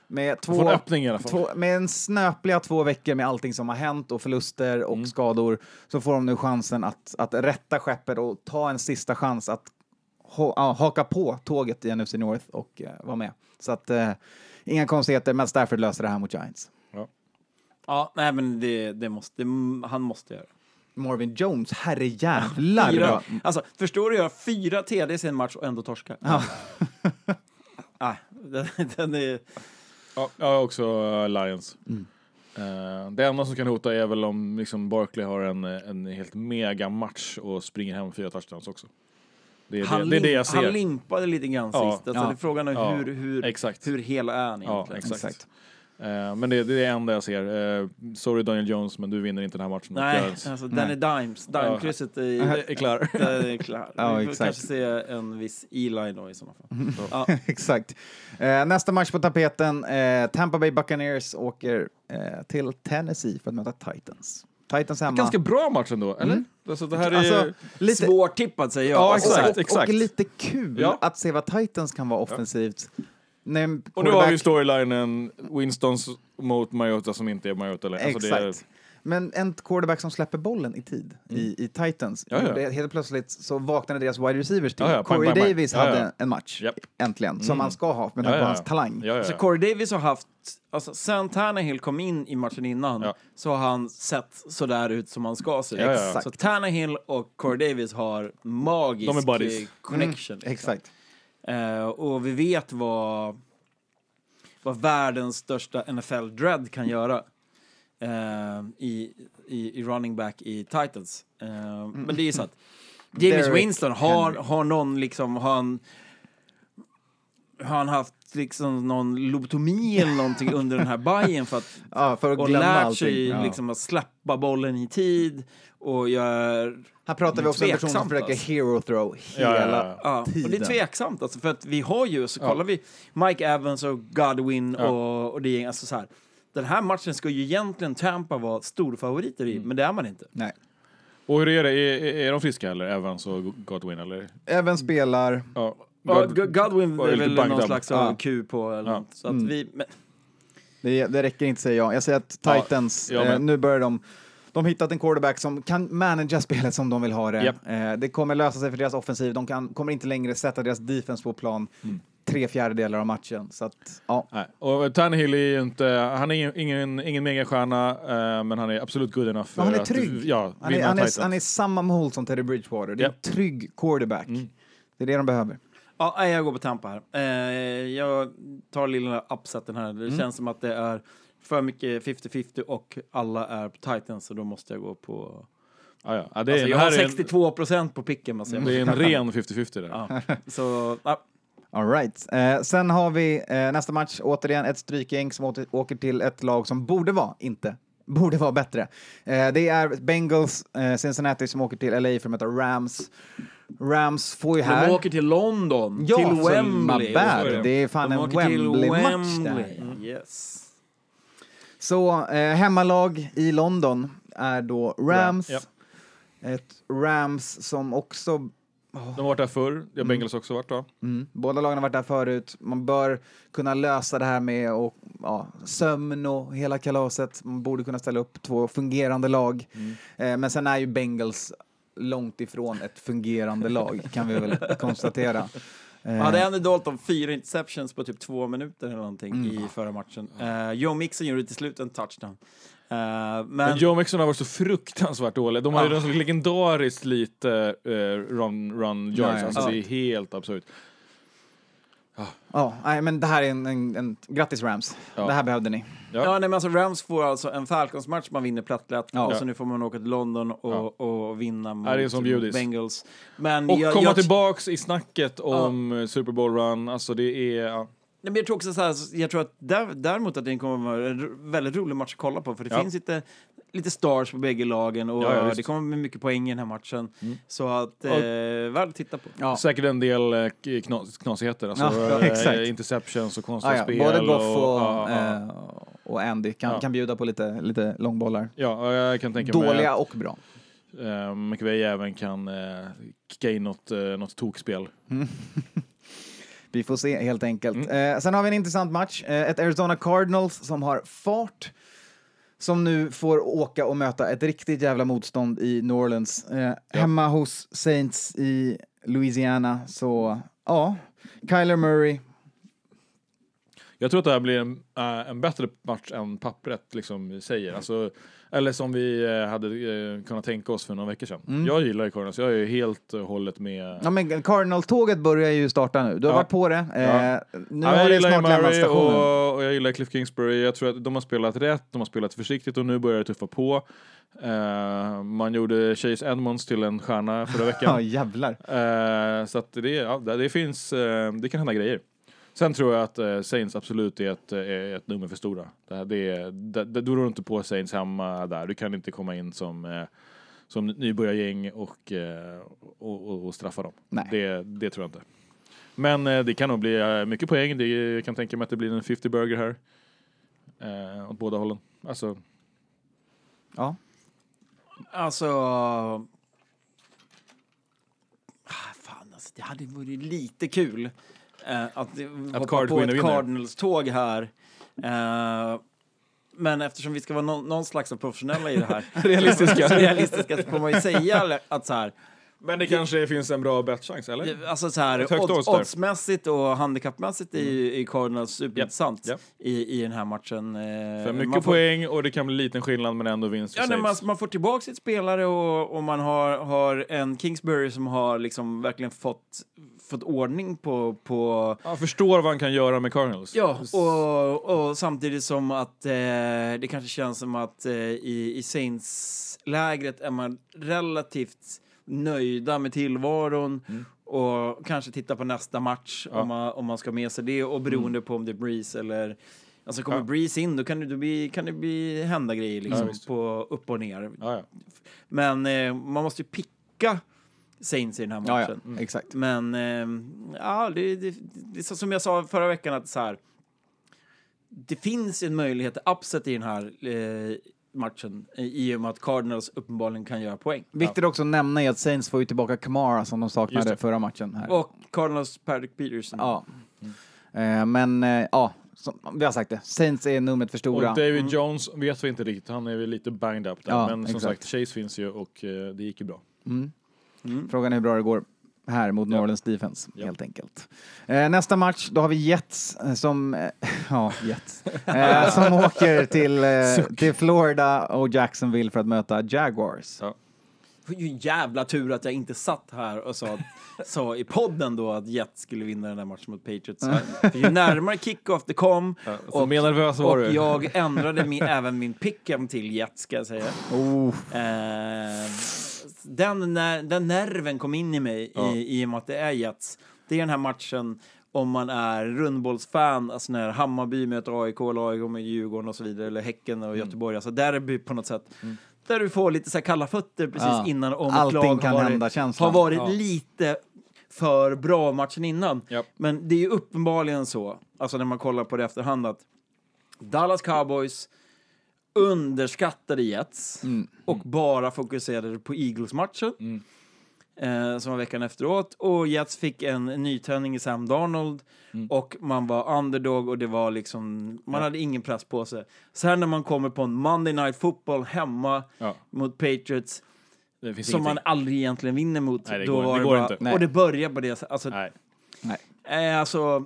Speaker 1: Med, två,
Speaker 2: får en öppning i alla fall.
Speaker 1: Två, med en snöpliga två veckor med allting som har hänt och förluster och
Speaker 2: Mm.
Speaker 1: skador så får de nu chansen att, att rätta skeppet och ta en sista chans att ja, haka på tåget i NFC North och eh, vara med. Så att eh, inga konstigheter, men Stafford löser det här mot Giants.
Speaker 3: Ja, nej men det, det måste, det, han måste göra.
Speaker 1: Marvin Jones, herre jävlar.
Speaker 3: Fyra, alltså, förstår du, göra fyra TDs i en match och ändå torska? Ja. Nej, den, den är...
Speaker 2: Ja, jag har också eh, Lions.
Speaker 1: Mm.
Speaker 2: Eh, det enda som kan hota är väl om liksom Barkley har en, en helt mega match och springer hem fyra touchdowns också. Det är,
Speaker 3: Han,
Speaker 2: det, det, är det jag
Speaker 3: han
Speaker 2: ser.
Speaker 3: limpade lite grann
Speaker 2: Ja.
Speaker 3: sist. Alltså,
Speaker 1: Ja.
Speaker 3: det är frågan är
Speaker 2: Ja,
Speaker 3: hur, hur,
Speaker 2: exakt.
Speaker 3: hur hela är han
Speaker 2: Ja,
Speaker 3: egentligen.
Speaker 2: exakt.
Speaker 1: Exakt.
Speaker 2: Eh, men det, det är det enda jag ser. Eh, sorry Daniel Jones, men du vinner inte den här matchen.
Speaker 3: Nej,
Speaker 2: Giants.
Speaker 3: alltså Danny Dimes, Dimekrysset är,
Speaker 2: är klar.
Speaker 3: den är klar.
Speaker 1: Ja,
Speaker 3: Vi får
Speaker 1: exakt.
Speaker 3: kanske se en viss Eli då i sådana fall. Ja.
Speaker 1: Exakt. Eh, nästa match på tapeten, Tampa Bay Buccaneers åker till Tennessee för att möta Titans. Titans hemma.
Speaker 2: Ganska bra match ändå, eller? Alltså, det här är...
Speaker 1: Alltså, lite,
Speaker 3: Svårtippad säger jag.
Speaker 2: Ja, exakt.
Speaker 1: och,
Speaker 2: exakt.
Speaker 1: och lite kul
Speaker 2: Ja.
Speaker 1: att se vad Titans kan vara offensivt. En
Speaker 2: och nu har vi storylinen Winstons mot Mariota som inte är Mariota. Eller? Alltså, det är,
Speaker 1: Exakt. Men en quarterback som släpper bollen i tid i, i Titans.
Speaker 2: Ja, ja.
Speaker 1: Det, helt plötsligt så vaknade deras wide receivers till.
Speaker 2: Ja, ja,
Speaker 1: Corey
Speaker 2: pang.
Speaker 1: Davis
Speaker 2: Ja,
Speaker 1: hade
Speaker 2: ja.
Speaker 1: en match,
Speaker 2: Japp.
Speaker 1: äntligen, som han ska ha med tanke på
Speaker 2: ja,
Speaker 1: hans talang.
Speaker 2: Ja, ja,
Speaker 3: Så
Speaker 2: ja.
Speaker 3: Corey Davis har haft, alltså sen Tannehill kom in i matchen innan
Speaker 2: Ja.
Speaker 3: så har han sett sådär ut som han ska se ut.
Speaker 2: Ja, ja, ja.
Speaker 3: Så Tannehill och Corey Davis har magisk
Speaker 2: De är buddies.
Speaker 3: eh, connection. liksom.
Speaker 1: Exakt.
Speaker 3: Eh, och vi vet vad, vad världens största NFL-dread kan göra eh, i, i, i running back i Titans. Eh, Men det är så att James Winston, har,
Speaker 1: Henry.
Speaker 3: har någon liksom, har han, har han haft liksom någon lobotomi eller någonting under den här bajen för att
Speaker 1: Ja, för att
Speaker 3: och
Speaker 1: glömma
Speaker 3: lärt
Speaker 1: allting.
Speaker 3: sig
Speaker 1: Ja.
Speaker 3: liksom att släppa bollen i tid och gör
Speaker 1: Här pratar vi också om en person som försöker
Speaker 3: alltså.
Speaker 1: hero throw hela
Speaker 2: ja.
Speaker 3: Ja, och det är
Speaker 1: tiden.
Speaker 3: tveksamt alltså, för att vi har ju, så kollar vi Mike Evans och Godwin och, och det är alltså så här. Den här matchen ska ju egentligen Tampa vara storfavoriter
Speaker 2: Mm.
Speaker 3: i, men det är man inte.
Speaker 1: Nej.
Speaker 2: Och hur är det? Är, är de friska eller? Evans och Godwin eller?
Speaker 1: Även spelar...
Speaker 2: Ja.
Speaker 3: Ja,
Speaker 2: God-
Speaker 3: Go- Godwin är väl någon
Speaker 2: up.
Speaker 3: slags
Speaker 1: Ja.
Speaker 3: Q på eller
Speaker 2: Ja.
Speaker 3: något. Så att
Speaker 1: Mm.
Speaker 3: vi, men,
Speaker 1: Det, det räcker inte säger jag. Jag säger att
Speaker 2: Ja,
Speaker 1: Titans,
Speaker 2: jag
Speaker 1: eh,
Speaker 2: med.
Speaker 1: nu börjar de de har hittat en quarterback som kan managera spelet som de vill ha det.
Speaker 2: Japp.
Speaker 1: Eh, det kommer lösa sig för deras offensiv. De kan, kommer inte längre sätta deras defense på plan
Speaker 2: Mm.
Speaker 1: Tre fjärdedelar av matchen. Så att, ja.
Speaker 2: Nej. Och Tannehill är ju inte, han är ingen, ingen, megastjärna, eh, men han är absolut good enough för
Speaker 1: Men han är
Speaker 2: att
Speaker 1: trygg.
Speaker 2: ja,
Speaker 1: Han är, han, är, han är samma mål som Teddy Bridgewater. Det är
Speaker 2: Japp.
Speaker 1: en trygg quarterback.
Speaker 2: Mm.
Speaker 1: Det är det de behöver.
Speaker 3: ja, jag går på Tampa här. Eh, jag tar lilla upseten här.
Speaker 2: Mm.
Speaker 3: Det känns som att det är för mycket 50-50 och alla är på Titans, så då måste jag gå på...
Speaker 2: Ja, ja. Är,
Speaker 3: Alltså, jag
Speaker 2: här
Speaker 3: har
Speaker 2: är en-
Speaker 3: 62 procent på picken,
Speaker 2: Det är en ren 50-50 där.
Speaker 3: Ja. Så, ja.
Speaker 1: All right. Eh, sen har vi eh, nästa match, återigen ett strykgäng som åter, åker till ett lag som borde vara, inte, borde vara bättre. Eh, det är Bengals, eh, Cincinnati som åker till LA för att möta Rams. Rams får ju här...
Speaker 3: De åker till London,
Speaker 1: Ja,
Speaker 3: till Wembley.
Speaker 1: bad.
Speaker 2: Det.
Speaker 1: Är fan
Speaker 3: De
Speaker 1: en Wembley-match där.
Speaker 3: Wembley. Yes.
Speaker 1: Så eh, hemmalag i London är då Rams.
Speaker 2: Ja.
Speaker 1: Ett Rams som också
Speaker 2: De har varit där förr, det har Bengals också varit då.
Speaker 1: Mm. Båda lagen har varit där förut. Man bör kunna lösa det här med och, ja, sömn och hela kalaset. Man borde kunna ställa upp två fungerande lag. Eh, men sen är ju Bengals långt ifrån ett fungerande lag, kan vi väl konstatera. Eh,
Speaker 3: Hade Andy Dalton fyra interceptions på typ två minuter eller någonting
Speaker 1: Mm.
Speaker 3: i förra matchen. Uh, Joe Mixon gjorde till slut en touchdown. Eh, men
Speaker 2: Men Joe Mixon har varit så fruktansvärt dålig. De har ju
Speaker 3: Ja.
Speaker 2: en sån legendariskt lite eh, run, run yards.
Speaker 1: Ja.
Speaker 2: Alltså
Speaker 3: Ja.
Speaker 2: det är helt absurt.
Speaker 1: Ja, nej, men det här är en, en, en grattis Rams.
Speaker 2: Ja.
Speaker 1: Det här behövde ni.
Speaker 2: Ja.
Speaker 3: Ja, nej, men alltså Rams får alltså en Falcons-match man vinner plättlätt
Speaker 1: Ja.
Speaker 3: och så nu får man åka till London och, och vinna mot
Speaker 2: Ja, det är som bjudis.
Speaker 3: Bengals. Men
Speaker 2: Och
Speaker 3: jag,
Speaker 2: komma
Speaker 3: jag,
Speaker 2: tillbaks i snacket om Super Bowl run. Alltså det är...
Speaker 3: Men jag tror också så här, jag tror att där, däremot att det kommer att vara en väldigt rolig match att kolla på för det
Speaker 2: Ja.
Speaker 3: finns lite, lite stars på bägge lagen och
Speaker 2: Ja, ja,
Speaker 3: det kommer bli mycket poäng i den här matchen.
Speaker 2: Mm.
Speaker 3: Så att, eh, värd att titta på.
Speaker 2: Säkert en del eh, knas, knasigheter. Alltså, eh, interceptions och konstiga
Speaker 1: Ah,
Speaker 2: spel.
Speaker 1: Både Goff och,
Speaker 2: ja.
Speaker 1: eh, och Andy kan, kan bjuda på lite, lite långbollar.
Speaker 2: Ja, och jag kan tänka mig
Speaker 1: Dåliga
Speaker 2: att
Speaker 1: och bra.
Speaker 2: eh, McVeigh även kan eh, kicka in något, eh, något tokspel.
Speaker 1: Vi får se helt enkelt.
Speaker 2: Mm.
Speaker 1: Eh, sen har vi en intressant match. Eh, ett Arizona Cardinals som har fart. Som nu får åka och möta ett riktigt jävla motstånd i New Orleans. Eh, Hemma hos Saints i Louisiana. Så ja, Kyler Murray.
Speaker 2: Jag tror att det här blir en, eh, en bättre match än pappret liksom säger. Alltså, eller som vi eh, hade eh, kunnat tänka oss för några veckor sedan. Jag gillar ju Cardinals, jag är helt och hållet med.
Speaker 1: Ja, men Cardinal-tåget börjar ju starta nu. Du har
Speaker 2: Ja.
Speaker 1: varit på det. Eh,
Speaker 2: Ja.
Speaker 1: Nu
Speaker 2: Ja,
Speaker 1: har det
Speaker 2: ju
Speaker 1: snart lämnat stationen.
Speaker 2: och, och jag gillar Cliff Kingsbury. Jag tror att de har spelat rätt, de har spelat försiktigt och nu börjar det tuffa på. Eh, man gjorde Chase Edmonds till en stjärna förra
Speaker 1: Ja,
Speaker 2: veckan.
Speaker 1: jävlar.
Speaker 2: Eh, så att det, ja, det, finns, eh, det kan hända grejer. Sen tror jag att eh, Saints absolut är ett, eh, är ett nummer för stora. Det, här- det, är- det, det, du rår inte på Saints hemma där. Du kan inte komma in som, eh, som nybörjargäng och, eh, och, och, och straffa dem.
Speaker 1: Nej.
Speaker 2: Det, det tror jag inte. Men eh, det kan nog bli eh, mycket poäng. Det, jag kan tänka mig att det blir en 50 burger här. Eh, åt båda hållen. Alltså,
Speaker 1: Ja.
Speaker 3: Alltså... Ah, fan, alltså, det hade varit lite kul eh, att, hoppa
Speaker 2: Card
Speaker 3: på ett. Cardinals-tåg här. Eh, men eftersom vi ska vara någon, någon slags av professionella i det här, realistiska, realistiska så får man ju säga att så här,
Speaker 2: men det kanske finns en bra bettchans, eller?
Speaker 3: Alltså så här, odds, oddsmässigt och handikappmässigt är ju är Cardinals superintressant
Speaker 2: Japp,
Speaker 3: i, i den här matchen. Eh,
Speaker 2: För mycket
Speaker 3: får,
Speaker 2: poäng och det kan bli liten skillnad men ändå vinst
Speaker 3: Ja, nej, man, man får tillbaka sitt spelare och, och man har, har en Kingsbury som har liksom verkligen fått, fått ordning på, på
Speaker 2: Jag förstår vad han kan göra med Cardinals.
Speaker 3: Ja, och, och samtidigt som att eh, det kanske känns som att eh, i, i Saints-lägret är man relativt nöjda med tillvaron och kanske titta på nästa match
Speaker 2: Ja.
Speaker 3: om, man, om man ska ha med sig det och beroende på om det är Breeze eller Alltså kommer
Speaker 2: Ja.
Speaker 3: Breeze in då kan det, då bli, kan det bli hända grejer liksom
Speaker 2: Ja,
Speaker 3: på upp och ner.
Speaker 2: Ja.
Speaker 3: Men eh, man måste ju picka Saints i den här
Speaker 1: Ja,
Speaker 3: matchen.
Speaker 1: ja. Exakt.
Speaker 3: Men eh, ja, det, det, det som jag sa förra veckan att så här. Det finns en möjlighet till upset i den här eh, matchen i och med att Cardinals uppenbarligen kan göra poäng.
Speaker 1: Viktigt också att nämna är att Saints får ju tillbaka Kamara som de saknade förra matchen. Här.
Speaker 3: Och Cardinals Patrick Peterson.
Speaker 1: Ja. Eh, men eh, ja, som, vi har sagt det. Saints är numret för
Speaker 2: Och
Speaker 1: stora.
Speaker 2: David Jones vet vi inte riktigt, han är väl lite banged up där.
Speaker 1: Ja,
Speaker 2: men som
Speaker 1: exakt.
Speaker 2: sagt, Chase finns ju och eh, det gick ju bra.
Speaker 1: Frågan är hur bra det går här mot
Speaker 2: Ja.
Speaker 1: Northern Defense,
Speaker 2: Ja.
Speaker 1: helt enkelt. Eh, nästa match, då har vi Jets eh, som, eh, ja, Jets, eh, som åker till, eh, till Florida och Jacksonville för att möta Jaguars.
Speaker 2: Ja.
Speaker 3: Det var ju en jävla tur att jag inte satt här och sa, sa i podden då att Jets skulle vinna den här matchen mot Patriots. För ju närmare kick-off det kom
Speaker 2: Ja, så mer nervös var
Speaker 3: och
Speaker 2: du.
Speaker 3: jag ändrade min, även min pick'em till Jets ska jag säga.
Speaker 1: Oh,
Speaker 3: Eh, den, när, den nerven kom in i mig
Speaker 2: Ja.
Speaker 3: i, i och med att det är Jets. Det är den här matchen om man är rundbollsfan, alltså när Hammarby möter AIK, eller AIK med Djurgården och så vidare, eller Häcken och Göteborg, alltså derby på något sätt. Där du får lite så kalla fötter precis
Speaker 1: Ja.
Speaker 3: innan om ett
Speaker 1: Allting
Speaker 3: lag
Speaker 1: kan
Speaker 3: har varit,
Speaker 1: hända känslan.
Speaker 3: har varit
Speaker 2: Ja.
Speaker 3: lite för bra matchen innan.
Speaker 2: Japp.
Speaker 3: Men det är ju uppenbarligen så, alltså när man kollar på det efterhand, att Dallas Cowboys underskattade Jets
Speaker 1: Mm.
Speaker 3: och bara fokuserade på Eagles-matchen.
Speaker 2: Mm.
Speaker 3: Eh, som var veckan efteråt. Och Jets fick en nytändning i Sam Darnold.
Speaker 2: Mm.
Speaker 3: Och man var underdog och det var liksom, man hade ingen press på sig. Sen när man kommer på en Monday Night Football hemma
Speaker 2: Ja,
Speaker 3: mot Patriots,
Speaker 2: det
Speaker 3: som
Speaker 2: ingenting.
Speaker 3: man aldrig egentligen vinner mot.
Speaker 2: Nej, det
Speaker 3: då
Speaker 2: går-
Speaker 3: var
Speaker 2: det går
Speaker 3: bara,
Speaker 2: inte.
Speaker 1: Nej.
Speaker 3: Och det börjar på det sättet. Alltså,
Speaker 2: Nej.
Speaker 1: nej.
Speaker 3: Eh, alltså,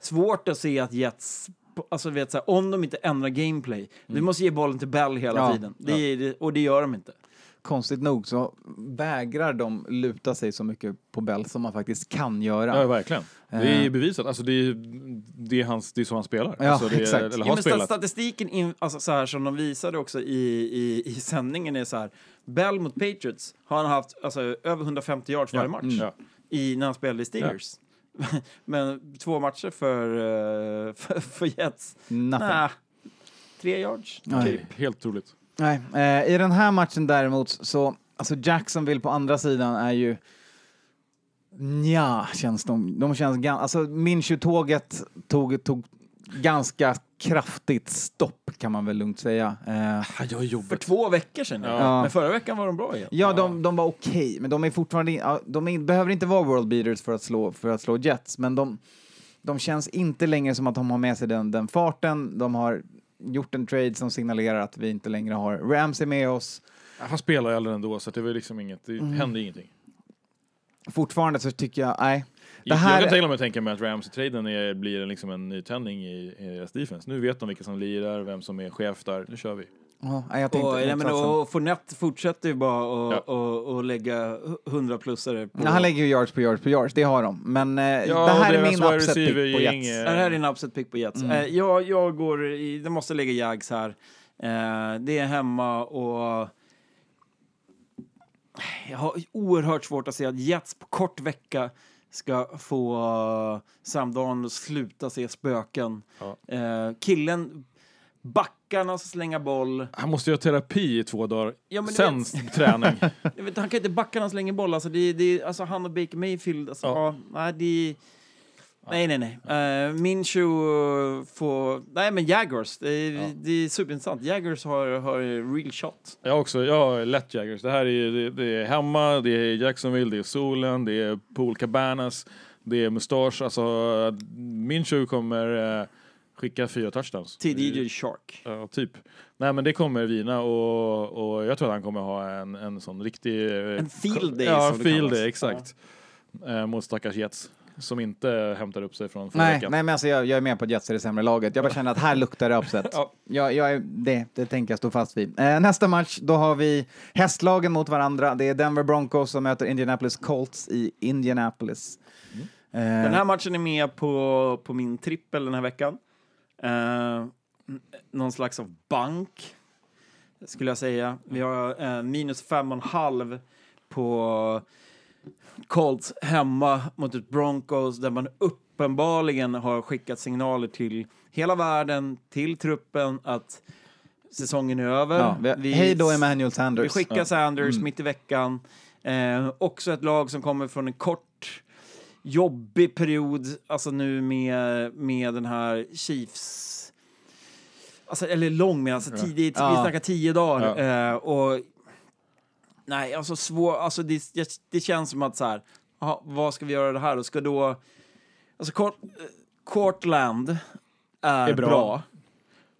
Speaker 3: svårt att se att Jets, alltså vet så här, om de inte ändrar gameplay, du måste ge bollen till Bell hela
Speaker 1: Ja,
Speaker 3: tiden. Det är, det- och det gör de inte.
Speaker 1: Konstigt nog så vägrar de luta sig så mycket på Bell som man faktiskt kan göra.
Speaker 2: Ja, verkligen. Det är
Speaker 1: Eh.
Speaker 2: bevisat. Alltså, det, är, det, är hans, det är så han spelar.
Speaker 1: Ja,
Speaker 2: alltså, det är,
Speaker 1: exakt.
Speaker 2: Eller
Speaker 3: Ja,
Speaker 2: har
Speaker 3: men sta-
Speaker 2: spelat.
Speaker 3: statistiken, in, alltså så här, som de visade också i, i, i sändningen är så här, Bell mot Patriots har han haft alltså, över 150 yards varje
Speaker 2: Ja,
Speaker 3: match
Speaker 2: mm. Ja.
Speaker 3: i, när han spelade i Steelers. men två matcher för, eh, för, för Jets,
Speaker 1: Nothing.
Speaker 3: nah, tre yards.
Speaker 1: Nej.
Speaker 3: typ.
Speaker 2: Helt otroligt.
Speaker 1: Nej, eh, I den här matchen däremot så, alltså Jacksonville på andra sidan är ju Nja, känns de. De känns gan- Alltså Minshew-tåget tog, tog ganska kraftigt stopp kan man väl lugnt säga. Eh,
Speaker 2: Ja, jag är
Speaker 3: För två veckor sedan.
Speaker 1: Ja.
Speaker 3: Men förra veckan var de bra igen.
Speaker 1: ja, de, de var okej, men de är fortfarande, ja, de är, behöver inte vara world beaters för att slå, för att slå Jets, men de, de känns inte längre som att de har med sig den, den farten. De har gjort en trade som signalerar att vi inte längre har Ramsey med oss.
Speaker 2: Han spelar ju aldrig ändå så det var liksom inget, det
Speaker 1: Mm.
Speaker 2: hände ingenting.
Speaker 1: Fortfarande så tycker jag, nej. Det
Speaker 2: Jag
Speaker 1: här,
Speaker 2: kan till och med tänka mig att Ramsey-traden är- blir en- liksom en nytändning i, i deras defense. Nu vet de vilka som lirar, vem som är chef där. Nu kör vi.
Speaker 1: Ja, nej, jag
Speaker 3: Och, nej, men, och Fournette fortsätter ju bara att
Speaker 2: Ja.
Speaker 3: och, och lägga 100-plussare på...
Speaker 1: Nej, han lägger ju yards på yards på yards, det har de. Men eh,
Speaker 2: Ja,
Speaker 1: det här är min upset pick på Jets.
Speaker 3: Ja, det här är en upset pick på Jets.
Speaker 1: Mm.
Speaker 3: Eh, jag, jag går i, det måste lägga Jags här. Eh, det är hemma och jag har oerhört svårt att se att Jets på kort vecka ska få uh, Sam Darnold att sluta se spöken.
Speaker 2: Ja.
Speaker 3: Eh, killen, backarna ska slänga boll.
Speaker 2: Han måste göra terapi i två dagar.
Speaker 3: Ja,
Speaker 2: Sen träning.
Speaker 3: Jag vet, han kan inte backa när han slänger boll. Alltså, det, det, alltså han och Baker Mayfield. Alltså,
Speaker 2: ja.
Speaker 3: nej, det, nej, nej, nej. Uh, Minshew får... Nej, men Jaguars. Det är, det är superintressant. Jaguars har, har real shot.
Speaker 2: Jag också, jag har lätt Jaggers. Det här är, det, det är hemma, det är Jacksonville, det är solen, det är Pool Cabanas, det är mustasch. Alltså, Minshew kommer eh, skicka fyra touchdowns.
Speaker 3: Till DJ Shark.
Speaker 2: Ja, typ. Nej men det kommer vina och, och jag tror att han kommer ha en, en sån riktig... eh,
Speaker 3: En field day,
Speaker 2: Ja, field day, exakt. Eh, mot stackars Jets. Som inte hämtar upp sig från förra
Speaker 1: Nej,
Speaker 2: veckan.
Speaker 1: nej, men alltså jag, jag är med på att Jets är det sämre laget. Jag bara känner att här luktar det upset.
Speaker 2: Ja.
Speaker 1: jag, jag är, det, det tänker jag stå fast vid. Eh, nästa match, då har vi hästlagen mot varandra. Det är Denver Broncos som möter Indianapolis Colts i Indianapolis. Eh,
Speaker 3: Den här matchen är med på, på min trippel den här veckan. Uh, någon slags av bank, skulle jag säga. Vi har eh, minus fem och en halv på Colts hemma mot ett Broncos där man uppenbarligen har skickat signaler till hela världen, till truppen att säsongen är över.
Speaker 1: ja, vi,
Speaker 3: Vi-
Speaker 1: hej då Emmanuel
Speaker 3: vi
Speaker 1: Sanders.
Speaker 3: skickar Sanders mitt i veckan. Eh, också ett lag som kommer från en kort, jobbig period, alltså nu med, med den här Chiefs... Alltså, eller lång, men alltså tidigt, vi
Speaker 1: Ja.
Speaker 3: snackar tio dagar. Eh, och... Nej, alltså svår, alltså det, det, det känns som att så här, aha, vad ska vi göra det här då? Ska då... Alltså Court, eh, Courtland är,
Speaker 2: Är bra.
Speaker 3: bra.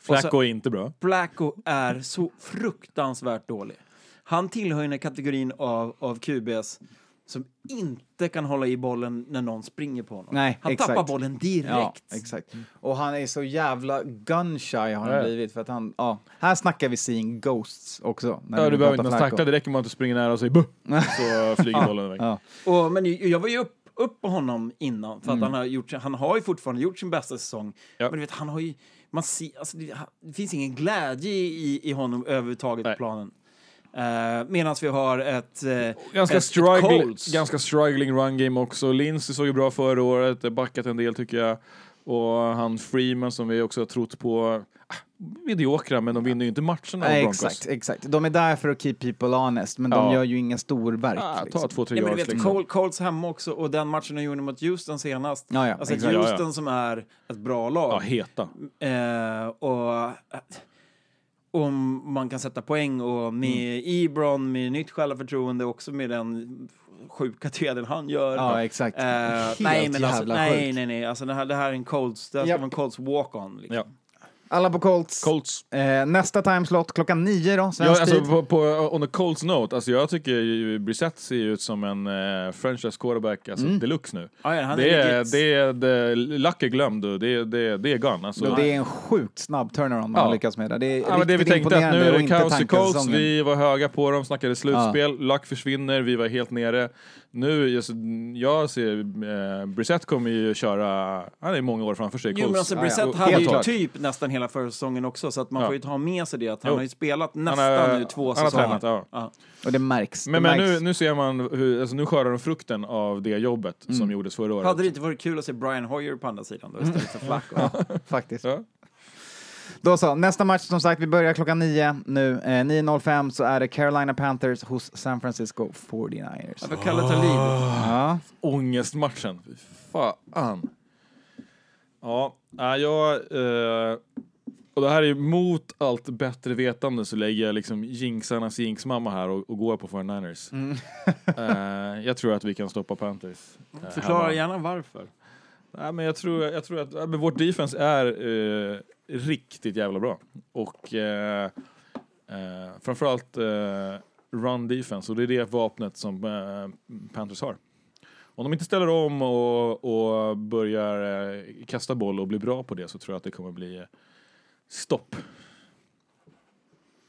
Speaker 2: Flacco är inte bra.
Speaker 3: Blacko är så fruktansvärt dålig. Han tillhör den kategorin av, av QBs som inte kan hålla i bollen när någon springer på honom.
Speaker 1: Nej,
Speaker 3: han
Speaker 1: exakt.
Speaker 3: tappar bollen direkt.
Speaker 1: Ja, exakt. Och han är så jävla gunshy har han
Speaker 2: Ja.
Speaker 1: blivit för att han, ja. Här snackar vi seeing ghosts också. när
Speaker 2: Ja, du behöver inte ens tackla, det räcker med att du springer nära och säger buh! Så flyger bollen iväg.
Speaker 1: Ja.
Speaker 3: Och, men jag var ju upp, upp på honom innan för att
Speaker 1: Mm.
Speaker 3: han, har gjort, han har ju fortfarande gjort sin bästa säsong.
Speaker 2: Ja.
Speaker 3: Men du vet, han har ju... Man ser, alltså, det, det finns ingen glädje i, i honom överhuvudtaget
Speaker 2: Nej.
Speaker 3: på planen. Uh, Medan vi har ett... eh,
Speaker 2: Ganska,
Speaker 3: ett,
Speaker 2: struggling,
Speaker 3: ett Colts.
Speaker 2: ganska struggling run game också. Lindsey såg ju bra förra året, backat en del tycker jag. Och han Freeman som vi också har trott på, ah, mediokra men de vinner ju inte matcherna
Speaker 1: Nej, exakt, exakt. De är där för att keep people honest, men de
Speaker 2: Ja.
Speaker 1: gör ju ingen storverk.
Speaker 2: Ah,
Speaker 1: liksom.
Speaker 2: ta två, tre
Speaker 3: Ja, men vet,
Speaker 2: liksom.
Speaker 3: Col- Colts hemma också och den matchen de gjorde mot Houston senast.
Speaker 1: Ja, ja,
Speaker 3: alltså
Speaker 1: exakt.
Speaker 2: Ja, ja.
Speaker 3: Houston som är ett bra lag.
Speaker 2: Ja, heta.
Speaker 3: Eh, och om man kan sätta poäng och med
Speaker 1: Mm.
Speaker 3: Ebron, med nytt självförtroende också med den sjuka traden han gör.
Speaker 1: Ja, exakt.
Speaker 3: Eh,
Speaker 1: Helt
Speaker 3: nej, men alltså,
Speaker 1: jävla
Speaker 3: nej,
Speaker 1: sjukt.
Speaker 3: nej, nej, alltså det här, det här är en Colts, det här ska
Speaker 1: Japp.
Speaker 3: vara en Colts walk-on. Liksom.
Speaker 2: Ja.
Speaker 1: Alla på Colts.
Speaker 2: Colts.
Speaker 1: Eh, nästa timeslot klockan nio då,
Speaker 2: Ja,
Speaker 1: svensk
Speaker 2: alltså,
Speaker 1: tid.
Speaker 2: på, på, on a Colts note, alltså jag tycker Brissett ser ut som en uh, franchise quarterback alltså,
Speaker 1: Mm.
Speaker 2: deluxe nu.
Speaker 3: Ja, ja,
Speaker 2: Det är,
Speaker 3: legit.
Speaker 2: det är, det, Luck är glömd det, det, det är gone. Alltså.
Speaker 1: Det är en sjukt snabb turnaround man
Speaker 2: Ja.
Speaker 1: har lyckats med. Det, det är
Speaker 2: Ja, men det vi tänkte att nu är det kaos i Colts, vi var höga på dem, snackade slutspel, Luck försvinner, vi var helt nere. Nu, just, jag ser, eh, Brissett kommer ju köra, han är många år framför sig
Speaker 3: Jo, men alltså
Speaker 1: Ja, ja,
Speaker 3: Brissett
Speaker 1: och
Speaker 3: hade
Speaker 1: helt
Speaker 3: ju typ nästan hela förra säsongen också, så att man
Speaker 2: Ja.
Speaker 3: får ju ta med sig det att han
Speaker 2: Jo.
Speaker 3: har ju spelat
Speaker 2: Han
Speaker 3: nästan
Speaker 2: har-
Speaker 3: nu två
Speaker 2: han har
Speaker 3: säsonger.
Speaker 2: tränat, ja.
Speaker 3: Ja.
Speaker 1: Och det märks.
Speaker 2: Men,
Speaker 1: det
Speaker 2: men
Speaker 1: märks.
Speaker 2: nu, nu ser man, hur, alltså nu skördar de frukten av det jobbet som gjordes förra året.
Speaker 3: Hade det inte varit kul att se Brian Hoyer på andra sidan då istället för Flacco?
Speaker 1: Faktiskt. Då så, nästa match som sagt, vi börjar klockan nio nu. Eh, 9.05 så är det Carolina Panthers hos San Francisco 49ers.
Speaker 3: Ja, för Kalle Talib.
Speaker 1: Ja.
Speaker 2: Ångestmatchen, fy fan. Ja, ja, jag... Eh, och det här är mot allt bättre vetande så lägger jag liksom jinxarnas jinxmamma här och, och går på 49ers.
Speaker 1: Mm.
Speaker 2: eh, jag tror att vi kan stoppa Panthers. eh,
Speaker 3: Förklara
Speaker 2: hemma.
Speaker 3: gärna varför.
Speaker 2: Nej, men jag tror, jag tror att men vårt defense är eh, riktigt jävla bra. Och eh, eh, framförallt eh, run defense, och det är det vapnet som eh, Panthers har. Om de inte ställer om och, och börjar eh, kasta boll och blir bra på det så tror jag att det kommer bli eh, stopp.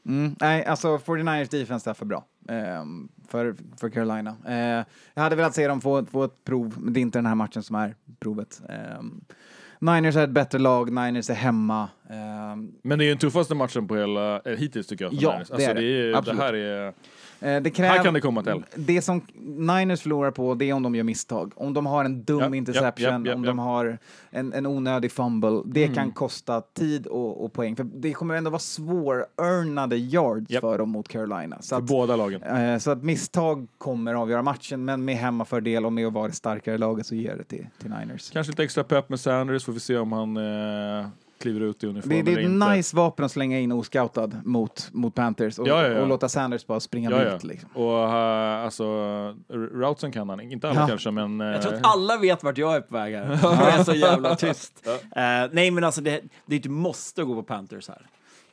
Speaker 1: Mm, nej, alltså 49ers defense är för bra eh, för, för Carolina. Eh, jag hade velat se dem få, få ett prov, men det är inte den här matchen som är provet. Ehm. Niners är ett bättre lag, Niners är hemma. Ehm,
Speaker 2: Men det är ju den tuffaste matchen på hela, eh, hittills tycker jag. för
Speaker 1: Ja,
Speaker 2: Niners.
Speaker 1: det
Speaker 2: alltså,
Speaker 1: är det.
Speaker 2: det, är, det här är...
Speaker 1: eh, det kräv,
Speaker 2: Här kan det komma till.
Speaker 1: Det som Niners förlorar på, det är om de gör misstag. Om de har en dum
Speaker 2: Ja,
Speaker 1: interception,
Speaker 2: ja, ja,
Speaker 1: om de har en, en onödig fumble, det
Speaker 2: Mm.
Speaker 1: kan kosta tid och, och poäng. För det kommer ändå vara svår-earnade yards för dem mot Carolina. Så
Speaker 2: För
Speaker 1: att,
Speaker 2: båda lagen.
Speaker 1: Eh, Så att misstag kommer avgöra matchen, men med hemmafördel och med att vara det starkare laget så ger det till, till Niners.
Speaker 2: Kanske lite extra pepp med Sanders, får vi se om han eh, kliver ut i uniform
Speaker 1: Det, det är ett
Speaker 2: inte.
Speaker 1: nice vapen att slänga in oscoutad mot, mot Panthers och,
Speaker 2: Ja, ja, ja.
Speaker 1: och låta Sanders bara springa
Speaker 2: Ja, ja.
Speaker 1: vilt. Liksom.
Speaker 2: Och uh, alltså, routsen kan han, inte alla
Speaker 1: Ja.
Speaker 2: kanske men... eh,
Speaker 3: Jag tror att alla vet vart jag är på väg här. Jag är så jävla tyst. Eh, nej, men alltså det, det är inte måste att gå på Panthers här.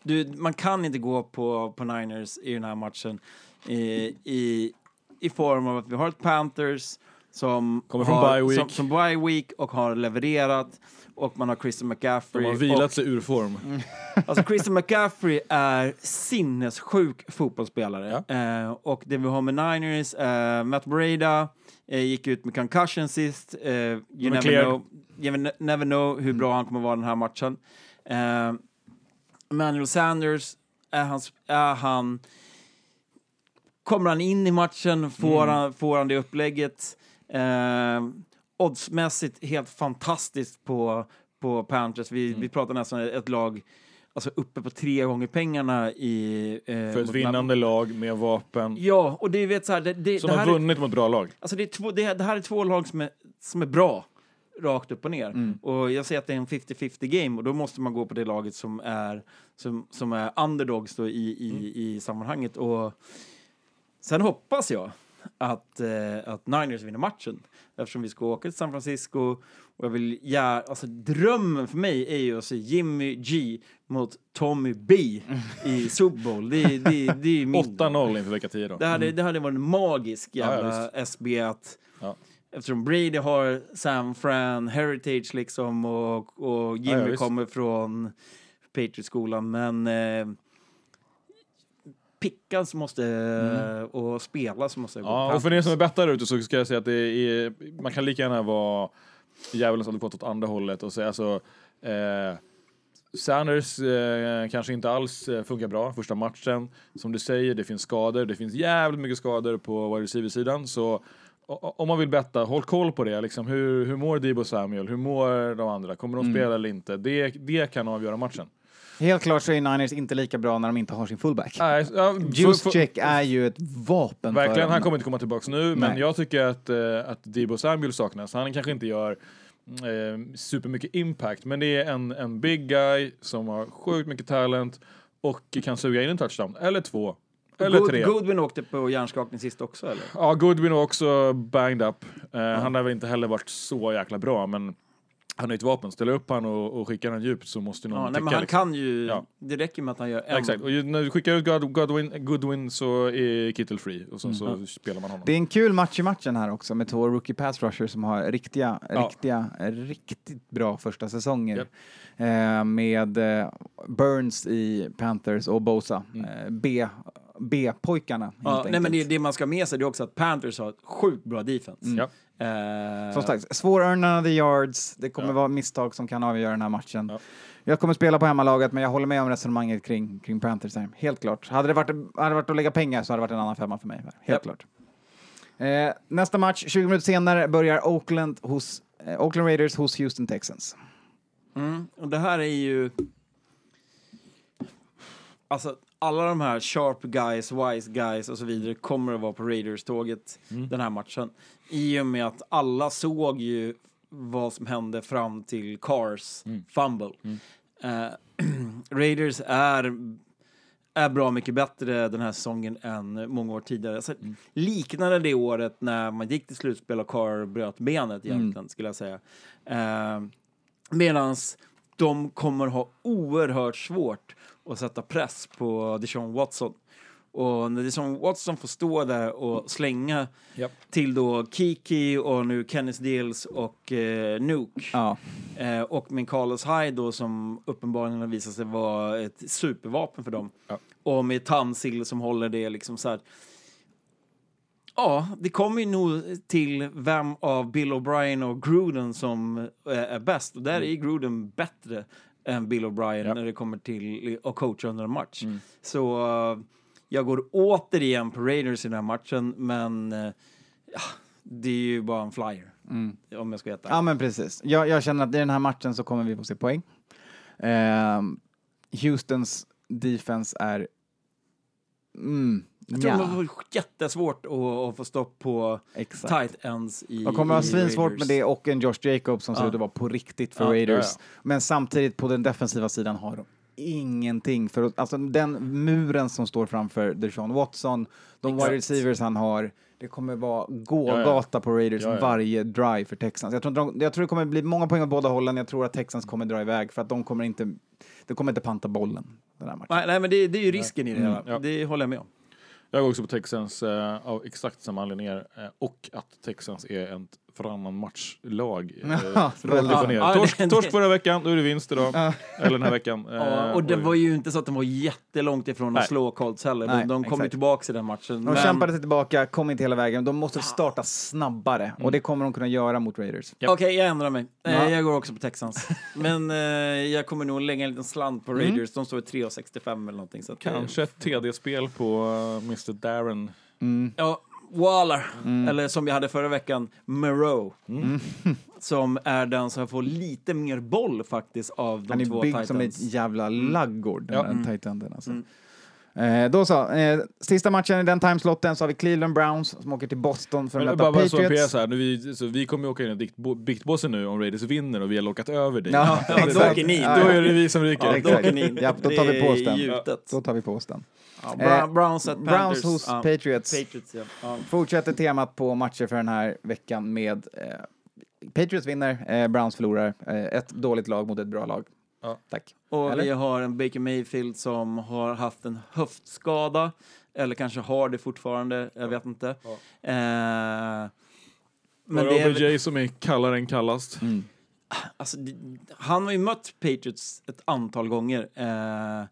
Speaker 3: Du, man kan inte gå på, på Niners i den här matchen i, i, i form av att vi har ett Panthers som
Speaker 2: Kommer från
Speaker 3: har,
Speaker 2: bye week.
Speaker 3: Som, som bye week och har levererat och man har Christian McCaffrey.
Speaker 2: de har vilat
Speaker 3: och,
Speaker 2: sig ur form.
Speaker 3: Alltså Christian McCaffrey är sinnessjuk fotbollsspelare. Eh, och det vi har med Niners, eh, Matt Breda eh, gick ut med concussion sist. Eh, you never
Speaker 2: cleared.
Speaker 3: know, you ne- never know hur bra han kommer vara den här matchen. Eh, Manuel Sanders, är han, är han Kommer han in i matchen, får, han, får han det upplägget. Oddsmässigt helt fantastiskt på, på Panthers. Vi, vi pratar nästan ett lag alltså uppe på tre gånger pengarna i... Eh,
Speaker 2: För ett vinnande lag med vapen.
Speaker 3: Ja, och det vet så här, det, det,
Speaker 2: Som
Speaker 3: det
Speaker 2: har
Speaker 3: här är,
Speaker 2: vunnit mot bra lag.
Speaker 3: alltså det, är två, det, det här är två lag som är, som är bra rakt upp och ner.
Speaker 2: Mm.
Speaker 3: Och jag säger att det är en 50-50 game och då måste man gå på det laget som är, som, som är underdogs då i, i,
Speaker 2: Mm.
Speaker 3: i sammanhanget. Och sen hoppas jag att, eh, att Niners vinner matchen eftersom vi ska åka till San Francisco och jag vill, ja, alltså drömmen för mig är ju att se Jimmy G mot Tommy B i Super Bowl. Det, det, är- det är min
Speaker 2: 8-0 inför vecka 10 då.
Speaker 3: det hade, det hade varit en magisk
Speaker 2: Ja, ja,
Speaker 3: jävla SB att
Speaker 2: Ja.
Speaker 3: eftersom Brady har Sam Fran heritage liksom och, och Jimmy
Speaker 2: ja,
Speaker 3: kommer från Patriot-skolan men eh, pickas måste och spelas måste gå
Speaker 2: Mm. Ja, och för er som är bettar ute så ska jag säga att det är, man kan lika gärna vara djävulens advokat åt andra hållet och säga alltså eh, Sanders eh, kanske inte alls eh, funkar bra första matchen. Som du säger, det finns skador. Det finns jävligt mycket skador på wide receiver-sidan. Så om man vill betta, håll koll på det. Liksom, hur, hur mår Debo Samuel? Hur mår de andra? Kommer de spela eller inte? Det, det kan avgöra matchen.
Speaker 1: Helt klart så är Niners inte lika bra när de inte har sin fullback.
Speaker 2: Nej, ja, för-
Speaker 1: Juice-check är ju ett vapen för
Speaker 2: Verkligen,
Speaker 1: dem.
Speaker 2: han kommer inte komma tillbaka nu, men
Speaker 1: Nej.
Speaker 2: jag tycker att, eh, att Debo Samuel saknas. Han kanske inte gör eh, supermycket impact, men det är en, en big guy som har sjukt mycket talent och kan suga in en touchdown, eller två, eller
Speaker 3: God,
Speaker 2: tre.
Speaker 3: Goodwin åkte på hjärnskakning sist också eller?
Speaker 2: Ja, Goodwin var också banged up. Eh, Han har väl inte heller varit så jäkla bra, men han har ett vapen. Ställer upp han och, och skickar han djupt så måste någon
Speaker 3: Ja, nej,
Speaker 2: täcka.
Speaker 3: men han
Speaker 2: liksom.
Speaker 3: kan ju,
Speaker 2: Ja.
Speaker 3: det räcker med att han gör en.
Speaker 2: Exakt, och ju- när du skickar ut God, Godwin, Goodwin så är Kittle free och sen så spelar man honom.
Speaker 1: Det är en kul match i matchen här också med två rookie pass rushers som har riktiga,
Speaker 2: Ja.
Speaker 1: riktiga, riktigt bra första säsonger.
Speaker 2: Japp.
Speaker 1: Eh, med eh, Burns i Panthers och Bosa. Eh, B, B-pojkarna
Speaker 3: Ja, nej, men det, det man ska ha med sig det är också att Panthers har ett sjukt bra defense.
Speaker 2: Ja.
Speaker 3: Eh,
Speaker 1: Som sagt, svåröarnade yards, det kommer
Speaker 2: Ja.
Speaker 1: vara misstag som kan avgöra den här matchen.
Speaker 2: Ja.
Speaker 1: Jag kommer spela på hemmalaget, men jag håller med om resonemanget kring, kring Panthers här. Helt klart. Hade det varit, hade det varit att lägga pengar så hade det varit en annan femma för mig. Helt
Speaker 3: Japp.
Speaker 1: klart. Eh, nästa match, 20 minuter senare, börjar Oakland, hos, eh, Oakland Raiders hos Houston Texans.
Speaker 3: Mm, och det här är ju... Alltså, alla de här sharp guys, wise guys och så vidare kommer att vara på Raiders-tåget den här matchen. I och med att alla såg ju vad som hände fram till Cars
Speaker 2: Mm.
Speaker 3: fumble. Eh, Raiders är, är bra mycket bättre den här säsongen än många år tidigare. Alltså,
Speaker 2: Mm.
Speaker 3: Liknande det året när man gick till slutspel och Carr bröt benet
Speaker 2: Mm.
Speaker 3: egentligen, skulle jag säga. Eh, medans de kommer ha oerhört svårt att sätta press på Deshaun Watson. Och när Deshaun Watson får stå där och slänga
Speaker 2: Japp.
Speaker 3: till då Kiki och nu Kenneth Deals och eh, Nuke.
Speaker 1: Ja.
Speaker 3: Eh, och med Carlos Hyde då som uppenbarligen har visat sig vara ett supervapen för dem.
Speaker 2: Ja.
Speaker 3: Och med Tansil som håller det liksom så här. Ja, det kommer ju nog till vem av Bill O'Brien och Gruden som eh, är bäst. Och där är Gruden bättre än Bill O'Brien
Speaker 2: Ja.
Speaker 3: när det kommer till att coacha under en match. Så eh, jag går återigen på Raiders i den här matchen, men eh, ja, det är ju bara en flyer. Om jag ska veta.
Speaker 1: Ja, men precis. Jag, jag känner att i den här matchen så kommer vi få se poäng. Ehm, Houstons defense är... Mm,
Speaker 3: Jag tror
Speaker 1: ja,
Speaker 3: det var jättesvårt att, att få stopp på
Speaker 1: exakt.
Speaker 3: tight ends i
Speaker 1: De kommer ha svinsvårt med det och en Josh Jacobs som ser
Speaker 3: Ja.
Speaker 1: ut att vara på riktigt för
Speaker 3: Ja,
Speaker 1: Raiders.
Speaker 2: ja,
Speaker 1: Men samtidigt på den defensiva sidan har de ingenting. För alltså den muren som står framför Deshaun Watson, de wide receivers han har, det kommer vara gågata på Raiders
Speaker 2: Ja, ja.
Speaker 1: varje drive för Texans. Jag tror, de, jag tror det kommer bli många poäng åt båda hållen. Jag tror att Texans kommer dra iväg för att de kommer inte, de kommer inte panta bollen den här matchen.
Speaker 3: Nej, nej men det, det är ju risken i det hela.
Speaker 2: ja.
Speaker 3: Det håller jag med om.
Speaker 2: Jag går också på Texans eh, av exakt samma anledningar eh, och att Texans är ett varannan matchlag. Eh,
Speaker 1: Ja,
Speaker 2: och ner.
Speaker 3: ja,
Speaker 2: torsk,
Speaker 3: det-
Speaker 2: torsk förra veckan, då är det vinst idag. Eller den här veckan. Eh,
Speaker 3: Ja, och det var ju inte så att de var jättelångt ifrån
Speaker 2: Nej.
Speaker 3: att slå Colts heller.
Speaker 1: Nej,
Speaker 3: de de kom ju tillbaka i den matchen.
Speaker 1: De
Speaker 3: men-
Speaker 1: kämpade sig tillbaka, kom inte hela vägen. De måste starta snabbare och det kommer de kunna göra mot Raiders.
Speaker 2: Japp.
Speaker 3: Okej, jag ändrar mig. Eh,
Speaker 1: Ja.
Speaker 3: Jag går också på Texans. Men eh, jag kommer nog lägga en liten slant på Raiders. De står i 3,65 eller någonting. Så att, eh,
Speaker 2: Kanske ett TD-spel på eh, Mr. Darren.
Speaker 3: Ja, Waller,
Speaker 1: Mm.
Speaker 3: eller som jag hade förra veckan, Moreau. Som är den som får lite mer boll faktiskt av de
Speaker 1: Han
Speaker 3: två
Speaker 1: är byggd
Speaker 3: titans.
Speaker 1: som ett jävla laggård, den
Speaker 2: Ja.
Speaker 1: där tight enden alltså. Eh, då så, eh, sista matchen i den timeslotten så har vi Cleveland Browns som åker till Boston för att möta
Speaker 2: bara, bara så
Speaker 1: Patriots.
Speaker 2: PS här, nu vi, så vi kommer ju åka in i biktbossen nu om Raiders vinner och vi har lockat över dig.
Speaker 1: Ja,
Speaker 3: Ja, då åker ni.
Speaker 2: Då är det vi som ryker.
Speaker 3: Ja, då åker ni in.
Speaker 1: Ja, då tar vi på oss den. Då tar vi på oss den.
Speaker 3: Ja, Bra-
Speaker 1: Eh,
Speaker 3: Browns at
Speaker 1: Browns hos
Speaker 3: Ja,
Speaker 1: Patriots.
Speaker 3: Patriots, ja. Ja.
Speaker 1: Fortsätter temat på matcher för den här veckan med eh, Patriots vinner, eh, Browns förlorar. Eh, ett dåligt lag mot ett bra lag.
Speaker 2: Ja.
Speaker 1: Tack.
Speaker 3: Och
Speaker 1: Eller?
Speaker 3: vi har en Baker Mayfield som har haft en höftskada. Eller kanske har det fortfarande, jag vet inte. Eh, men det är,
Speaker 2: OBJ som är kallare än kallast.
Speaker 3: alltså, det, han har ju mött Patriots ett antal gånger. Eh,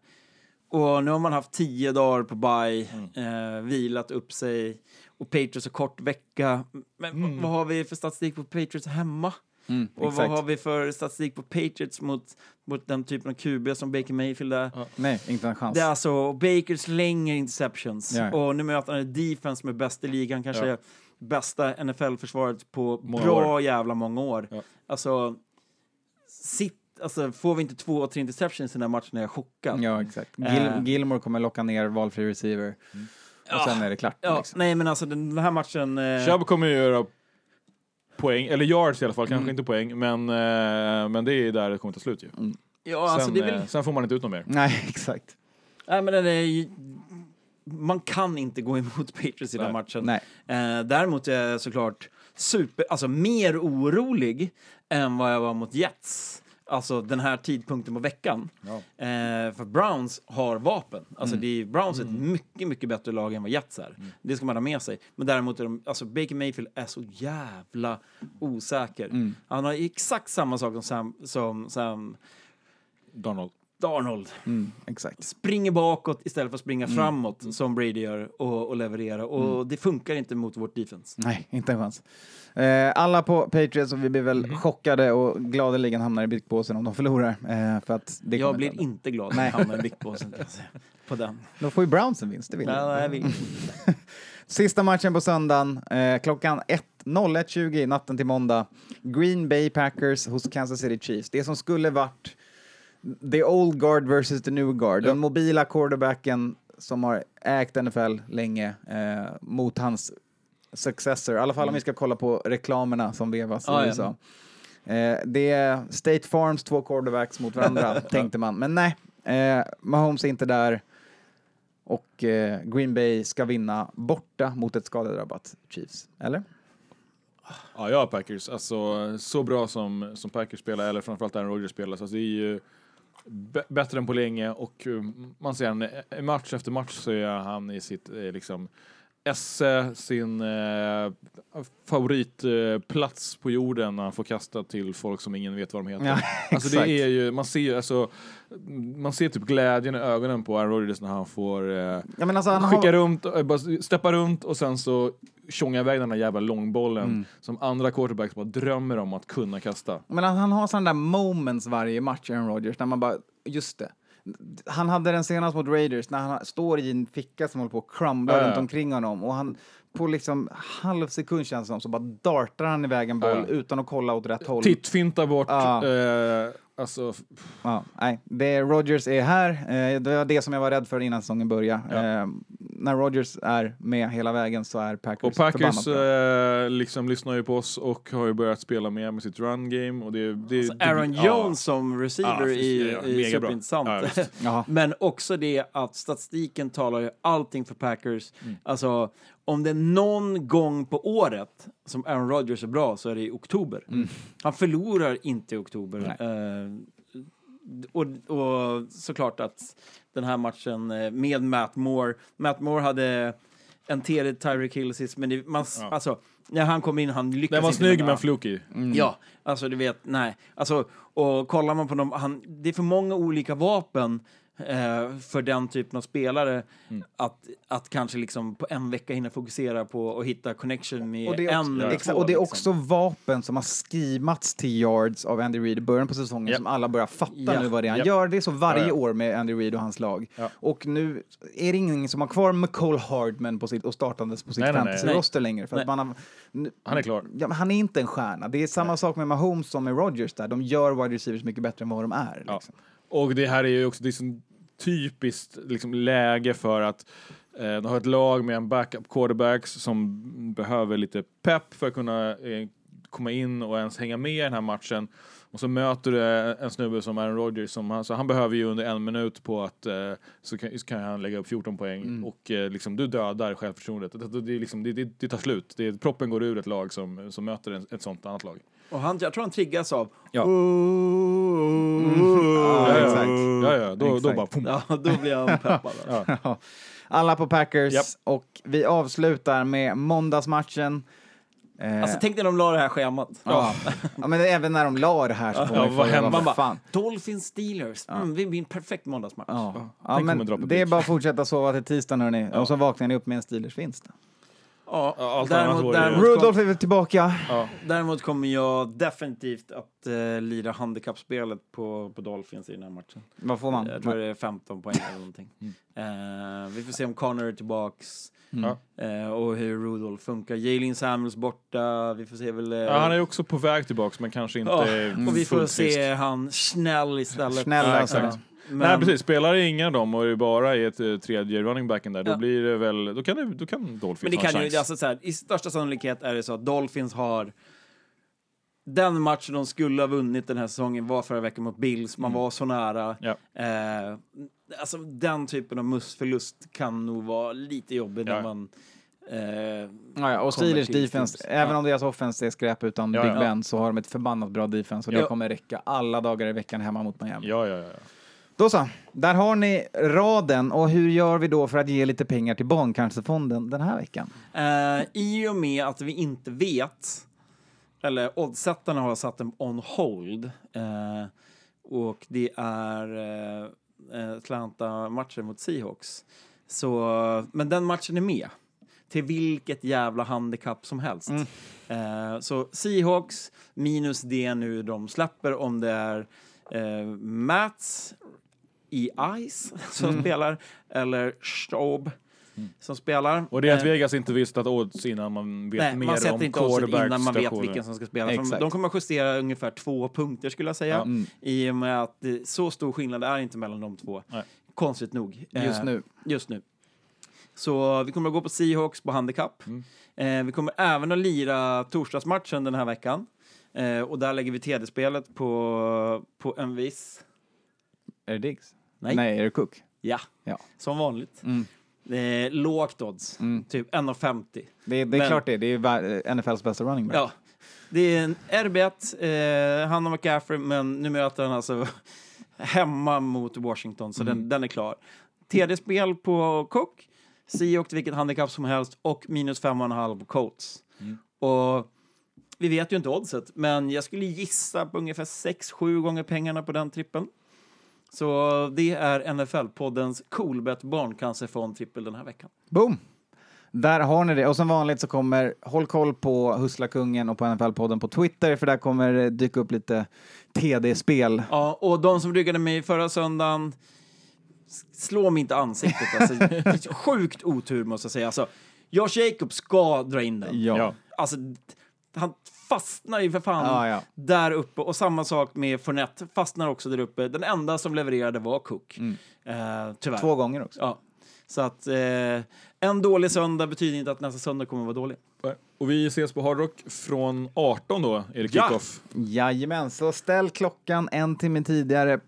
Speaker 3: och nu har man haft tio dagar på bye, eh, vilat upp sig. Och Patriots har kort vecka. Men vad- vad har vi för statistik på Patriots hemma?
Speaker 1: Mm,
Speaker 3: Och
Speaker 1: exakt.
Speaker 3: vad har vi för statistik på Patriots mot, mot den typen av QB som Baker Mayfield är?
Speaker 1: Nej, inte en chans.
Speaker 3: Det är alltså, Baker slänger interceptions.
Speaker 1: Ja.
Speaker 3: Och nu möter han en defense med bäst i ligan, kanske
Speaker 2: Ja.
Speaker 3: bästa NFL-försvaret på
Speaker 2: Många
Speaker 3: bra
Speaker 2: år.
Speaker 3: jävla många år.
Speaker 2: Ja.
Speaker 3: Alltså, sitt, alltså, får vi inte två, tre interceptions i den här matchen är jag chockad.
Speaker 1: Ja, exakt. Gil-
Speaker 3: Eh.
Speaker 1: Gilmore kommer locka ner valfri receiver. Och sen är det klart.
Speaker 3: Ja,
Speaker 1: liksom.
Speaker 3: Nej, men alltså den här matchen... Eh,
Speaker 2: Chubb kommer ju göra poäng, eller yards i alla fall,
Speaker 1: Mm.
Speaker 2: kanske inte poäng, men, eh, men det är där det kommer ta slut ju.
Speaker 3: ja, alltså,
Speaker 2: sen,
Speaker 3: det väl,
Speaker 2: eh, sen får man inte ut något mer.
Speaker 1: Nej, exakt.
Speaker 3: nej, men den är ju, man kan inte gå emot Patriots i den
Speaker 2: Nej.
Speaker 3: matchen.
Speaker 1: Nej.
Speaker 3: Eh, däremot är jag såklart super, alltså mer orolig än vad jag var mot Jets. Alltså den här tidpunkten på veckan.
Speaker 2: Ja.
Speaker 3: Eh, för Browns har vapen. Alltså
Speaker 1: Mm.
Speaker 3: det är, Browns är ett mycket, mycket bättre lag än vad Jets är. Det ska man ha med sig. Men däremot är de, alltså Baker Mayfield är så jävla osäker.
Speaker 1: Mm.
Speaker 3: Han har exakt samma sak som Sam, som Sam
Speaker 2: Donald.
Speaker 3: Darnold.
Speaker 1: Mm, exakt.
Speaker 3: Springer bakåt istället för att springa
Speaker 1: Mm.
Speaker 3: framåt som Brady gör och, och leverera. Och det funkar inte mot vårt defense.
Speaker 1: Nej, inte en chans. Eh, alla på Patriots och vi blir väl chockade och gladeligen hamnar i byggpåsen om de förlorar. Eh, för att det
Speaker 3: jag blir
Speaker 1: hända.
Speaker 3: inte glad när
Speaker 1: Nej.
Speaker 3: jag hamnar i säga. På den.
Speaker 1: Då får ju Browns en vinst, det vill jag.
Speaker 3: Nej.
Speaker 1: Sista matchen på söndagen, eh, klockan 1 01.20 natten till måndag. Green Bay Packers hos Kansas City Chiefs. Det som skulle varit the old guard versus the new guard. Den mobila quarterbacken som har ägt NFL länge eh, mot hans successor. I alla fall om vi ska kolla på reklamerna som vevas i
Speaker 3: Ah, ja.
Speaker 1: USA. Eh, det är State Farms två quarterbacks mot varandra, tänkte man. Men nej, eh, Mahomes är inte där. Och eh, Green Bay ska vinna borta mot ett skadedrabbat Chiefs. Eller?
Speaker 2: Ja, har Packers. Alltså, så bra som, som Packers spelar, eller framförallt Aaron Rodgers spelar, så alltså, det är ju bättre än på länge och eh, man ser han, eh, match efter match så är han i sitt, eh, liksom, esse, sin eh, favoritplats på jorden när han får kasta till folk som ingen vet vad de heter.
Speaker 1: Ja,
Speaker 2: alltså det är ju, man ser alltså, man ser typ glädjen i ögonen på Aaron Rodgers när han får eh,
Speaker 1: Ja, alltså, han
Speaker 2: skicka
Speaker 1: har...
Speaker 2: runt, eh, bara steppa runt och sen så tjonga iväg den där jävla långbollen
Speaker 1: Mm.
Speaker 2: som andra quarterbacks bara drömmer om att kunna kasta.
Speaker 1: Men han, han har sådana där moments varje match, Aaron Rodgers, när man bara, just det. Han hade den senast mot Raiders när han står i en ficka som håller på att crumbla
Speaker 2: Ja, ja.
Speaker 1: runt omkring honom och han på liksom halv sekund känns det som så bara dartar han iväg en boll
Speaker 2: Ja, ja.
Speaker 1: utan att kolla åt rätt håll.
Speaker 2: Tittfintar bort,
Speaker 1: Ja.
Speaker 2: eh, alltså,
Speaker 1: Ja, nej, det Rodgers är här. Eh, det var det som jag var rädd för innan säsongen började.
Speaker 2: Ja.
Speaker 1: Eh, när Rodgers är med hela vägen så är Packers
Speaker 2: och Packers eh, liksom lyssnar ju på oss och har ju börjat spela med med sitt run game och det, det,
Speaker 3: Alltså
Speaker 2: det
Speaker 3: Aaron
Speaker 2: ja.
Speaker 3: Jones som receiver
Speaker 2: Ja,
Speaker 3: är,
Speaker 2: ja,
Speaker 3: är superintressant.
Speaker 2: Ja.
Speaker 3: Men också det att statistiken talar ju allting för Packers.
Speaker 2: Mm.
Speaker 3: Alltså, om det är någon gång på året som Aaron Rodgers är bra så är det i oktober.
Speaker 2: Mm.
Speaker 3: Han förlorar inte i oktober. Eh, och, och såklart att den här matchen eh, med Matt Moore. Matt Moore hade en TD Tyreek Hill sist, men det, man,
Speaker 2: Ja.
Speaker 3: alltså, när han kom in, han lyckades
Speaker 2: Den var
Speaker 3: inte
Speaker 2: snygg
Speaker 3: med-
Speaker 2: men flukig.
Speaker 3: Ja, alltså du vet, nej. Alltså, och kollar man på dem, han, det är för många olika vapen eh, för den typen av spelare
Speaker 2: Mm.
Speaker 3: att, att kanske liksom på en vecka hinna fokusera på att hitta connection med
Speaker 1: Och det, är också,
Speaker 3: en eller två.
Speaker 1: och det är
Speaker 3: liksom.
Speaker 1: också vapen som har skimats till yards av Andy Reid i början på säsongen
Speaker 2: Japp.
Speaker 1: som alla börjar fatta
Speaker 3: Ja.
Speaker 1: nu vad det är han
Speaker 2: Japp.
Speaker 1: gör. Det är så varje
Speaker 2: Ja, ja.
Speaker 1: år med Andy Reid och hans lag.
Speaker 2: Ja.
Speaker 1: Och nu är det ingen som har kvar McCall Hardman på sitt, och startandes på sitt
Speaker 2: Nej, nej, nej.
Speaker 1: fantasy-roster längre. För att man har, nu,
Speaker 2: Han är klar.
Speaker 1: Ja, men han är inte en stjärna. Det är samma sak med Mahomes som med Rodgers där. De gör wide receivers mycket bättre än vad de är.
Speaker 2: Ja.
Speaker 1: Liksom.
Speaker 2: Och det här är ju också det är så typiskt liksom, läge för att eh, de har ett lag med en backup quarterbacks som behöver lite pepp för att kunna eh, komma in och ens hänga med i den här matchen. Och så möter du en snubbe som Aaron Rodgers, som han, så han behöver ju under en minut på att eh, så, kan, så kan han lägga upp 14 poäng och eh, liksom, du dödar självförtroendet. Det, det, det, liksom, det tar slut. Det, proppen går ur ett lag som, som möter en, ett sånt annat lag.
Speaker 3: Och han, jag tror han triggas av...
Speaker 2: Ja.
Speaker 1: Ja,
Speaker 2: ja,
Speaker 1: exakt.
Speaker 2: ja, ja, då, då
Speaker 1: Exakt.
Speaker 2: bara pum.
Speaker 3: Ja, då blir han peppad. alltså.
Speaker 1: Alla på Packers
Speaker 2: Japp.
Speaker 1: och vi avslutar med måndagsmatchen. Eh,
Speaker 3: Alltså tänk när de la det här schemat.
Speaker 1: ja. ja, men även när de la det här så får
Speaker 2: Ja,
Speaker 1: man ju
Speaker 2: vad
Speaker 1: fråga,
Speaker 2: hände?
Speaker 1: vad
Speaker 3: Man bara,
Speaker 1: fan.
Speaker 3: Dolphins Steelers, mm, det blir en perfekt måndagsmatch.
Speaker 1: Ja, ja men det är bara att fortsätta sova till tisdagen hörni. Och så vaknar ni upp med en Steelers-vinst.
Speaker 3: Ja,
Speaker 2: Ja, allt annat
Speaker 3: däremot,
Speaker 2: ju-
Speaker 3: däremot, kom,
Speaker 1: Rudolph är väl tillbaka.
Speaker 3: däremot kommer jag definitivt att uh, lira handikappspelet på, på Dolphins i den här matchen.
Speaker 1: Vad får man?
Speaker 3: Jag tror det är 15 poäng eller någonting.
Speaker 2: Mm.
Speaker 3: Eh, vi får se om Connor är tillbaks
Speaker 2: Ja.
Speaker 3: eh, och hur Rudolph funkar. Jalen Samuels borta, vi får se väl... eh,
Speaker 2: Ja, han är också på väg tillbaks men kanske inte
Speaker 3: ja,
Speaker 2: är
Speaker 3: och vi får se han Snäll istället.
Speaker 1: Snäll
Speaker 2: Ja,
Speaker 1: alltså.
Speaker 2: exakt.
Speaker 3: Men,
Speaker 2: Nej precis, spelar ingen av dem och det bara är ett eh, tredje running backen där, då
Speaker 3: Ja.
Speaker 2: blir det väl, då kan, det, då kan Dolphins
Speaker 3: Men det
Speaker 2: ha en
Speaker 3: kan ju,
Speaker 2: chans.
Speaker 3: alltså så här, i största sannolikhet är det så att Dolphins har den matchen de skulle ha vunnit den här säsongen var förra veckan mot Bills, man var så nära.
Speaker 2: Ja.
Speaker 3: Eh, alltså den typen av mussförlust kan nog vara lite jobbig när
Speaker 2: Ja.
Speaker 3: man... Eh,
Speaker 1: Ja, ja, och Steelers defense,
Speaker 3: Steelers.
Speaker 1: även
Speaker 3: Ja.
Speaker 1: om deras offense är skräp utan
Speaker 2: Ja,
Speaker 1: Big
Speaker 2: ja.
Speaker 1: Ben så har de ett förbannat bra defense och det kommer räcka alla dagar i veckan hemma mot Miami.
Speaker 2: Ja, ja, ja.
Speaker 1: Då så, där har ni raden och hur gör vi då för att ge lite pengar till Barncancerfonden den här veckan?
Speaker 3: eh, I och med att vi inte vet, eller oddsättarna har satt den on hold, eh, och det är eh, Atlanta-matchen mot Seahawks. Så, men den matchen är med. Till vilket jävla handikapp som helst. Eh, så Seahawks minus det nu de släpper om det är eh, Mats i Ice som spelar eller Staub som spelar.
Speaker 2: Och det är att
Speaker 3: Eh,
Speaker 2: Vegas inte visste att odds innan man vet
Speaker 3: Nej,
Speaker 2: mer
Speaker 3: man
Speaker 2: om
Speaker 3: sätter inte oddsen innan man vet vilken som ska spela. De,
Speaker 1: Exakt.
Speaker 3: de kommer att justera ungefär två punkter skulle jag säga.
Speaker 2: Ja.
Speaker 1: Mm.
Speaker 3: I och med att det, så stor skillnad är inte mellan de två.
Speaker 2: Nej.
Speaker 3: Konstigt nog.
Speaker 1: Just
Speaker 3: Eh,
Speaker 1: nu.
Speaker 3: Just nu. Så vi kommer att gå på Seahawks på handikapp.
Speaker 2: Mm.
Speaker 3: Eh, vi kommer även att lira torsdagsmatchen den här veckan. Eh, och där lägger vi TD-spelet på, på en viss...
Speaker 1: Är det Diggs?
Speaker 3: Nej.
Speaker 1: Nej, är det Cook?
Speaker 3: Ja,
Speaker 1: Ja.
Speaker 3: som vanligt. Eh, lågt odds, typ 1,50.
Speaker 1: Det, det är
Speaker 3: Men-
Speaker 1: klart det. Det är NFLs bästa running back.
Speaker 3: Ja, det är en RB1, eh, han och McCaffrey, men nu möter han alltså hemma mot Washington, så den, den är klar. TD-spel på Cook, Seahawks till vilket handikapp som helst och minus 5,5 på Colts. Och vi vet ju inte oddset, men jag skulle gissa på ungefär 6-7 gånger pengarna på den trippen. Så det är NFL-poddens Coolbet barncancerfond trippel den här veckan.
Speaker 1: Boom! Där har ni det. Och som vanligt så kommer, håll koll på Husslakungen och på NFL-podden på Twitter för där kommer det dyka upp lite TD-spel.
Speaker 3: Ja, och de som ryggade mig förra söndagen, slå mig inte ansiktet. Alltså, sjukt otur måste jag säga. Alltså, Josh Jacobs ska dra in den.
Speaker 1: Ja.
Speaker 3: Alltså, han fastnar ju för fan
Speaker 1: Ja, ja.
Speaker 3: där uppe. Och samma sak med Fournette, fastnar också där uppe. Den enda som levererade var Cook. Eh, tyvärr.
Speaker 1: Två gånger också.
Speaker 3: Ja. Så att eh, en dålig söndag betyder inte att nästa söndag kommer vara dålig.
Speaker 2: Och vi ses på Hard Rock från 18 då, är det
Speaker 3: Ja.
Speaker 2: kickoff.
Speaker 1: Jajamän, så ställ klockan en timme tidigare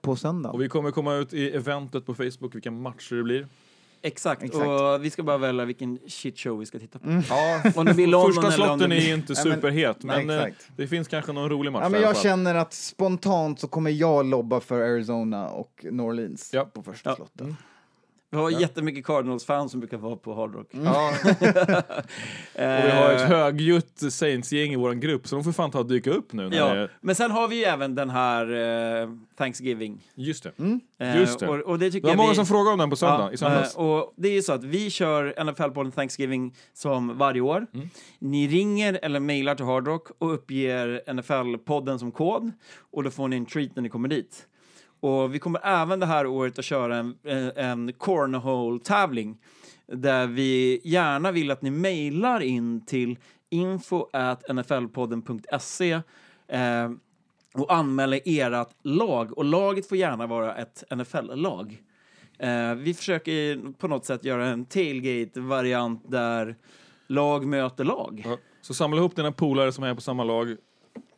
Speaker 1: på söndag.
Speaker 2: Och vi kommer komma ut i eventet på Facebook vilka matcher det blir.
Speaker 3: Exakt.
Speaker 1: Exakt.
Speaker 3: och vi ska bara välja vilken shitshow vi ska titta på.
Speaker 2: Ja,
Speaker 3: Om det blir London
Speaker 2: första
Speaker 3: eller om det
Speaker 2: slotten är
Speaker 3: blir...
Speaker 2: ju inte
Speaker 1: men-
Speaker 2: superhet, men,
Speaker 1: Nej,
Speaker 2: eh, det finns kanske någon rolig match
Speaker 1: Ja, men jag känner att spontant så kommer jag lobba för Arizona och New Orleans
Speaker 2: Ja.
Speaker 1: på första
Speaker 3: Ja.
Speaker 1: slotten.
Speaker 3: Vi har jättemycket Cardinals-fans som brukar vara på Hard Rock.
Speaker 2: Ja. och vi har ett högljutt Saints-gäng i vår grupp, så de får fan ta och dyka upp nu. När
Speaker 3: Ja,
Speaker 2: det,
Speaker 3: men sen har vi ju även den här eh, Thanksgiving.
Speaker 2: just det.
Speaker 3: Eh,
Speaker 2: Just det.
Speaker 3: Och, och det
Speaker 2: Det
Speaker 3: tycker
Speaker 2: var
Speaker 3: jag
Speaker 2: många
Speaker 3: vi...
Speaker 2: som frågade om den på söndag, i söndags.
Speaker 3: eh, och det är ju så att vi kör NFL-podden Thanksgiving som varje år.
Speaker 2: Mm.
Speaker 3: Ni ringer eller mejlar till Hard Rock och uppger NFL-podden som kod och då får ni en treat när ni kommer dit. Och vi kommer även det här året att köra en, en cornhole-tävling där vi gärna vill att ni mejlar in till info nflpodden.se eh, och anmäler ert lag. Och laget får gärna vara ett NFL-lag. Eh, vi försöker på något sätt göra en tailgate-variant där lag möter lag.
Speaker 2: Ja. Så samla ihop dina polare som är på samma lag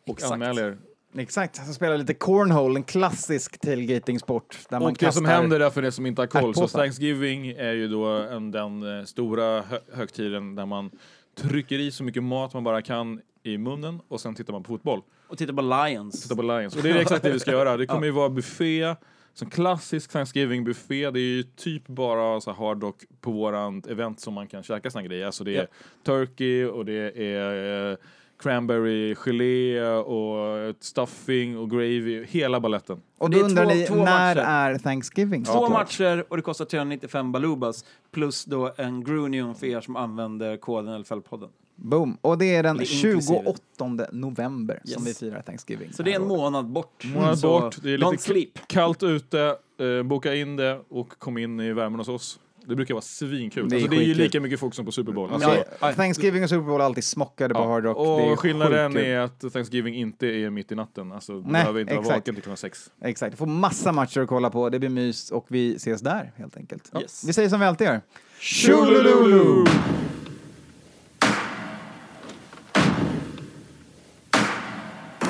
Speaker 2: och
Speaker 3: Exakt.
Speaker 2: anmäl er.
Speaker 1: Exakt, så spelar lite cornhole, en klassisk tailgating-sport. Där man
Speaker 2: Och det som händer där för det som inte har koll, så. Thanksgiving är ju då en, den eh, stora hö högtiden där man trycker i så mycket mat man bara kan i munnen och sen tittar man på fotboll.
Speaker 3: Och titta på Lions.
Speaker 2: Titta på Lions. Och det är exakt det vi ska göra. Det kommer ju vara buffé, som klassisk Thanksgiving-buffé. Det är ju typ bara så hard rock på våran event som man kan käka såna grejer. Alltså det är
Speaker 3: Ja.
Speaker 2: turkey och det är eh, cranberry gelé och stuffing och gravy, hela balletten.
Speaker 1: Och
Speaker 3: Det
Speaker 1: då
Speaker 3: är
Speaker 1: undrar
Speaker 3: två-
Speaker 1: ni,
Speaker 3: två
Speaker 1: när
Speaker 3: matcher.
Speaker 1: är Thanksgiving?
Speaker 3: Två matcher och det kostar 395 balubas plus då en Grunion för er som använder koden LFL-podden.
Speaker 1: Boom. Och det är den
Speaker 3: Det är inklusive.
Speaker 1: 28 november som
Speaker 3: Yes.
Speaker 1: vi firar Thanksgiving.
Speaker 3: Så det är en månad bort.
Speaker 2: Månad
Speaker 3: Så
Speaker 2: bort, det är lite
Speaker 3: sleep.
Speaker 2: kallt ute, eh, boka in det och kom in i värmen hos oss. Det brukar vara svinkul.
Speaker 1: Det är
Speaker 2: alltså, det är ju lika mycket folk som på Super Bowl. Alltså,
Speaker 1: Ja, Thanksgiving och Super Bowl är alltid smockade på
Speaker 2: Ja,
Speaker 1: Hard Rock. det är
Speaker 2: Och skillnaden är att Thanksgiving inte är mitt i natten. Alltså, du
Speaker 1: Nej,
Speaker 2: behöver inte vara
Speaker 1: exakt.
Speaker 2: vaken till klockan sex.
Speaker 1: Exakt, du får massa matcher att kolla på, det blir mys och vi ses där helt enkelt.
Speaker 3: Yes.
Speaker 1: Vi säger som vi alltid gör.
Speaker 2: Tjolululu!